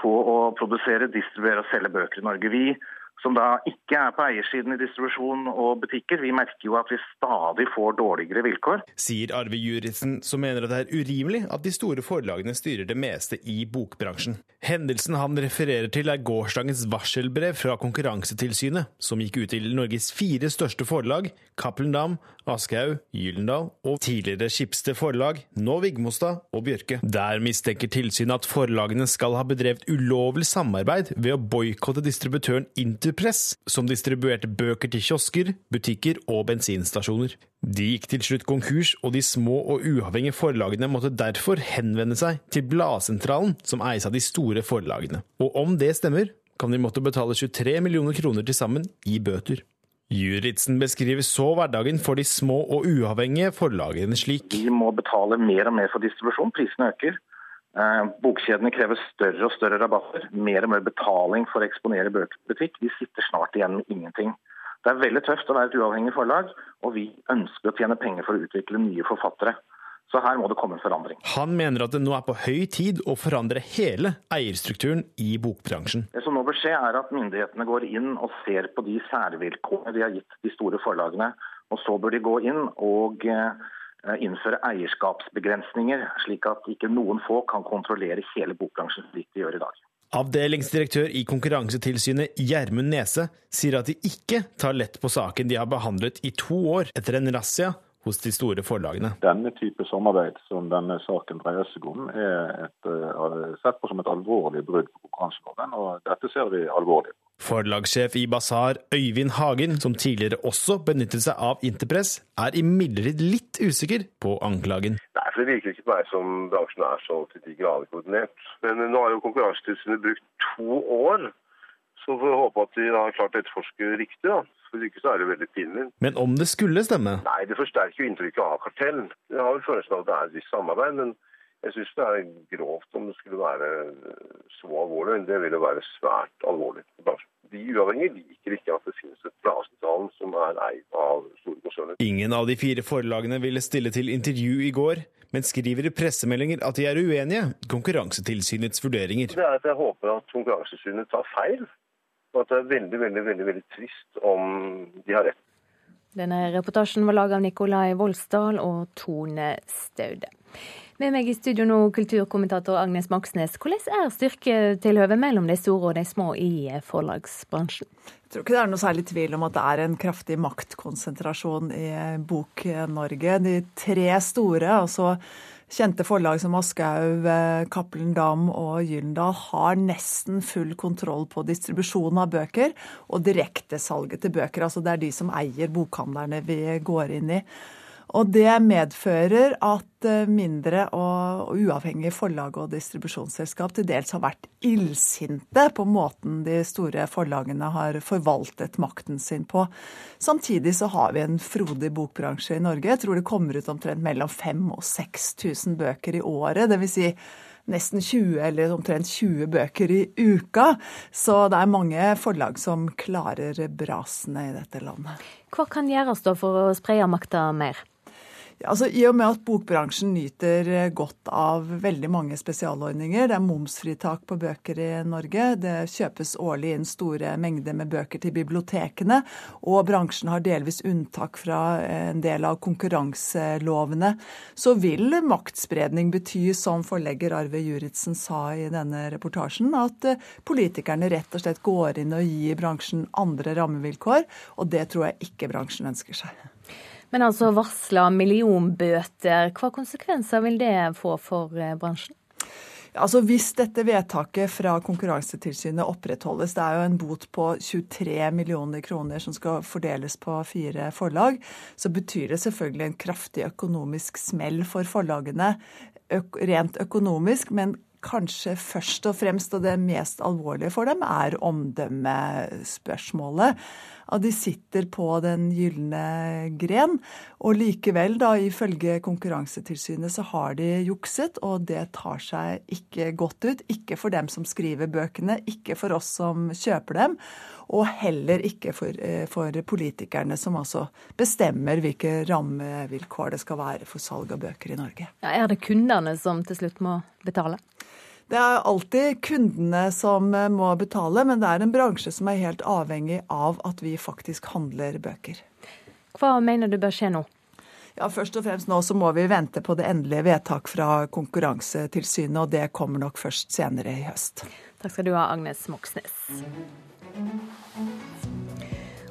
på å produsere, distribuere og selge bøker i Norge. Vi som da ikke er på eiersiden i distribusjon og butikker, vi merker jo at vi stadig får dårligere vilkår. Sier Arve Juritzen, som mener at det er urimelig at de store forlagene styrer det meste i bokbransjen. Hendelsen han refererer til er gårsdagens varselbrev fra Konkurransetilsynet, som gikk ut til Norges fire største forlag, Cappelen Dam, Aschehoug, Gyldendal og tidligere Skipsted forlag, nå Vigmostad og Bjørke. Der mistenker tilsynet at forlagene skal ha bedrevet ulovlig samarbeid ved å boikotte distributøren Interpress, som distribuerte bøker til kiosker, butikker og bensinstasjoner. De gikk til slutt konkurs, og de små og uavhengige forlagene måtte derfor henvende seg til Bladsentralen, som eies av de store forlagene. Og om det stemmer, kan de måtte betale 23 millioner kroner til sammen i bøter. Juritzen beskriver så hverdagen for de små og uavhengige forlagene slik. De må betale mer og mer for distribusjon. Prisene øker. Eh, bokkjedene krever større og større rabatter. Mer og mer betaling for å eksponere bøkebutikk. De sitter snart igjen med ingenting. Det er veldig tøft å være et uavhengig forlag, og vi ønsker å tjene penger for å utvikle nye forfattere. Så her må det komme en forandring. Han mener at det nå er på høy tid å forandre hele eierstrukturen i bokbransjen. Det som nå bør skje, er at myndighetene går inn og ser på de særvilkårene de har gitt de store forlagene. Og så bør de gå inn og eh, innføre eierskapsbegrensninger, slik at ikke noen få kan kontrollere hele bokbransjen slik de gjør i dag. Avdelingsdirektør i Konkurransetilsynet Gjermund Nese sier at de ikke tar lett på saken de har behandlet i to år etter en razzia hos de store forlagene. Denne type samarbeid som denne saken dreier seg om, er et, uh, sett på som et alvorlig brudd på konkurranseloven, og dette ser vi alvorlig på. Forlagssjef i Basar, Øyvind Hagen, som tidligere også benyttet seg av Interpress, er imidlertid litt usikker på anklagen. Nei, for Det virker ikke på meg som bransjen er så til de grader koordinert. Men nå har jo Konkurransetilsynet brukt to år så får vi håpe at de har klart å etterforske riktig. da. For ikke så er det veldig pinlig. Men om det skulle stemme? Nei, det forsterker jo inntrykket av kartell. Jeg har vel følelsen av at det er et visst samarbeid, men jeg syns det er grovt om det skulle være så alvorlig. Det ville være svært alvorlig. De uavhengige liker ikke at det finnes et bladsentralen som er eid av store konserner. Ingen av de fire forlagene ville stille til intervju i går, men skriver i pressemeldinger at de er uenige i Konkurransetilsynets vurderinger. Det er at Jeg håper at Konkurransetilsynet tar feil og at det er veldig, veldig, veldig, veldig trist om de har rett. Denne reportasjen var laget av Nikolai Voldsdal og Tone Staude. Med meg i studio nå, kulturkommentator Agnes Moxnes. Hvordan er styrketilhøvet mellom de store og de små i forlagsbransjen? Jeg tror ikke det er noe særlig tvil om at det er en kraftig maktkonsentrasjon i Bok-Norge. De tre store, altså Kjente forlag som Aschehoug, eh, Cappelen Dam og Gyldendal har nesten full kontroll på distribusjonen av bøker og direktesalget til bøker. Altså det er de som eier bokhandlerne vi går inn i. Og det medfører at eh, mindre og uavhengige forlag og distribusjonsselskap til dels har vært illsinte på måten de store forlagene har forvaltet makten sin på. Samtidig så har vi en frodig bokbransje i Norge. Jeg tror det kommer ut omtrent mellom 5000 og 6000 bøker i året. det vil Si nesten 20 eller omtrent 20 bøker i uka. Så det er mange forlag som klarer brasene i dette landet. Hva kan gjøres da for å spreie makta mer? Altså, I og med at bokbransjen nyter eh, godt av veldig mange spesialordninger, det er momsfritak på bøker i Norge, det kjøpes årlig inn store mengder med bøker til bibliotekene, og bransjen har delvis unntak fra eh, en del av konkurranselovene, så vil maktspredning bety, som forlegger Arve Juritzen sa i denne reportasjen, at eh, politikerne rett og slett går inn og gir bransjen andre rammevilkår, og det tror jeg ikke bransjen ønsker seg. Men altså varsla millionbøter, hva konsekvenser vil det få for eh, bransjen? Altså Hvis dette vedtaket fra Konkurransetilsynet opprettholdes, det er jo en bot på 23 millioner kroner som skal fordeles på fire forlag, så betyr det selvfølgelig en kraftig økonomisk smell for forlagene rent økonomisk, men kanskje først og fremst, og det mest alvorlige for dem, er omdømmespørsmålet. At de sitter på den gylne gren. Og likevel, da, ifølge Konkurransetilsynet, så har de jukset, og det tar seg ikke godt ut. Ikke for dem som skriver bøkene, ikke for oss som kjøper dem, og heller ikke for, eh, for politikerne, som altså bestemmer hvilke rammevilkår det skal være for salg av bøker i Norge. Ja, er det kundene som til slutt må betale? Det er alltid kundene som eh, må betale, men det er en bransje som er helt avhengig av at vi faktisk handler bøker. Hva mener du bør skje nå? Ja, Først og fremst nå så må vi vente på det endelige vedtak fra Konkurransetilsynet, og det kommer nok først senere i høst. Takk skal du ha, Agnes Moxnes.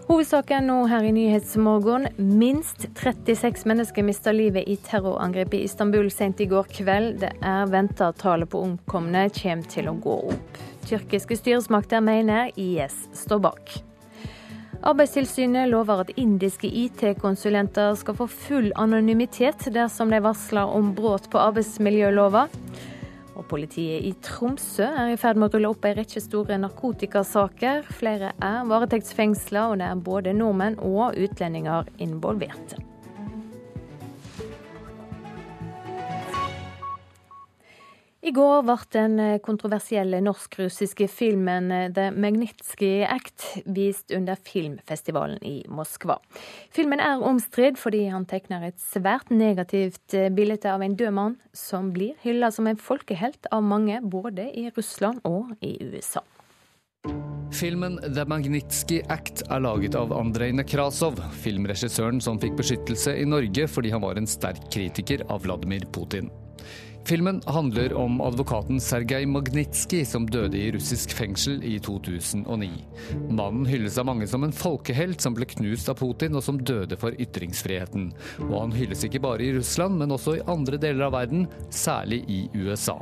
Hovedsaken nå her i Nyhetsmorgen. Minst 36 mennesker mista livet i terrorangrepet i Istanbul sent i går kveld. Det er venta tallet på omkomne kommer til å gå opp. Tyrkiske styresmakter mener IS står bak. Arbeidstilsynet lover at indiske IT-konsulenter skal få full anonymitet dersom de varsler om brudd på arbeidsmiljølova. Og politiet i Tromsø er i ferd med å rulle opp en rekke store narkotikasaker. Flere er varetektsfengsla, og det er både nordmenn og utlendinger involverte. I går ble den kontroversielle norsk-russiske filmen The Magnitsky Act vist under filmfestivalen i Moskva. Filmen er omstridt fordi han tegner et svært negativt bilde av en død mann, som blir hylla som en folkehelt av mange, både i Russland og i USA. Filmen The Magnitsky Act er laget av Andrej Nekrasov, filmregissøren som fikk beskyttelse i Norge fordi han var en sterk kritiker av Vladimir Putin. Filmen handler om advokaten Sergej Magnitsky som døde i russisk fengsel i 2009. Mannen hylles av mange som en folkehelt som ble knust av Putin og som døde for ytringsfriheten. Og han hylles ikke bare i Russland, men også i andre deler av verden, særlig i USA.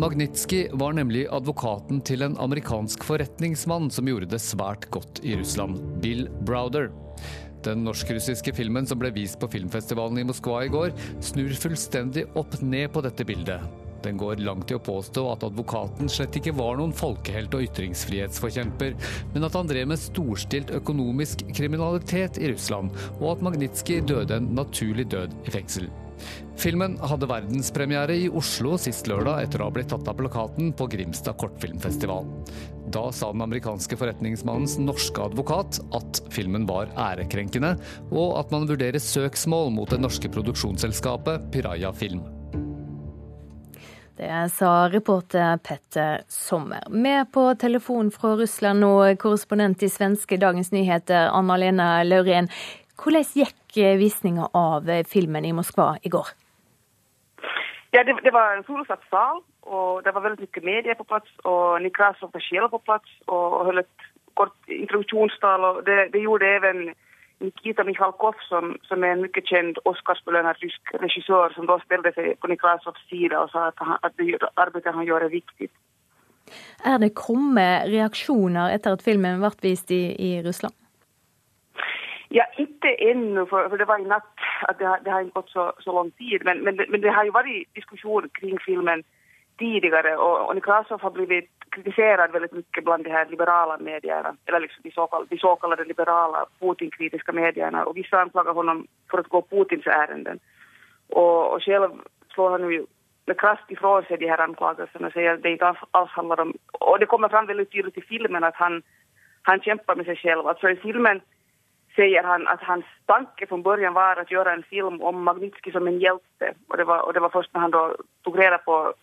Magnitsky var nemlig advokaten til en amerikansk forretningsmann som gjorde det svært godt i Russland, Bill Browder. Den norsk-russiske filmen som ble vist på filmfestivalen i Moskva i går, snur fullstendig opp ned på dette bildet. Den går langt i å påstå at advokaten slett ikke var noen folkehelt og ytringsfrihetsforkjemper, men at han drev med storstilt økonomisk kriminalitet i Russland, og at Magnitsky døde en naturlig død i fengsel. Filmen hadde verdenspremiere i Oslo sist lørdag etter å ha blitt tatt av plakaten på Grimstad kortfilmfestival. Da sa den amerikanske forretningsmannens norske advokat at filmen var ærekrenkende, og at man vurderer søksmål mot det norske produksjonsselskapet Piraya Film. Det sa reporter Petter Sommer. Med på telefon fra Russland nå, korrespondent i svenske Dagens Nyheter, Anna-Lena Laurén. Hvordan gikk visninga av filmen i Moskva i går? Ja, det, det var en fullsatt sal, og det var veldig mye medier på plass. Og Nikrasov var selv på plass og, og holdt et kort introduksjonstal. og Det, det gjorde even Nikita Mikhalkov, som, som er en mye kjent Oscarsbelønnet rysk regissør, som da stilte seg på Nikrasovs side og sa at, han, at det arbeidet han gjør, er viktig. Er det kommet reaksjoner etter at filmen ble vist i, i Russland? Ja, ikke ennå, for, for, det var i natt at det, har, det har gått så, så lang tid. Men, men, men, det har jo vært diskusjon kring filmen tidligere, og, og Nikrasov har blitt kritisert veldig mye blant de her liberale mediene, eller liksom de, såkalte, de såkalte liberale Putin-kritiske mediene. Og visse anklager ham for å gå Putins ærenden. Og, og selv slår han jo med kraft ifra seg de her anklagelsene og sier at det ikke alls handler om Og det kommer fram veldig tydelig i filmen at han, han kjemper med seg selv. Altså i filmen sier han at hans tanke fra början var å gjøre en film om Magnitsky som en hjälte. Och det var, och det var først når han då tog reda på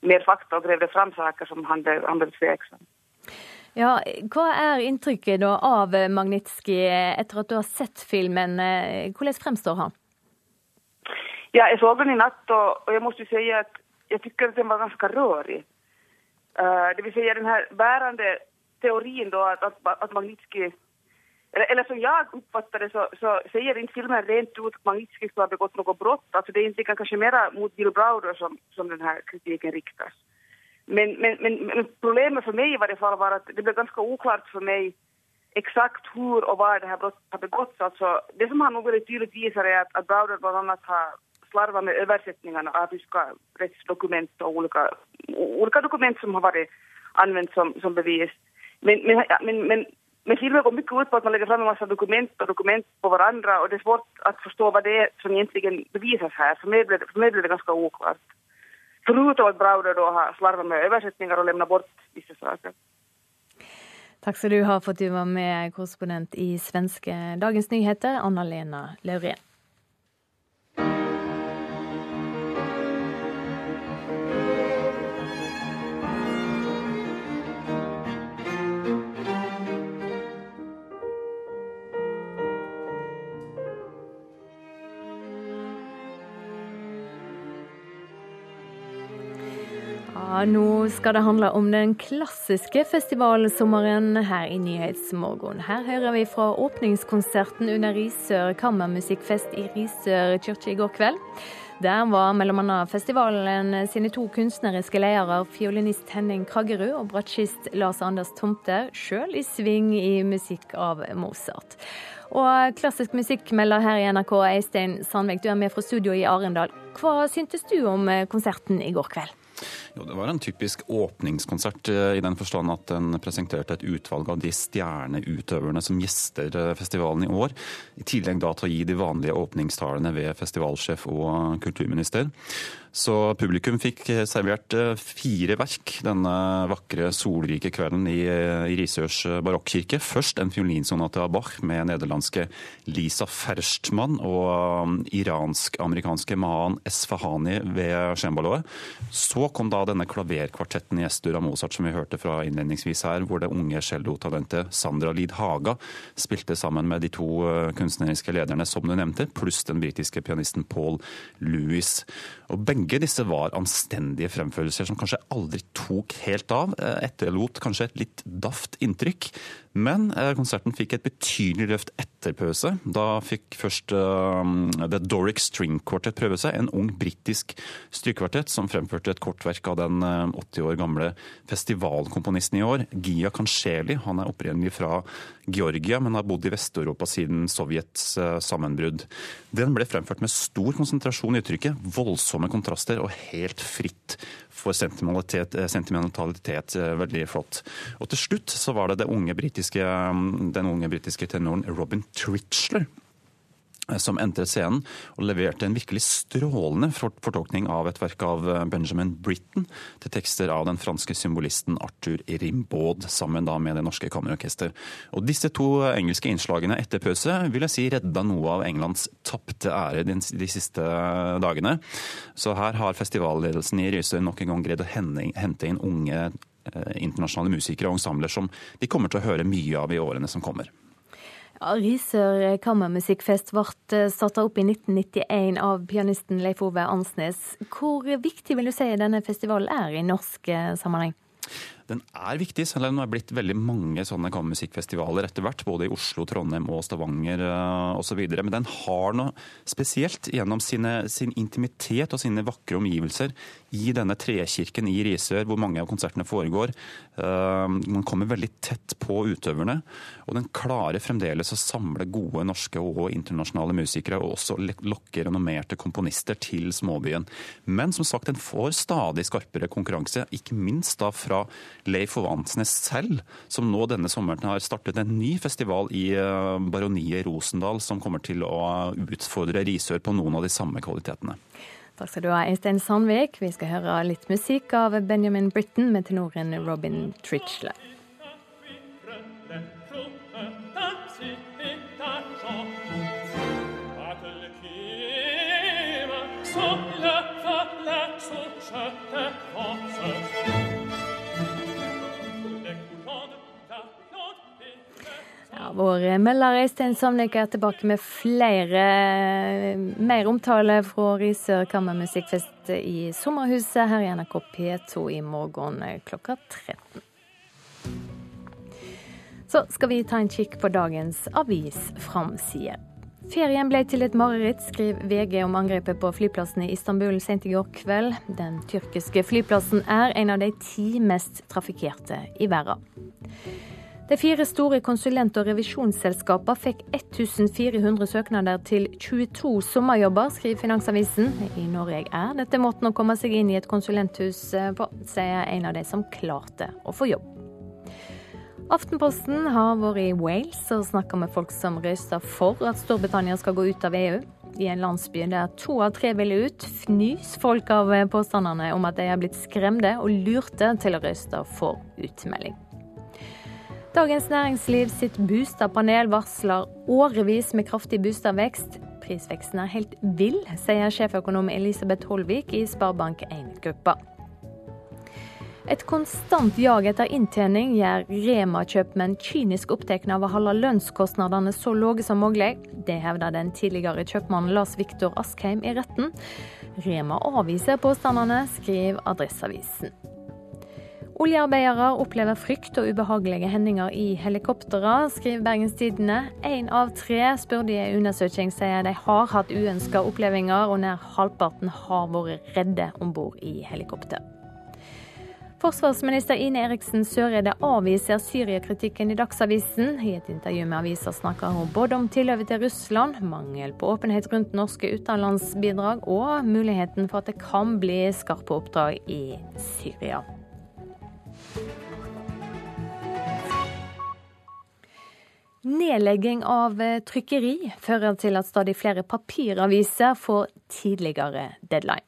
mer fakta og grävde fram saker som han ble, han blev tveksam. Ja, hva er inntrykket da av Magnitsky etter at du har sett filmen? Hvordan fremstår han? Ja, jeg så den i natt, og, og jeg må si at jeg syns den var ganske rørig. Uh, det vil si den her bærende teorien da, at, at, at Magnitsky eller, eller som jag uppfattar det så, så säger inte filmen rent ut att Magnitsky skulle ha begått något brott. Alltså det är inte kanske mer mot Bill Browder som, som den här kritiken riktas. Men, men, men, men problemet för mig i varje fall var att det blev ganska oklart för mig exakt hur och var det här brottet har begåtts. Alltså, det som han nog väldigt tydligt visar är att, att Browder bland annat har slarvat med översättningarna av ryska rättsdokument och olika, olika dokument som har varit använt som, som bevis. Men, men, men, men men filmen går mye ut på at man legger fram en masse dokument og dokument på hverandre, og det er svårt å forstå hva det er som egentlig bevisas här. För mig blev, for meg blev det ganske uklart. Foruten at Browder da har slarvet med översättningar og levnet bort disse saker. Takk skal du ha for at du var med, korrespondent i svenske Dagens Nyheter, Anna-Lena Laurén. Nå skal det handle om den klassiske festivalsommeren her i Nyhetsmorgen. Her hører vi fra åpningskonserten under Risør kammermusikkfest i Risør kirke i går kveld. Der var bl.a. festivalen sine to kunstneriske ledere, fiolinist Henning Kraggerud og bratsjist Lars Anders Tomte, sjøl i sving i musikk av Mozart. Og klassisk musikkmelder her i NRK, Eistein Sandvik, du er med fra studio i Arendal. Hva syntes du om konserten i går kveld? Jo, Det var en typisk åpningskonsert eh, i den forstand at den presenterte et utvalg av de stjerneutøverne som gjester eh, festivalen i år. I tillegg da til å gi de vanlige åpningstalene ved festivalsjef og kulturminister. Så publikum fikk servert eh, fire verk denne vakre, solrike kvelden i, i Risørs barokkirke. Først en fiolinsonate av Bach med nederlandske Lisa Ferstmann og iransk-amerikanske Mahan Esfahani ved cembaloet. Så kom da denne klaverkvartetten i Estur av Mozart som vi hørte fra innledningsvis her, hvor det unge cellotalentet Sandra Lid Haga spilte sammen med de to kunstneriske lederne som du nevnte, pluss den britiske pianisten Paul Lewis. Og begge disse var anstendige fremførelser som kanskje aldri tok helt av. Etterlot kanskje et litt daft inntrykk. Men konserten fikk et betydelig løft etter pause. Da fikk først uh, The Doric String Quartet prøve seg, en ung britisk strykekvartett som fremførte et kortverk av den 80 år gamle festivalkomponisten i år, Gia Kansheli. Han er opprinnelig fra Georgia, men har bodd i Vest-Europa siden Sovjets sammenbrudd. Den ble fremført med stor konsentrasjon i uttrykket, voldsomme kontraster og helt fritt for sentimentalitet. sentimentalitet veldig flott. Og til slutt så var det, det unge britiske, den unge britiske tenoren Robin Tritchler som entret scenen og leverte en virkelig strålende fortolkning av et verk av Benjamin Britten til tekster av den franske symbolisten Arthur Rimbaud, sammen da med Det Norske Kammerorkester. Og disse to engelske innslagene etter pause vil jeg si redda noe av Englands tapte ære de, siste dagene. Så her har festivalledelsen i Risør nok en gang greid å hente inn unge internasjonale musikere og ensembler som de kommer til å høre mye av i årene som kommer. Ja, Risør kammermusikkfest ble starta opp i 1991 av pianisten Leif Ove Ansnes. Hvor viktig vil du si denne festivalen er i norsk sammenheng? Den er viktig, selv om det er blitt veldig mange sånne kammermusikkfestivaler etter hvert. Både i Oslo, Trondheim og Stavanger osv. Men den har noe spesielt gjennom sine, sin intimitet og sine vakre omgivelser i denne trekirken i Risør, hvor mange av konsertene foregår. Man kommer veldig tett på utøverne, og den klarer fremdeles å samle gode norske og internasjonale musikere, og også lokke renommerte komponister til småbyen. Men som sagt, den får stadig skarpere konkurranse, ikke minst da fra Leif Ove Ansnes selv, som nå denne sommeren har startet en ny festival i Baroniet Rosendal, som kommer til å utfordre Risør på noen av de samme kvalitetene. Takk skal du ha, Øystein Sandvik. Vi skal høre litt musikk av Benjamin Britten med tenoren Robin Tritchler. Vår melder Øystein Samnik er tilbake med flere mer omtale fra Risør kammermusikkfest i Sommerhuset her i NRK P2 i morgen klokka 13. Så skal vi ta en kikk på dagens avisframside. Ferien ble til et mareritt, skriver VG om angrepet på flyplassen i Istanbul sent i går kveld. Den tyrkiske flyplassen er en av de ti mest trafikkerte i verden. De fire store konsulent- og revisjonsselskapene fikk 1400 søknader til 22 sommerjobber, skriver Finansavisen. I Norge er dette måten å komme seg inn i et konsulenthus på, sier en av de som klarte å få jobb. Aftenposten har vært i Wales og snakka med folk som røysta for at Storbritannia skal gå ut av EU. I en landsby der to av tre ville ut, fnys folk av påstandene om at de er blitt skremte og lurte til å røyste for utmelding. Dagens Næringsliv sitt boligpanel varsler årevis med kraftig boligvekst. Prisveksten er helt vill, sier sjeføkonom Elisabeth Holvik i Sparebank1-gruppa. Et konstant jag etter inntjening gjør Rema-kjøpmenn kynisk opptatt av å holde lønnskostnadene så lave som mulig. Det hevder den tidligere kjøpmannen Lars Viktor Askheim i retten. Rema avviser påstandene, skriver Adresseavisen. Oljearbeidere opplever frykt og ubehagelige hendinger i helikoptre, skriver Bergens Tidende. Én av tre spurte i en undersøking sier de har hatt uønska opplevelser, og nær halvparten har vært redde om bord i helikopter. Forsvarsminister Ine Eriksen Søreide avviser Syria-kritikken i Dagsavisen. I et intervju med avisa snakker hun både om tilløpet til Russland, mangel på åpenhet rundt norske utenlandsbidrag og muligheten for at det kan bli skarpe oppdrag i Syria. Nedlegging av trykkeri fører til at stadig flere papiraviser får tidligere deadline.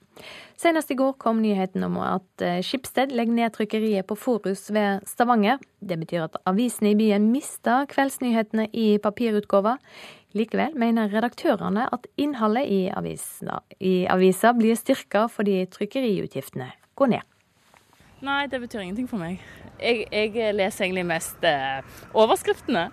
Senest i går kom nyheten om at eh, Skipsted legger ned trykkeriet på Forus ved Stavanger. Det betyr at avisene i byen mister kveldsnyhetene i papirutgåva. Likevel mener redaktørene at innholdet i aviser, blir styrka fordi trykkeriutgiftene går ned. Nei, det betyr ingenting for meg. Jeg, jeg leser egentlig mest eh, overskriftene.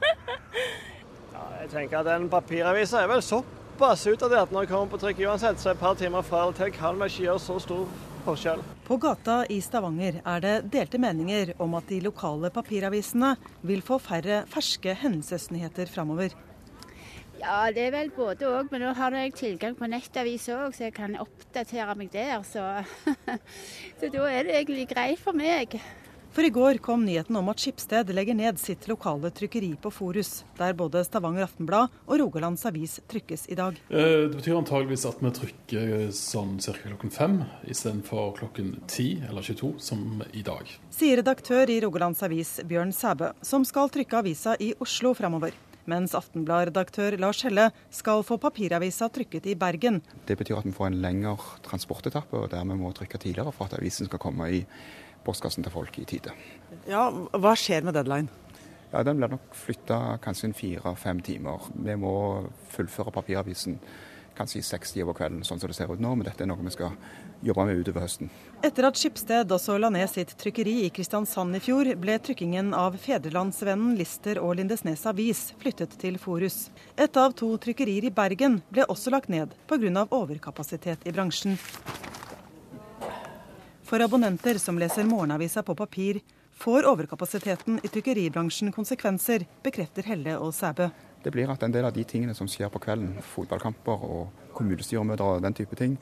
ja, jeg tenker at En papiravis er vel såpass utdatert når jeg kommer på trykk uansett, så et par timer fra eller til kan vel ikke gjøre så stor forskjell. På gata i Stavanger er det delte meninger om at de lokale papiravisene vil få færre ferske hendelsesnyheter framover. Ja, det er vel både òg, men nå har jeg tilgang på nettavis òg, så jeg kan oppdatere meg der. Så, så da er det egentlig greit for meg. For i går kom nyheten om at Skipsted legger ned sitt lokale trykkeri på Forus, der både Stavanger Aftenblad og Rogalands Avis trykkes i dag. Eh, det betyr antageligvis at vi trykker sånn ca. klokken fem istedenfor klokken ti eller 22, som i dag. Sier redaktør i Rogalands Avis Bjørn Sæbø, som skal trykke avisa i Oslo framover mens Aftenblad-redaktør Lars Helle skal få papiravisa trykket i Bergen. Det betyr at vi får en lengre transportetappe, og dermed må trykke tidligere for at avisen skal komme i postkassen til folk i tide. Ja, Hva skjer med deadline? Ja, Den blir nok flytta kanskje en fire-fem timer. Vi må fullføre papiravisen kanskje i seks-ti over kvelden, sånn som det ser ut nå. Men dette er noe vi skal jobbe med utover høsten. Etter at Skipsted også la ned sitt trykkeri i Kristiansand i fjor, ble trykkingen av Fedrelandsvennen, Lister og Lindesnes Avis flyttet til Forus. Et av to trykkerier i Bergen ble også lagt ned pga. overkapasitet i bransjen. For abonnenter som leser morgenavisa på papir, får overkapasiteten i trykkeribransjen konsekvenser, bekrefter Helle og Sæbø. Det blir at en del av de tingene som skjer på kvelden, fotballkamper og kommunestyremøter og den type ting,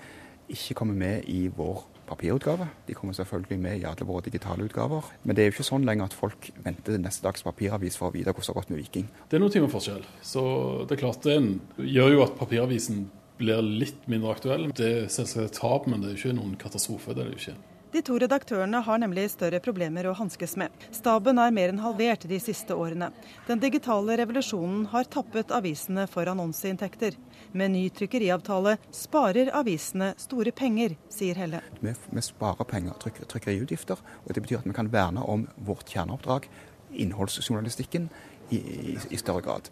ikke kommer med i vår papirutgave. De kommer selvfølgelig med i alle våre digitale utgaver. Men det er jo ikke sånn lenger at folk venter til neste dags papiravis for å vite hvordan det har gått med Viking. Det er noen timer forskjell. Så det er klart det gjør jo at papiravisen blir litt mindre aktuell. Det er selvsagt et tap, men det er jo ikke noen katastrofe. det er det jo ikke. De to redaktørene har nemlig større problemer å hanskes med. Staben er mer enn halvert de siste årene. Den digitale revolusjonen har tappet avisene for annonseinntekter. Med ny trykkeriavtale sparer avisene store penger, sier Helle. Vi, vi sparer penger, tryk, trykkeriutgifter, og det betyr at vi kan verne om vårt kjerneoppdrag, innholdsjournalistikken, i, i, i, større grad.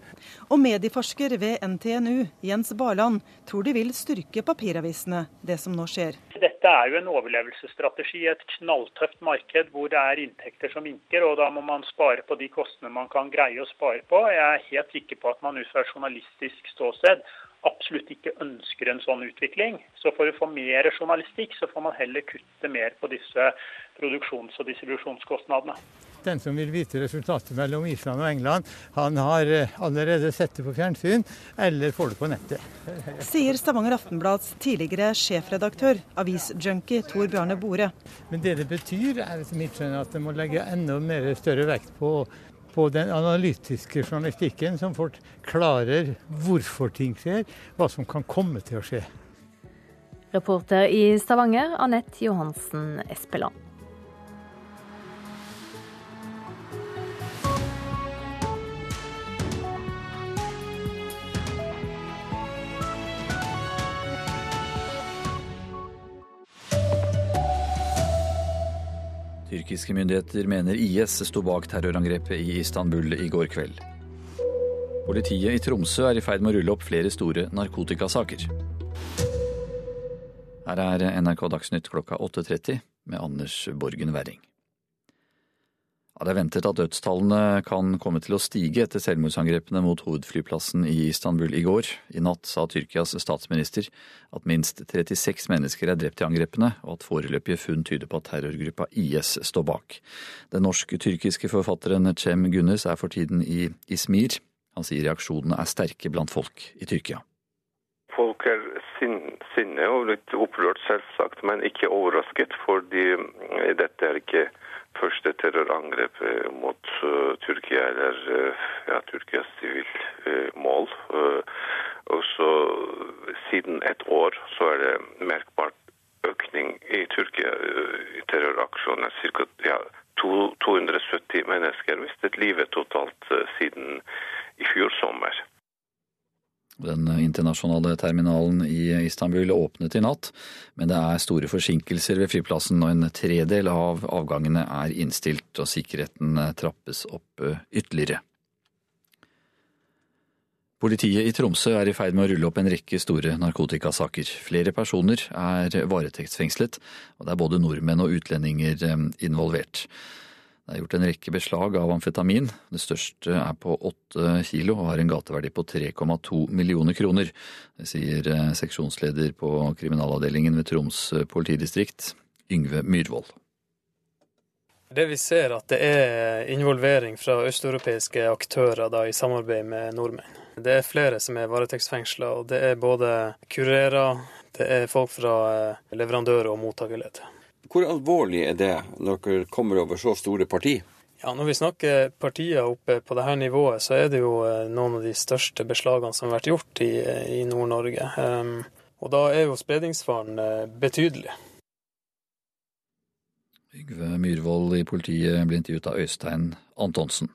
Og medieforsker ved NTNU, Jens Barland, tror de vil styrke papiravisene, det som nå skjer. Dette er jo en overlevelsesstrategi i et knalltøft marked hvor det er inntekter som vinker, og da må man spare på de kostene man kan greie å spare på. Jeg er helt sikker på at man ut fra journalistisk ståsted absolutt ikke ønsker en sånn utvikling. Så for å få mer journalistikk, så får man heller kutte mer på disse produksjons- og distribusjonskostnadene. Den som vil vite resultatet mellom Island og England, han har eh, allerede sett det på fjernsyn, eller får det på nettet. Sier Stavanger Aftenblads tidligere sjefredaktør, avisjunkie Tor Bjarne Bore. Men det det betyr, er etter mitt skjønn at det må legge enda mer større vekt på på den analytiske journalistikken, som folk klarer hvorfor ting skjer, hva som kan komme til å skje. Reporter i Stavanger, Anette Johansen Espeland. Tyrkiske myndigheter mener IS sto bak terrorangrepet i Istanbul i går kveld. Politiet i Tromsø er i ferd med å rulle opp flere store narkotikasaker. Her er NRK Dagsnytt klokka 8.30 med Anders Borgen Werring. Ja, det er ventet at dødstallene kan komme til å stige etter selvmordsangrepene mot hovedflyplassen i Istanbul i går. I natt sa Tyrkias statsminister at minst 36 mennesker er drept i angrepene, og at foreløpige funn tyder på at terrorgruppa IS står bak. Den norsk-tyrkiske forfatteren Cem Gunnes er for tiden i Ismir. Han sier reaksjonene er sterke blant folk i Tyrkia. Folk er sinne og litt opprørt, selvsagt, men ikke overrasket. Fordi dette er ikke første terrorangrepet mot uh, Tyrkia eller uh, ja, Tyrkias sivilmål. Uh, og så siden et år så er det merkbart økning i Tyrkia i terroraksjoner. Cirka Ja, 270 mennesker mistet livet totalt siden i fjor sommer. Den internasjonale terminalen i Istanbul åpnet i natt, men det er store forsinkelser ved flyplassen, og en tredel av avgangene er innstilt, og sikkerheten trappes opp ytterligere. Politiet i Tromsø er i ferd med å rulle opp en rekke store narkotikasaker. Flere personer er varetektsfengslet, og det er både nordmenn og utlendinger involvert. Det er gjort en rekke beslag av amfetamin. Det største er på åtte kilo og har en gateverdi på 3,2 millioner kroner. Det sier eh, seksjonsleder på kriminalavdelingen ved Troms politidistrikt, Yngve Myhrvold. Det vi ser at det er involvering fra østeuropeiske aktører da, i samarbeid med nordmenn. Det er flere som er varetektsfengsla, og det er både kurerer, det er folk fra eh, leverandør- og mottakerledd. Hvor alvorlig er det når dere kommer over så store parti? Ja, Når vi snakker partier oppe på dette nivået, så er det jo eh, noen av de største beslagene som har vært gjort i, i Nord-Norge. Um, og da er jo spredningsfaren eh, betydelig. Yngve Myhrvold i politiet ble intervjuet av Øystein Antonsen.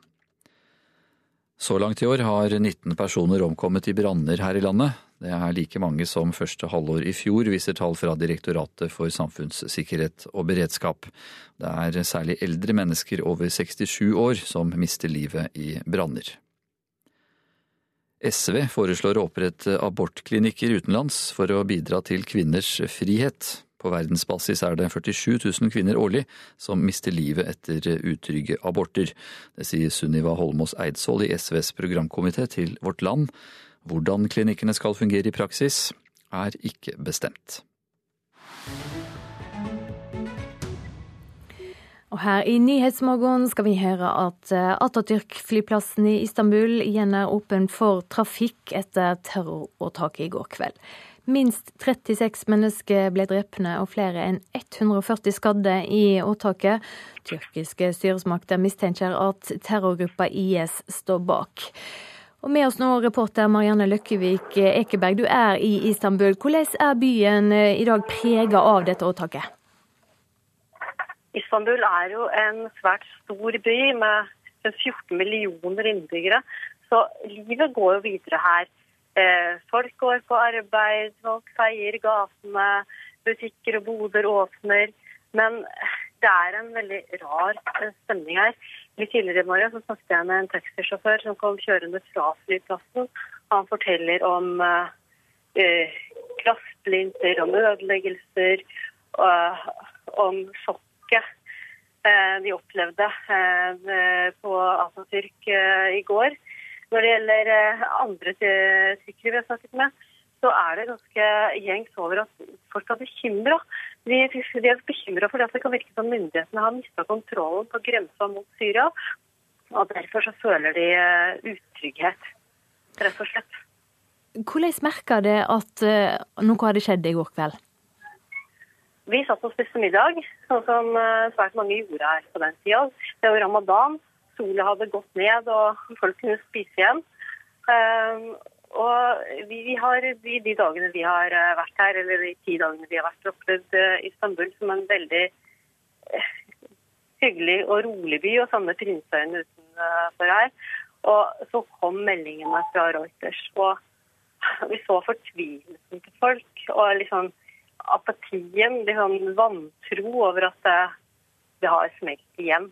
Så langt i år har 19 personer omkommet i branner her i landet. Det er like mange som første halvår i fjor, viser tall fra Direktoratet for samfunnssikkerhet og beredskap. Det er særlig eldre mennesker over 67 år som mister livet i branner. SV foreslår å opprette abortklinikker utenlands for å bidra til kvinners frihet. På verdensbasis er det 47 000 kvinner årlig som mister livet etter utrygge aborter. Det sier Sunniva Holmås Eidsvoll i SVs programkomité til Vårt Land. Hvordan klinikkene skal fungere i praksis, er ikke bestemt. Og her i Nyhetsmorgen skal vi høre at eh, Atatürk-flyplassen i Istanbul igjen er åpen for trafikk etter terroråtaket i går kveld. Minst 36 mennesker ble drepne og flere enn 140 skadde i åtaket. Tyrkiske styresmakter mistenker at terrorgruppa IS står bak. Og med oss nå, reporter Marianne Løkkevik Ekeberg, du er i Istanbul. Hvordan er byen eh, i dag prega av dette åtaket? Istanbul er jo en svært stor by med 14 millioner innbyggere. Så livet går jo videre her. Eh, folk går på arbeid, folk feier gatene, butikker og boder åpner. Men det er en veldig rar eh, stemning her. Litt tidligere i morgen så snakket jeg med en taxisjåfør som kom kjørende fra flyplassen. Han forteller om uh, kraftlinser, om ødeleggelser, uh, om sjokket uh, de opplevde på Atatürk i går. Når det gjelder eh, andre tyskere vi har snakket med, så er det ganske gjengs over at folk er bekymra. De, de, er bekymra for at det kan virke som myndighetene har mista kontrollen på grensa mot Syria. Og derfor så føler de eh, utrygghet, rett og slett. Hvordan merka det at eh, noe hadde skjedd i går kveld? Vi satt og spiste middag, sånn som svært mange gjorde her på den tida. Det var ramadan sola hadde gått ned og folk kunne spise igjen. Og vi, vi har de, de, dagene vi har eh, vært her, eller de ti dagene vi har vært opplevd uh, Istanbul som en veldig uh, hyggelig og rolig by, og samme Trinsøyen utenfor her. Og så kom meldingene fra Reuters, og vi så fortvilelsen til folk. Og liksom apatien, liksom vantro over at det, det har smelt igjen.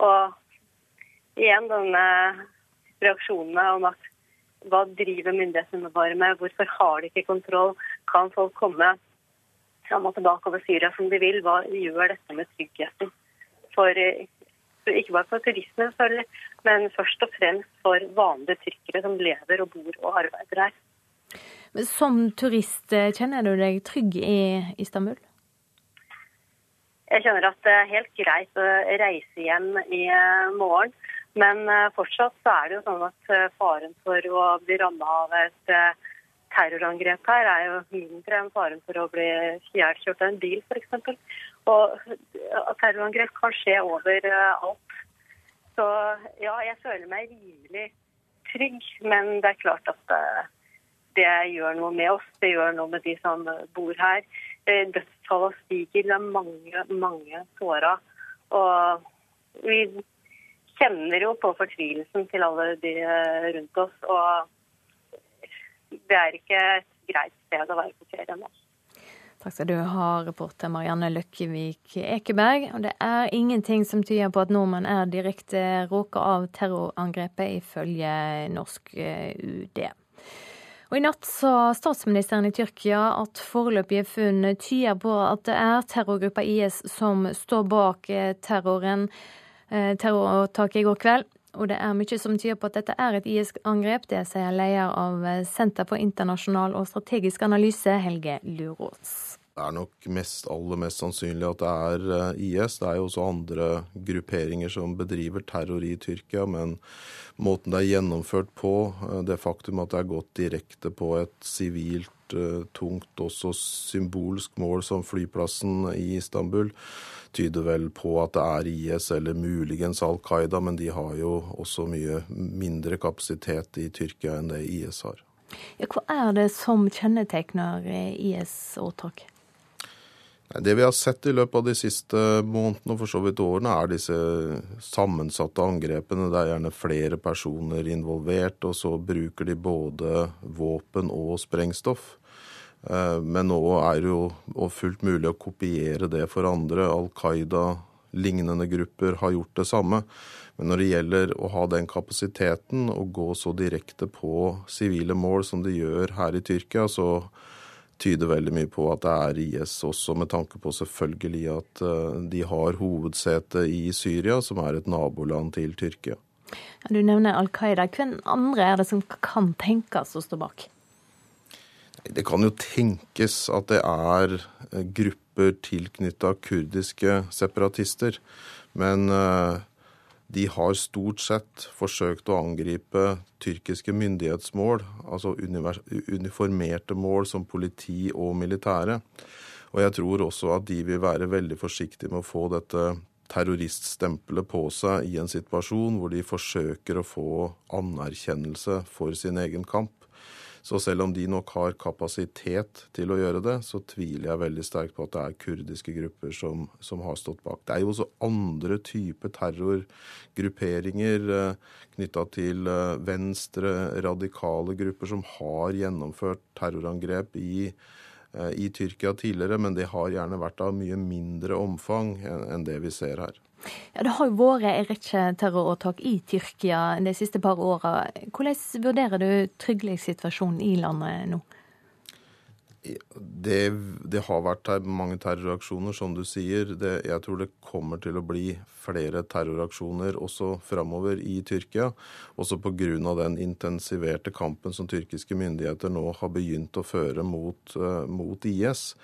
Og igjen denne reaksjonene om at hva driver myndighetene våre med, hvorfor har de ikke kontroll, kan folk komme fram og tilbake over Syria som de vil, hva gjør dette med tryggheten? For, for ikke bare for turistene, selvfølgelig, men først og fremst for vanlige tyrkere som lever og bor og arbeider her. Som turist, kjenner du deg trygg i Istanbul? Jeg kjenner at det er helt greit å reise hjem i morgen. Men eh, fortsatt så er det jo sånn at eh, faren for å bli ramma av et eh, terrorangrep her er jo mindre enn faren for å bli ihjelkjørt av en bil, f.eks. Og terrorangrep kan skje overalt. Så ja, jeg føler meg rimelig trygg, men det er klart at det gjør noe med oss. Det gjør noe med de som bor her. Dødstallene stiger, det er mange, mange såra. Og vi kjenner jo på fortvilelsen til alle de rundt oss. Og det er ikke et greit sted å være på ferie nå. Takk skal du ha, reporter Marianne Løkkevik Ekeberg. Og det er ingenting som tyder på at nordmenn er direkte råka av terrorangrepet, ifølge norsk eh, UD. Og I natt sa statsministeren i Tyrkia at foreløpige funn tyder på at det er terrorgruppa IS som står bak eh, terroren. Eh, i går kveld. Og det er mye som tyder på at dette er et IS-angrep. Det sier leder av eh, Senter for internasjonal og strategisk analyse, Helge Lurås. Det er nok mest, aller mest sannsynlig at det er eh, IS. Det er jo også andre grupperinger som bedriver terror i Tyrkia. Men måten det er gjennomført på, det faktum at det er gått direkte på et sivilt, tungt, også symbolsk mål som flyplassen i Istanbul, tyder vel på at det er IS eller muligens Al Qaida, men de har jo også mye mindre kapasitet i Tyrkia enn det IS har. Ja, hva er det som kjennetegner IS-åtak? Det vi har sett i løpet av de siste månedene og for så vidt årene, er disse sammensatte angrepene. Det er gjerne flere personer involvert, og så bruker de både våpen og sprengstoff. Eh, men nå er det jo fullt mulig å kopiere det for andre. Al Qaida, lignende grupper, har gjort det samme. Men når det gjelder å ha den kapasiteten og gå så direkte på sivile mål som de gjør her i Tyrkia, så tyder veldig mye på at det er IS også, med tanke på selvfølgelig at eh, de har hovedsete i Syria, som er et naboland til Tyrkia. Du nevner Al Qaida. Hvem andre er det som kan tenkes å stå bak? Det kan jo tenkes at det er eh, grupper tilknytta kurdiske separatister. Men eh, de har stort sett forsøkt å angripe tyrkiske myndighetsmål, altså uniformerte mål som politi og militære. Og jeg tror også at de vil være veldig forsiktige med å få dette terroriststempelet på seg i en situasjon hvor de forsøker å få anerkjennelse for sin egen kamp. Så selv om de nok har kapasitet til å gjøre det, så tviler jeg veldig sterkt på at det er kurdiske grupper som, som har stått bak. Det er jo også andre typer terrorgrupperinger eh, knytta til eh, venstre, radikale grupper som har gjennomført terrorangrep i eh, i Tyrkia tidligere, men det har gjerne vært av mye mindre omfang enn det vi ser her. Ja, Det har jo vært en rekke terroråtak i Tyrkia de siste par åra. Hvordan vurderer du trygghetssituasjonen i landet nå? Det, det, har vært mange terroraksjoner, som du sier. Det, jeg tror det kommer til å bli flere terroraksjoner også framover i Tyrkia. Også pga. den intensiverte kampen som tyrkiske myndigheter nå har begynt å føre mot, uh, mot, IS.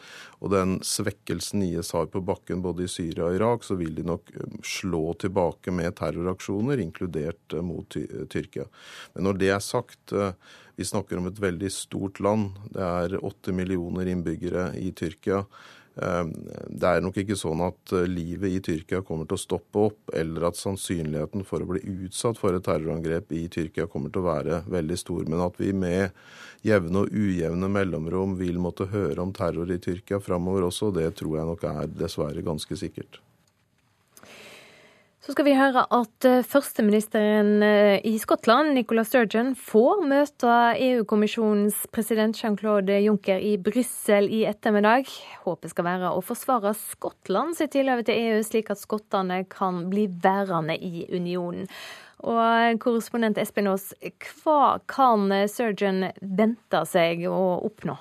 Og den svekkelsen IS har på bakken både i Syria og Irak, så vil de nok eh, slå tilbake med terroraksjoner, inkludert uh, mot Tyrkia. Men når det er sagt vi snakker om et veldig stort land. Det er åtte millioner innbyggere i Tyrkia. Eh, det er nok ikke sånn at eh, livet i Tyrkia kommer til å stoppe opp, eller at sannsynligheten for å bli utsatt for et terrorangrep i Tyrkia kommer til å være veldig stor. Men at vi med jevne og ujevne mellomrom vil måtte høre om terror i Tyrkia framover også, det tror jeg nok er dessverre ganske sikkert. Så skal vi høre at eh, førsteministeren eh, i Skottland, Nicola Sturgeon, får møte EU-kommisjonens president Jean-Claude Juncker i Brussel i ettermiddag. Håpet skal være å forsvare Skottland sitt tilhøve til EU, slik at skottene kan bli værende i unionen. Og korrespondent Espen Aas, hva kan Sturgeon vente seg å oppnå?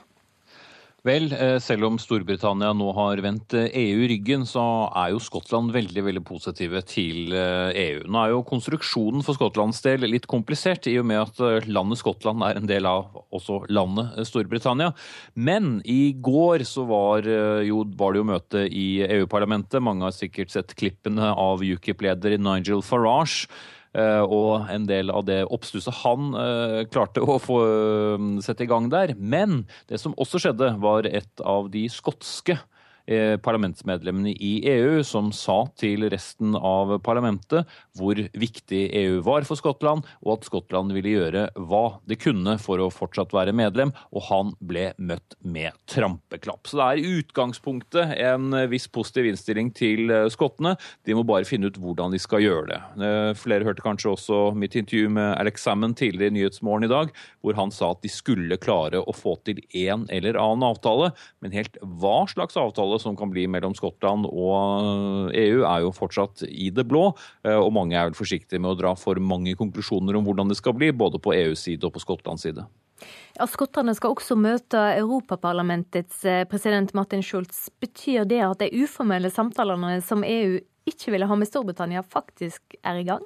Vel, eh, selv om Storbritannia nå har vendt EU eh, e ryggen, så er jo Skottland veldig veldig positive til EU. Eh, e nå er jo konstruksjonen for Skottlands del litt komplisert, i og med at landet Skottland er en del av også landet Storbritannia. Men i går så var, jo, var det jo møte i EU-parlamentet. Mange har sikkert sett klippene av UKIP-leder Nigel Farage og en del av det oppstusset han eh, klarte å få eh, sette i gang der. Men det som også skjedde, var et av de skotske eh, parlamentsmedlemmene i EU som sa til resten av parlamentet hvor viktig EU var for Skottland, og at Skottland ville gjøre hva det kunne for å fortsatt være medlem, og han ble møtt med trampeklapp. Så det er i utgangspunktet en viss positiv innstilling til eh, skottene. De må bare finne ut hvordan de skal gjøre det. Eh, flere hørte kanskje også mitt intervju med Alex Salmon tidligere i Nyhetsmorgen i dag, hvor han sa at de skulle klare å få til en eller annen avtale. Men helt hva slags avtale som kan bli mellom Skottland og EU, er jo fortsatt i det blå. Eh, og mange er vel forsiktige med å dra for mange konklusjoner om hvordan det skal bli, både på EUs side og på Skottlands side. Ja, Skottene skal også møte Europaparlamentets eh, president Martin Schulz. Betyr det at de uformelle samtalene som EU ikke ville ha med Storbritannia, faktisk er i gang?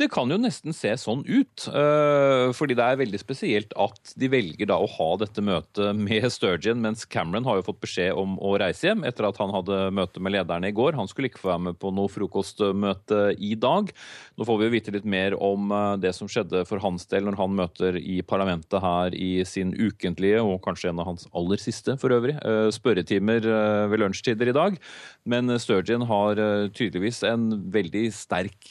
Det kan jo nesten se sånn ut. Eh, fordi det er veldig spesielt at de velger da å ha dette møtet med Sturgeon, mens Cameron har jo fått beskjed om å reise hjem etter at han hadde møte med lederne i går. Han skulle ikke få være med på noe frokostmøte i dag. Nå får vi jo vite litt mer om eh, det som skjedde for hans del når han møter i parlamentet her i sin ukentlige, og kanskje en av hans aller siste for øvrig, eh, spørretimer ved lunsjtider i dag. Men Sturgeon har tydeligvis en veldig sterk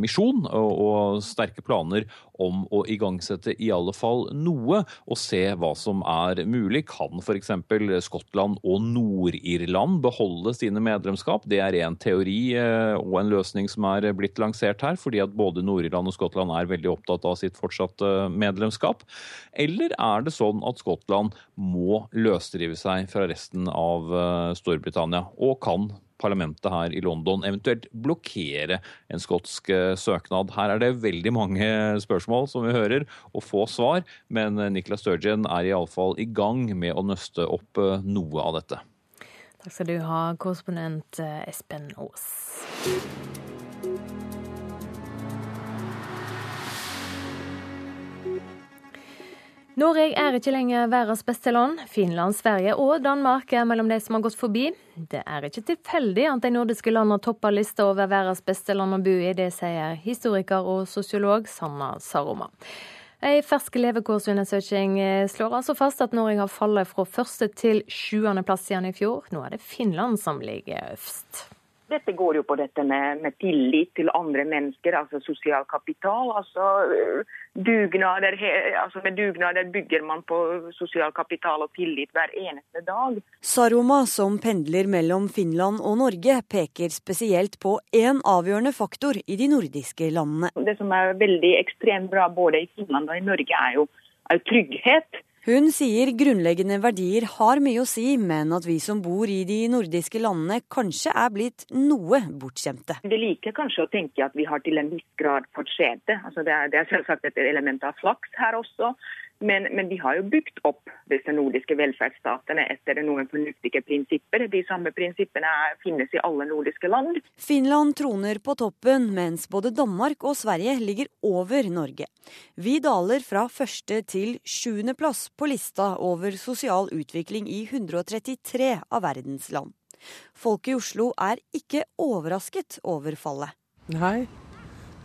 misjon og, og sterke planer om å igangsette i alle fall noe, og se hva som er mulig. Kan f.eks. Skottland og Nord-Irland beholde sine medlemskap? Det er en teori eh, og en løsning som er blitt lansert her, fordi at både Nord-Irland og Skottland er veldig opptatt av sitt fortsatte medlemskap. Eller er det sånn at Skottland må løsrive seg fra resten av eh, Storbritannia, og kan parlamentet her i London eventuelt blokkere en skotsk eh, søknad? Her er det veldig mange spørsmål som vi hører, og få svar, men eh, Sturgeon er iallfall i gang med å nøste opp eh, noe av dette. Takk skal du ha, korrespondent Espen Aas. Norge er ikke lenger verdens beste land. Finland, Sverige og Danmark er mellom de som har gått forbi. Det er ikke tilfeldig at de nordiske landene topper lista over verdens beste land å bo i. Det sier historiker og sosiolog Sanna Saroma. Ei fersk levekårsundersøking slår altså fast at Norge har fallet fra første til sjuende plass igjen i fjor. Nå er det Finland som ligger øverst. Dette går jo på dette med, med, tillit til andre mennesker, altså sosial kapital. altså øh, dugnader, altså Med dugnader bygger man på sosial kapital og tillit hver eneste dag. Saroma, som pendler mellom Finland og Norge, peker spesielt på én avgjørende faktor i de nordiske landene. Det som er veldig ekstremt bra både i Finland og i Norge, er jo, er jo trygghet. Hun sier grunnleggende verdier har mye å si, men at vi som bor i de nordiske landene kanskje er blitt noe bortskjemte. Vi liker kanskje å tenke at vi har til en viss grad fått skjede. Altså det, er, det er selvsagt et element av flaks her også. Men, men, de har jo bygd opp disse nordiske velferdsstatene etter noen fornuftige prinsipper. De samme prinsippene finnes i alle nordiske land. Finland troner på toppen, mens både Danmark og Sverige ligger over Norge. Vi daler fra første til sjuendeplass på lista over sosial utvikling i 133 av verdens land. Folk i Oslo er ikke overrasket over fallet. Nei,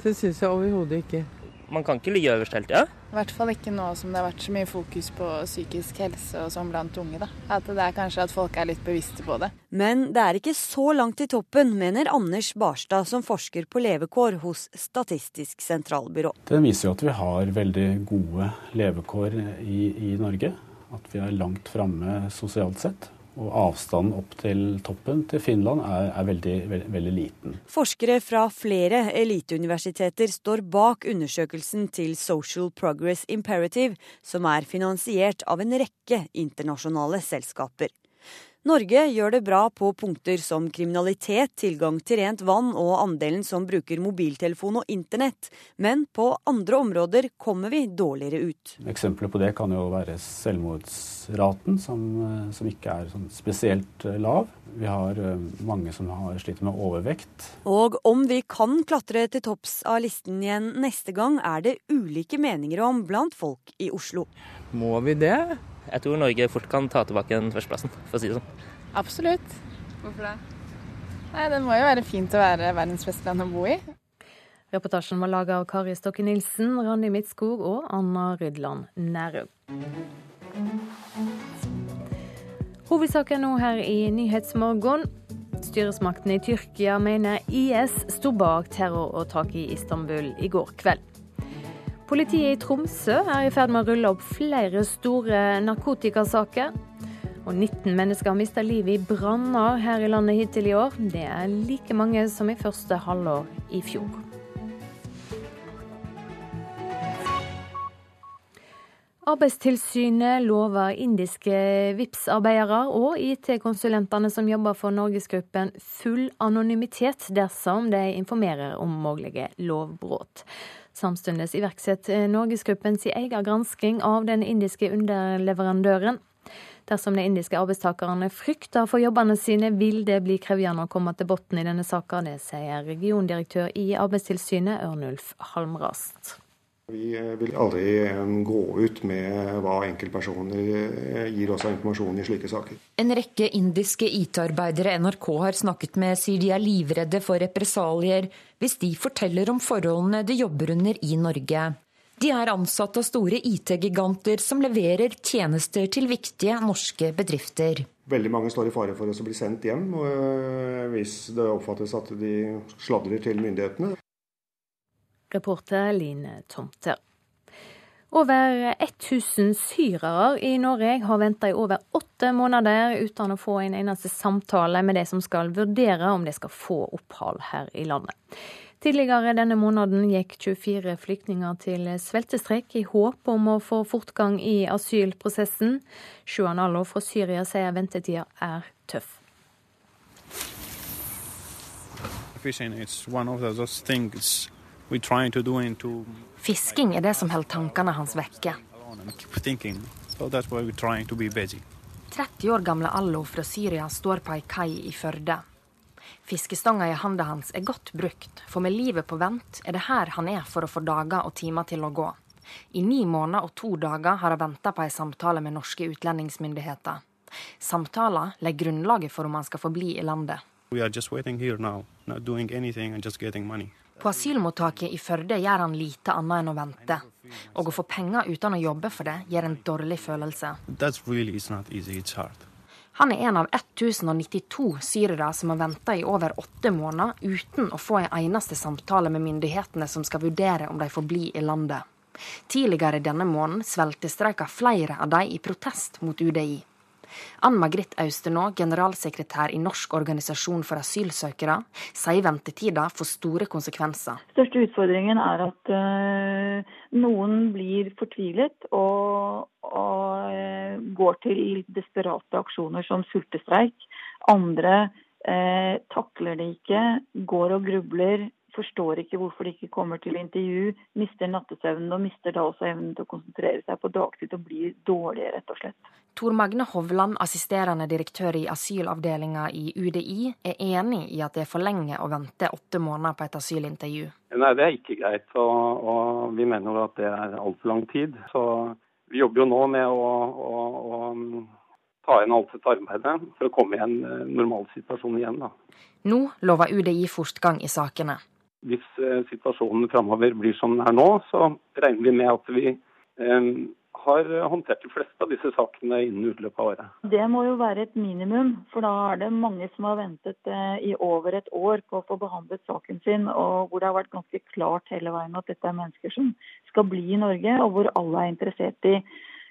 det syns jeg overhodet ikke man kan ikke ligge øverst hele tida. I hvert fall ikke nå som det har vært så mye fokus på psykisk helse og sånn blant unge. da. At det er kanskje at folk er litt bevisste på det. Men det er ikke så langt til toppen, mener Anders Barstad, som forsker på levekår hos Statistisk sentralbyrå. Det viser jo at vi har veldig gode levekår i, i Norge. At vi er langt framme sosialt sett. Og avstanden opp til toppen til Finland er, er veldig, veldig, veldig, liten. Forskere fra flere eliteuniversiteter står bak undersøkelsen til Social Progress Imperative, som er finansiert av en rekke internasjonale selskaper. Norge gjør det bra på punkter som kriminalitet, tilgang til rent vann og andelen som bruker mobiltelefon og internett, men på andre områder kommer vi dårligere ut. Eksempler på det kan jo være selvmordsraten, som, eh, som ikke er sånn spesielt eh, lav. Vi har eh, mange som har slitt med overvekt. Og om vi kan klatre til topps av listen igjen neste gang, er det ulike meninger om blant folk i Oslo. Må vi det? Jeg tror Norge fort kan ta tilbake den førsteplassen, for å si det sånn. Absolutt. Hvorfor det? Nei, Det må jo være fint å være verdens beste land å bo i. Reportasjen var laga av Kari Stokke Nilsen, Randi Midtskog og Anna Rydland Nærum. Hovedsaken nå her i Nyhetsmorgen. Styresmaktene i Tyrkia mener IS sto bak terroråtaket i Istanbul i går kveld. Politiet i Tromsø er i ferd med å rulle opp flere store narkotikasaker. Og 19 mennesker har mista livet i branner her i landet hittil i år. Det er like mange som i første halvår i fjor. Arbeidstilsynet lover indiske VIPS-arbeidere og IT-konsulentene som jobber for Norgesgruppen full anonymitet dersom de informerer om mulige lovbrudd. Samtidig iverksetter Norgesgruppen sin egen gransking av den indiske underleverandøren. Dersom de indiske arbeidstakerne frykter for jobbene sine, vil det bli krevende å komme til bunnen i denne saka. Det sier regiondirektør i Arbeidstilsynet, Ørnulf Halmrast. Vi vil aldri gå ut med hva enkeltpersoner eh, gir oss av informasjon i slike saker. En rekke indiske IT-arbeidere NRK har snakket med, sier de er livredde for represalier hvis de forteller om forholdene de jobber under i Norge. De er ansatt av store IT-giganter som leverer tjenester til viktige norske bedrifter. Veldig mange står i fare for å bli sendt hjem eh, hvis det oppfattes at de sladrer til myndighetene. Reporter Line Tomter. Over 1000 syrere i Norge har venta i over åtte måneder uten å få en eneste samtale med de som skal vurdere om de skal få opphold her i landet. Tidligere denne måneden gikk 24 flyktninger til sveltestrekk i håp om å få fortgang i asylprosessen. Shuan Allo fra Syria sier ventetida er tøff. Fishing is one of those things Fisking er det som holder tankene hans vekke. 30 år gamle Allo fra Syria står på ei kai i Førde. Fiskestanga i handa hans er godt brukt, for med livet på vent er det her han er for å få dager og timer til å gå. I ni måneder og to dager har han venta på ei samtale med norske utlendingsmyndigheter. Samtalen legger grunnlaget for om han skal få bli i landet. We are just waiting here now, not doing anything and just getting money. På asylmottaket i Førde gjør han lite annet enn å vente. Og å få penger uten å jobbe for det gir en dårlig følelse. Really han er en av 1092 syrere som har venta i over åtte måneder uten å få en eneste samtale med myndighetene som skal vurdere om de får bli i landet. Tidligere denne måneden sveltestreika flere av de i protest mot UDI. Ann Margrit Austenå, generalsekretær i Norsk organisasjon for asylsøkere, sier ventetida får store konsekvenser. Største utfordringen er at uh, noen blir fortvilet og, og uh, går til desperate aksjoner som sultestreik. Andre uh, takler det ikke, går og grubler, forstår ikke hvorfor de ikke kommer til intervju, mister nattesøvnen og mister da også evnen til å konsentrere seg på dagtid og blir dårlige, rett og slett. Tor Magne Hovland, assisterende direktør i asylavdelinga i UDI, er enig i at det er for lenge å vente åtte måneder på et asylintervju. Nei, det er ikke greit, og, og vi mener at det er altfor lang tid. Så vi jobber jo nå med å, å, å ta inn alt dette arbeidet for å komme i en normal normalsituasjon igjen. Da. Nå lover UDI fortgang i sakene. Hvis eh, situasjonen framover blir som den er nå, så regner vi med at vi eh, har håndtert de fleste av disse sakene innen utløpet av året. Det må jo være et minimum, for da er det mange som har ventet eh, i over et år på å få behandlet saken sin, og hvor det har vært ganske klart hele veien at dette er mennesker som skal bli i Norge, og hvor alle er interessert i,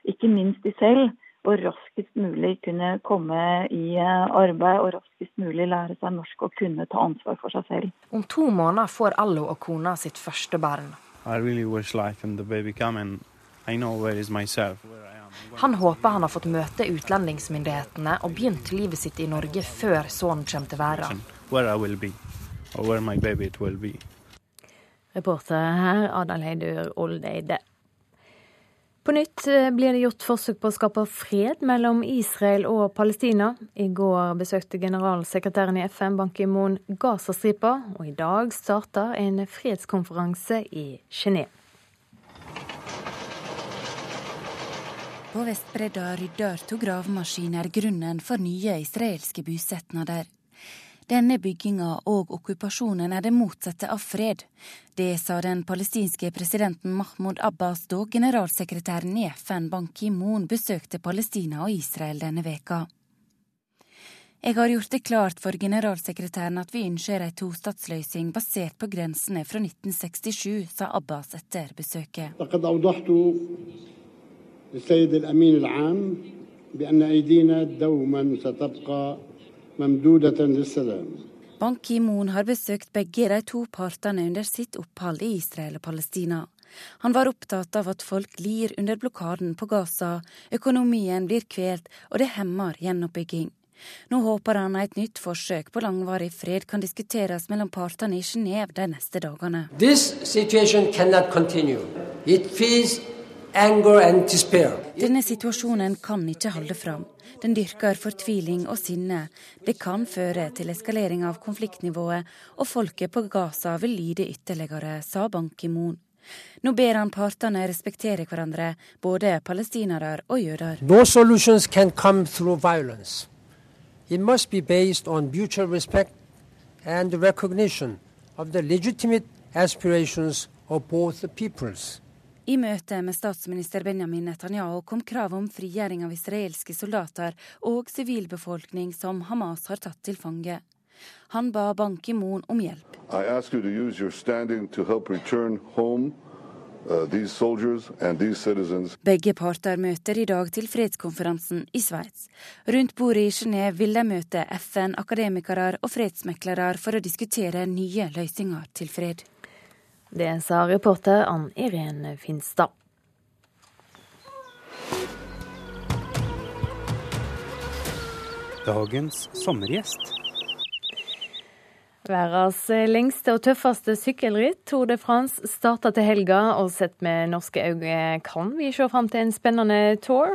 ikke minst de selv, og raskest mulig kunne komme i eh, arbeid og raskest mulig lære seg norsk og kunne ta ansvar for seg selv. Om to måneder får Allo og kona sitt første barn. Han håper han har fått møte utlendingsmyndighetene og begynt livet sitt i Norge før sønnen kommer til verden. Reporter her, Adal Heidur Oldeide. På nytt eh, blir det gjort forsøk på å skape fred mellom Israel og Palestina. I går besøkte generalsekretæren i FN Ban Ki-moon Gazastripa, og i dag starter en fredskonferanse i Genéve. På Vestbredda rydder to gravemaskiner grunnen for nye israelske bosetnader. Denne bygginga og okkupasjonen er det motsatte av fred. Det sa den palestinske presidenten Mahmoud Abbas da generalsekretæren i FN Ban Ki-moon besøkte Palestina og Israel denne veka. Jeg har gjort det klart for generalsekretæren at vi ønsker ei tostatsløsning basert på grensene fra 1967, sa Abbas etter besøket. للسيد الأمين العام بأن أيدينا دوما ستبقى ممدودة للسلام Ban Ki-moon har besøkt begge de to partene under sitt opphold i Israel og Palestina. Han var opptatt av at folk lir under blokaden på Gaza, økonomien blir kvelt og det hemmer gjenoppbygging. Nå håper han et nytt forsøk på langvarig fred kan diskuteres mellom partene i Genéve de neste dagene. This situation cannot continue. It feeds denne situasjonen kan ikke holde fram. Den dyrker fortviling og sinne. Det kan føre til eskalering av konfliktnivået, og folket på Gaza vil lide ytterligere, sa Ban Ki-moon. Nå ber han partene respektere hverandre, både palestinere og jøder. No solutions can come through violence. It must be based on mutual respect and recognition of the legitimate aspirations of both peoples. I møte med statsminister Benjamin Netanyahu kom krav om frigjøring av israelske soldater og sivilbefolkning som Hamas har tatt til fange. Han ba Ban Ki-moon om hjelp. Uh, Begge parter møter i dag til fredskonferansen i Sveits. Rundt bordet i Genéve vil de møte FN, akademikere og fredsmeklere for å diskutere nye løsninger til fred. Det sa reporter Ann Irén Finstad. Dagens sommergjest. Verdens lengste og tøffeste sykkelritt, Tour de France, starter til helga, og sett med norske øyne kan vi se fram til en spennende tour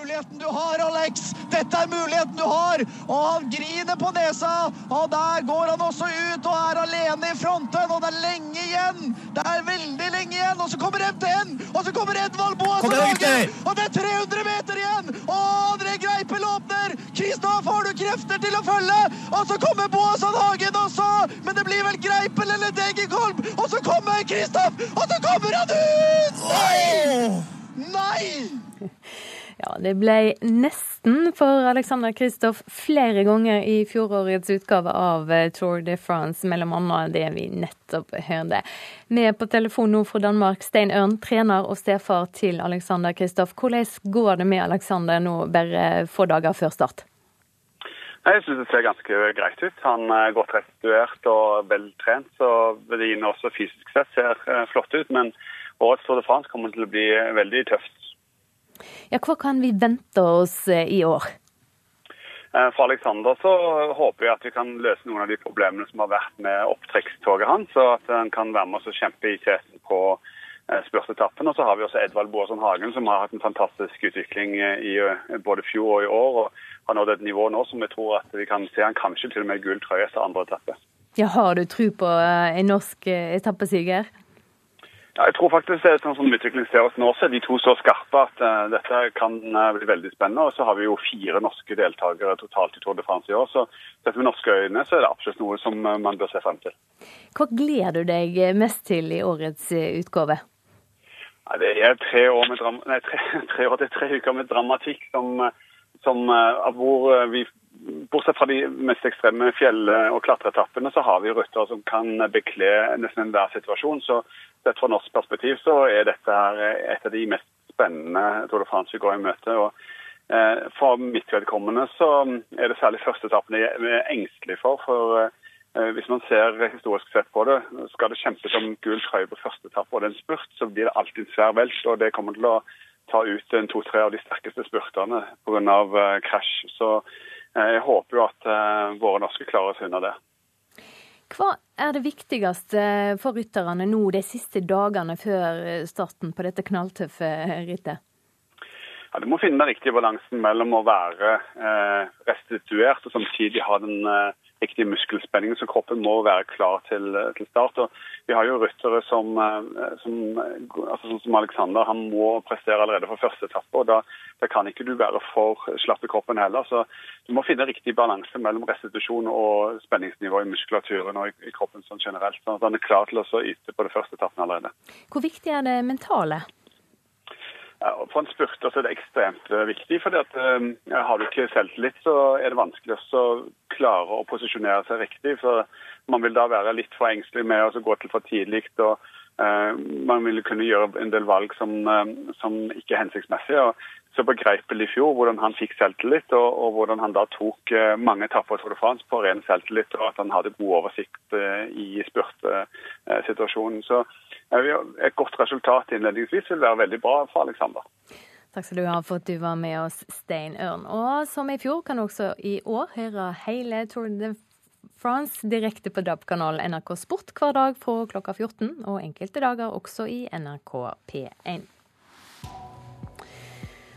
muligheten du har, Alex! Dette er muligheten du har! Og han griner på nesa, og der går han også ut og er alene i fronten, og det er lenge igjen! Det er veldig lenge igjen, og så kommer MTN, og så kommer Edvald Boas og det er 300 meter igjen! Og André Greipel åpner! Kristoff, har du krefter til å følge? Og så kommer Boasson Hagen også! Men det blir vel Greipel eller Degerkolb, og så kommer Kristoff, og så kommer han ut! Nei! Nei! Ja, det ble nesten for Alexander Kristoff flere ganger i fjorårets utgave av eh, Tour de France, mellom annet det vi nettopp hørte. Med på telefon nå fra Danmark, Stein Ørn, trener og stefar til Alexander Kristoff. Hvordan går det med Alexander nå, bare få dager før start? Jeg synes det ser ganske greit ut. Han er godt restituert og veltrent, så verdiene også fysisk sett ser eh, flott ut. Men årets Tour de France kommer til å bli veldig tøft. Ja, hva kan vi vente oss eh, i år? Eh, for Alexander så håper jeg at vi kan løse noen av de problemene som har vært med opptrekkstoget hans, og at han kan være med oss og kjempe i teten på spurtetappen. spørsetappen. Og så har vi også Edvald Boasson Hagen, som har hatt en fantastisk utvikling i både fjor og i år. og har nådd et nivå nå som vi tror at vi kan se han kanskje til og med gull trøye etter andre etappe. Ja, Har du tro på en norsk etappesiger? Ja, jeg tror faktisk det er sånn som utviklingen ser oss nå, så er de to så skarpe at uh, dette kan uh, bli veldig spennende. Og så har vi jo fire norske deltakere totalt i Tour de France i år. Så sett med norske øyne så er det absolutt noe som uh, man bør se frem til. Hva gleder du deg mest til i årets utgave? Ja, det er tre år, med dram nei, tre, tre år til tre uker med dramatikk som, som hvor vi Bortsett fra de mest ekstreme fjell- og klatreetappene, så har vi røtter som kan bekle nesten enhver situasjon. Så sett fra norsk perspektiv så er dette her et av de mest spennende Tour de France vi går i møte. og eh, For mitt vedkommende så er det særlig førsteetappene jeg er engstelig for. for eh, hvis man ser historisk sett på det, skal det kjempes om gul trøye på første etappe og det er en spurt, så blir det alltid svær velt. og Det kommer til å ta ut to-tre av de sterkeste spurtene pga. Uh, krasj. Så jeg håper jo at uh, våre norske klarer seg unna det. Hva er det viktigste for rytterne nå de siste dagene før starten på dette knalltøffe rittet? Ja, du må finne den riktige balansen mellom å være eh, restituert og samtidig ha den eh, muskelspenning, så kroppen må være klar til, til start. Og vi har jo ryttere som, eh, som, altså sånn som Alexander, han må prestere allerede for første etappe. og da, da, kan ikke du være for slapp i kroppen heller. Så du må finne riktig balanse mellom restitusjon og spenningsnivå i muskulaturen og i, i kroppen sånn generelt. sånn at han er klar til å yte på det første etappen allerede. Hvor viktig er det mentale? For en spurter er det ekstremt viktig. fordi at Har du ikke selvtillit, så er det vanskelig å klare å posisjonere seg riktig. for Man vil da være litt for engstelig med å gå til for tidlig. og Man vil kunne gjøre en del valg som, som ikke er hensiktsmessige. og så begreipelig i fjor hvordan han fikk selvtillit, og, og, hvordan han da tok mange etapper Tour de France på ren selvtillit, og at han hadde god oversikt i spurtsituasjonen. Så et godt resultat innledningsvis vil være veldig bra for Alexander. Takk skal du ha for at du var med oss, Stein Ørn. Og som i fjor kan du også i år høre hele Tour de France direkte på DAB-kanalen NRK Sport hver dag fra klokka 14, og enkelte dager også i NRK P1.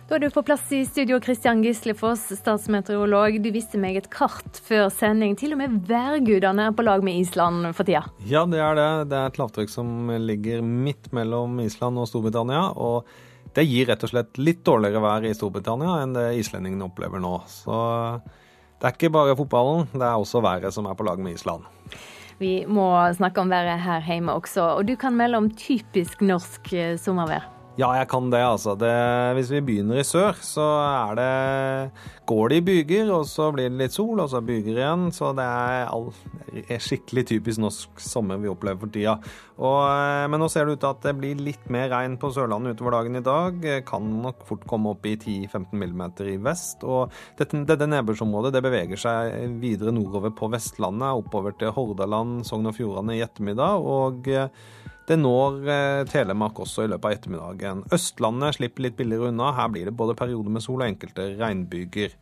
Da er du på plass i studio, Kristian Gislefoss, statsmeteorolog. Du viste meg et kart før sending. Til og med værgudene er på lag med Island for tida? Ja, det er det. Det er et lavtrykk som ligger midt mellom Island og Storbritannia. Og det gir rett og slett litt dårligere vær i Storbritannia enn det islendingene opplever nå. Så det er ikke bare fotballen, det er også været som er på lag med Island. Vi må snakke om været her hjemme også, og du kan melde om typisk norsk sommervær. Ja, jeg kan det, altså. Det, hvis vi begynner i sør, så er det Går det i byger, og så blir det litt sol, og så byger igjen. Så det er, all, er skikkelig typisk norsk sommer vi opplever for tida. Og, men nå ser det ut til at det blir litt mer regn på Sørlandet utover dagen i dag. Kan nok fort komme opp i 10-15 mm i vest. Og dette, dette nedbørsområdet det beveger seg videre nordover på Vestlandet, oppover til Hordaland, Sogn og Fjordane i ettermiddag. og det når eh, Telemark også i løpet av ettermiddagen. Østlandet slipper litt billigere unna. Her blir det både perioder med sol og enkelte regnbyger.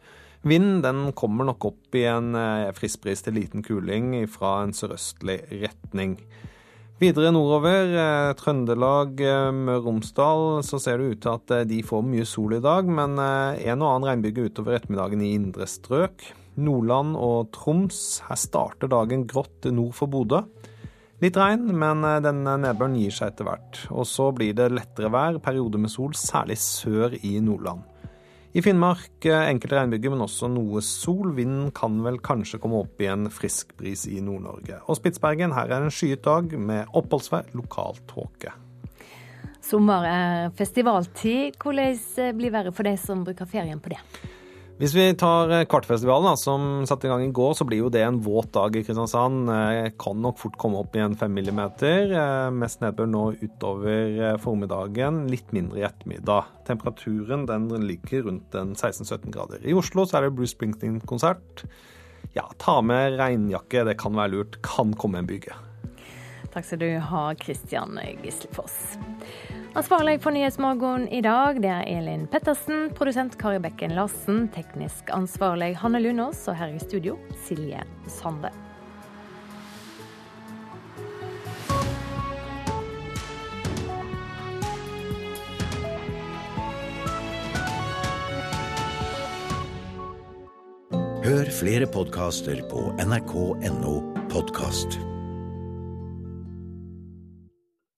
Vinden den kommer nok opp i en eh, friskbris til liten kuling fra en sørøstlig retning. Videre nordover, eh, Trøndelag, eh, Møre og Romsdal, så ser det ut til at de får mye sol i dag, men en og annen regnbyge utover ettermiddagen i indre strøk. Nordland og Troms, her starter dagen grått nord for Bodø. Litt regn, men eh, denne nedbøren gir seg etter hvert. Og så blir det lettere vær, perioder med sol, særlig sør i Nordland. I Finnmark eh, enkelte regnbyger, men også noe sol. Vinden kan vel kanskje komme opp i en frisk bris i Nord-Norge. Og Spitsbergen, her er en skyet dag med oppholdsvær, lokal tåke. Sommer er festivaltid. Hvordan blir været for de som bruker ferien på det? Hvis vi tar eh, Kvartfestivalen, da, som satte i gang i går, så blir jo det en våt dag i Kristiansand. Eh, kan nok fort komme opp i en fem millimeter. Eh, mest nedbør nå utover formiddagen, litt mindre i ettermiddag. Temperaturen den ligger rundt 16-17 grader. I Oslo så er det Bruce Springsteen-konsert. Ja, ta med regnjakke, det kan være lurt. Kan komme en byge. Takk skal du ha, Kristian Gislefoss. Ansvarlig for Nyhetsmorgen i dag, det er Elin Pettersen. Produsent Kari Bekken Larsen. Teknisk ansvarlig Hanne Lunås. Og her i studio Silje Sande. Hør flere podkaster på nrk.no podkast.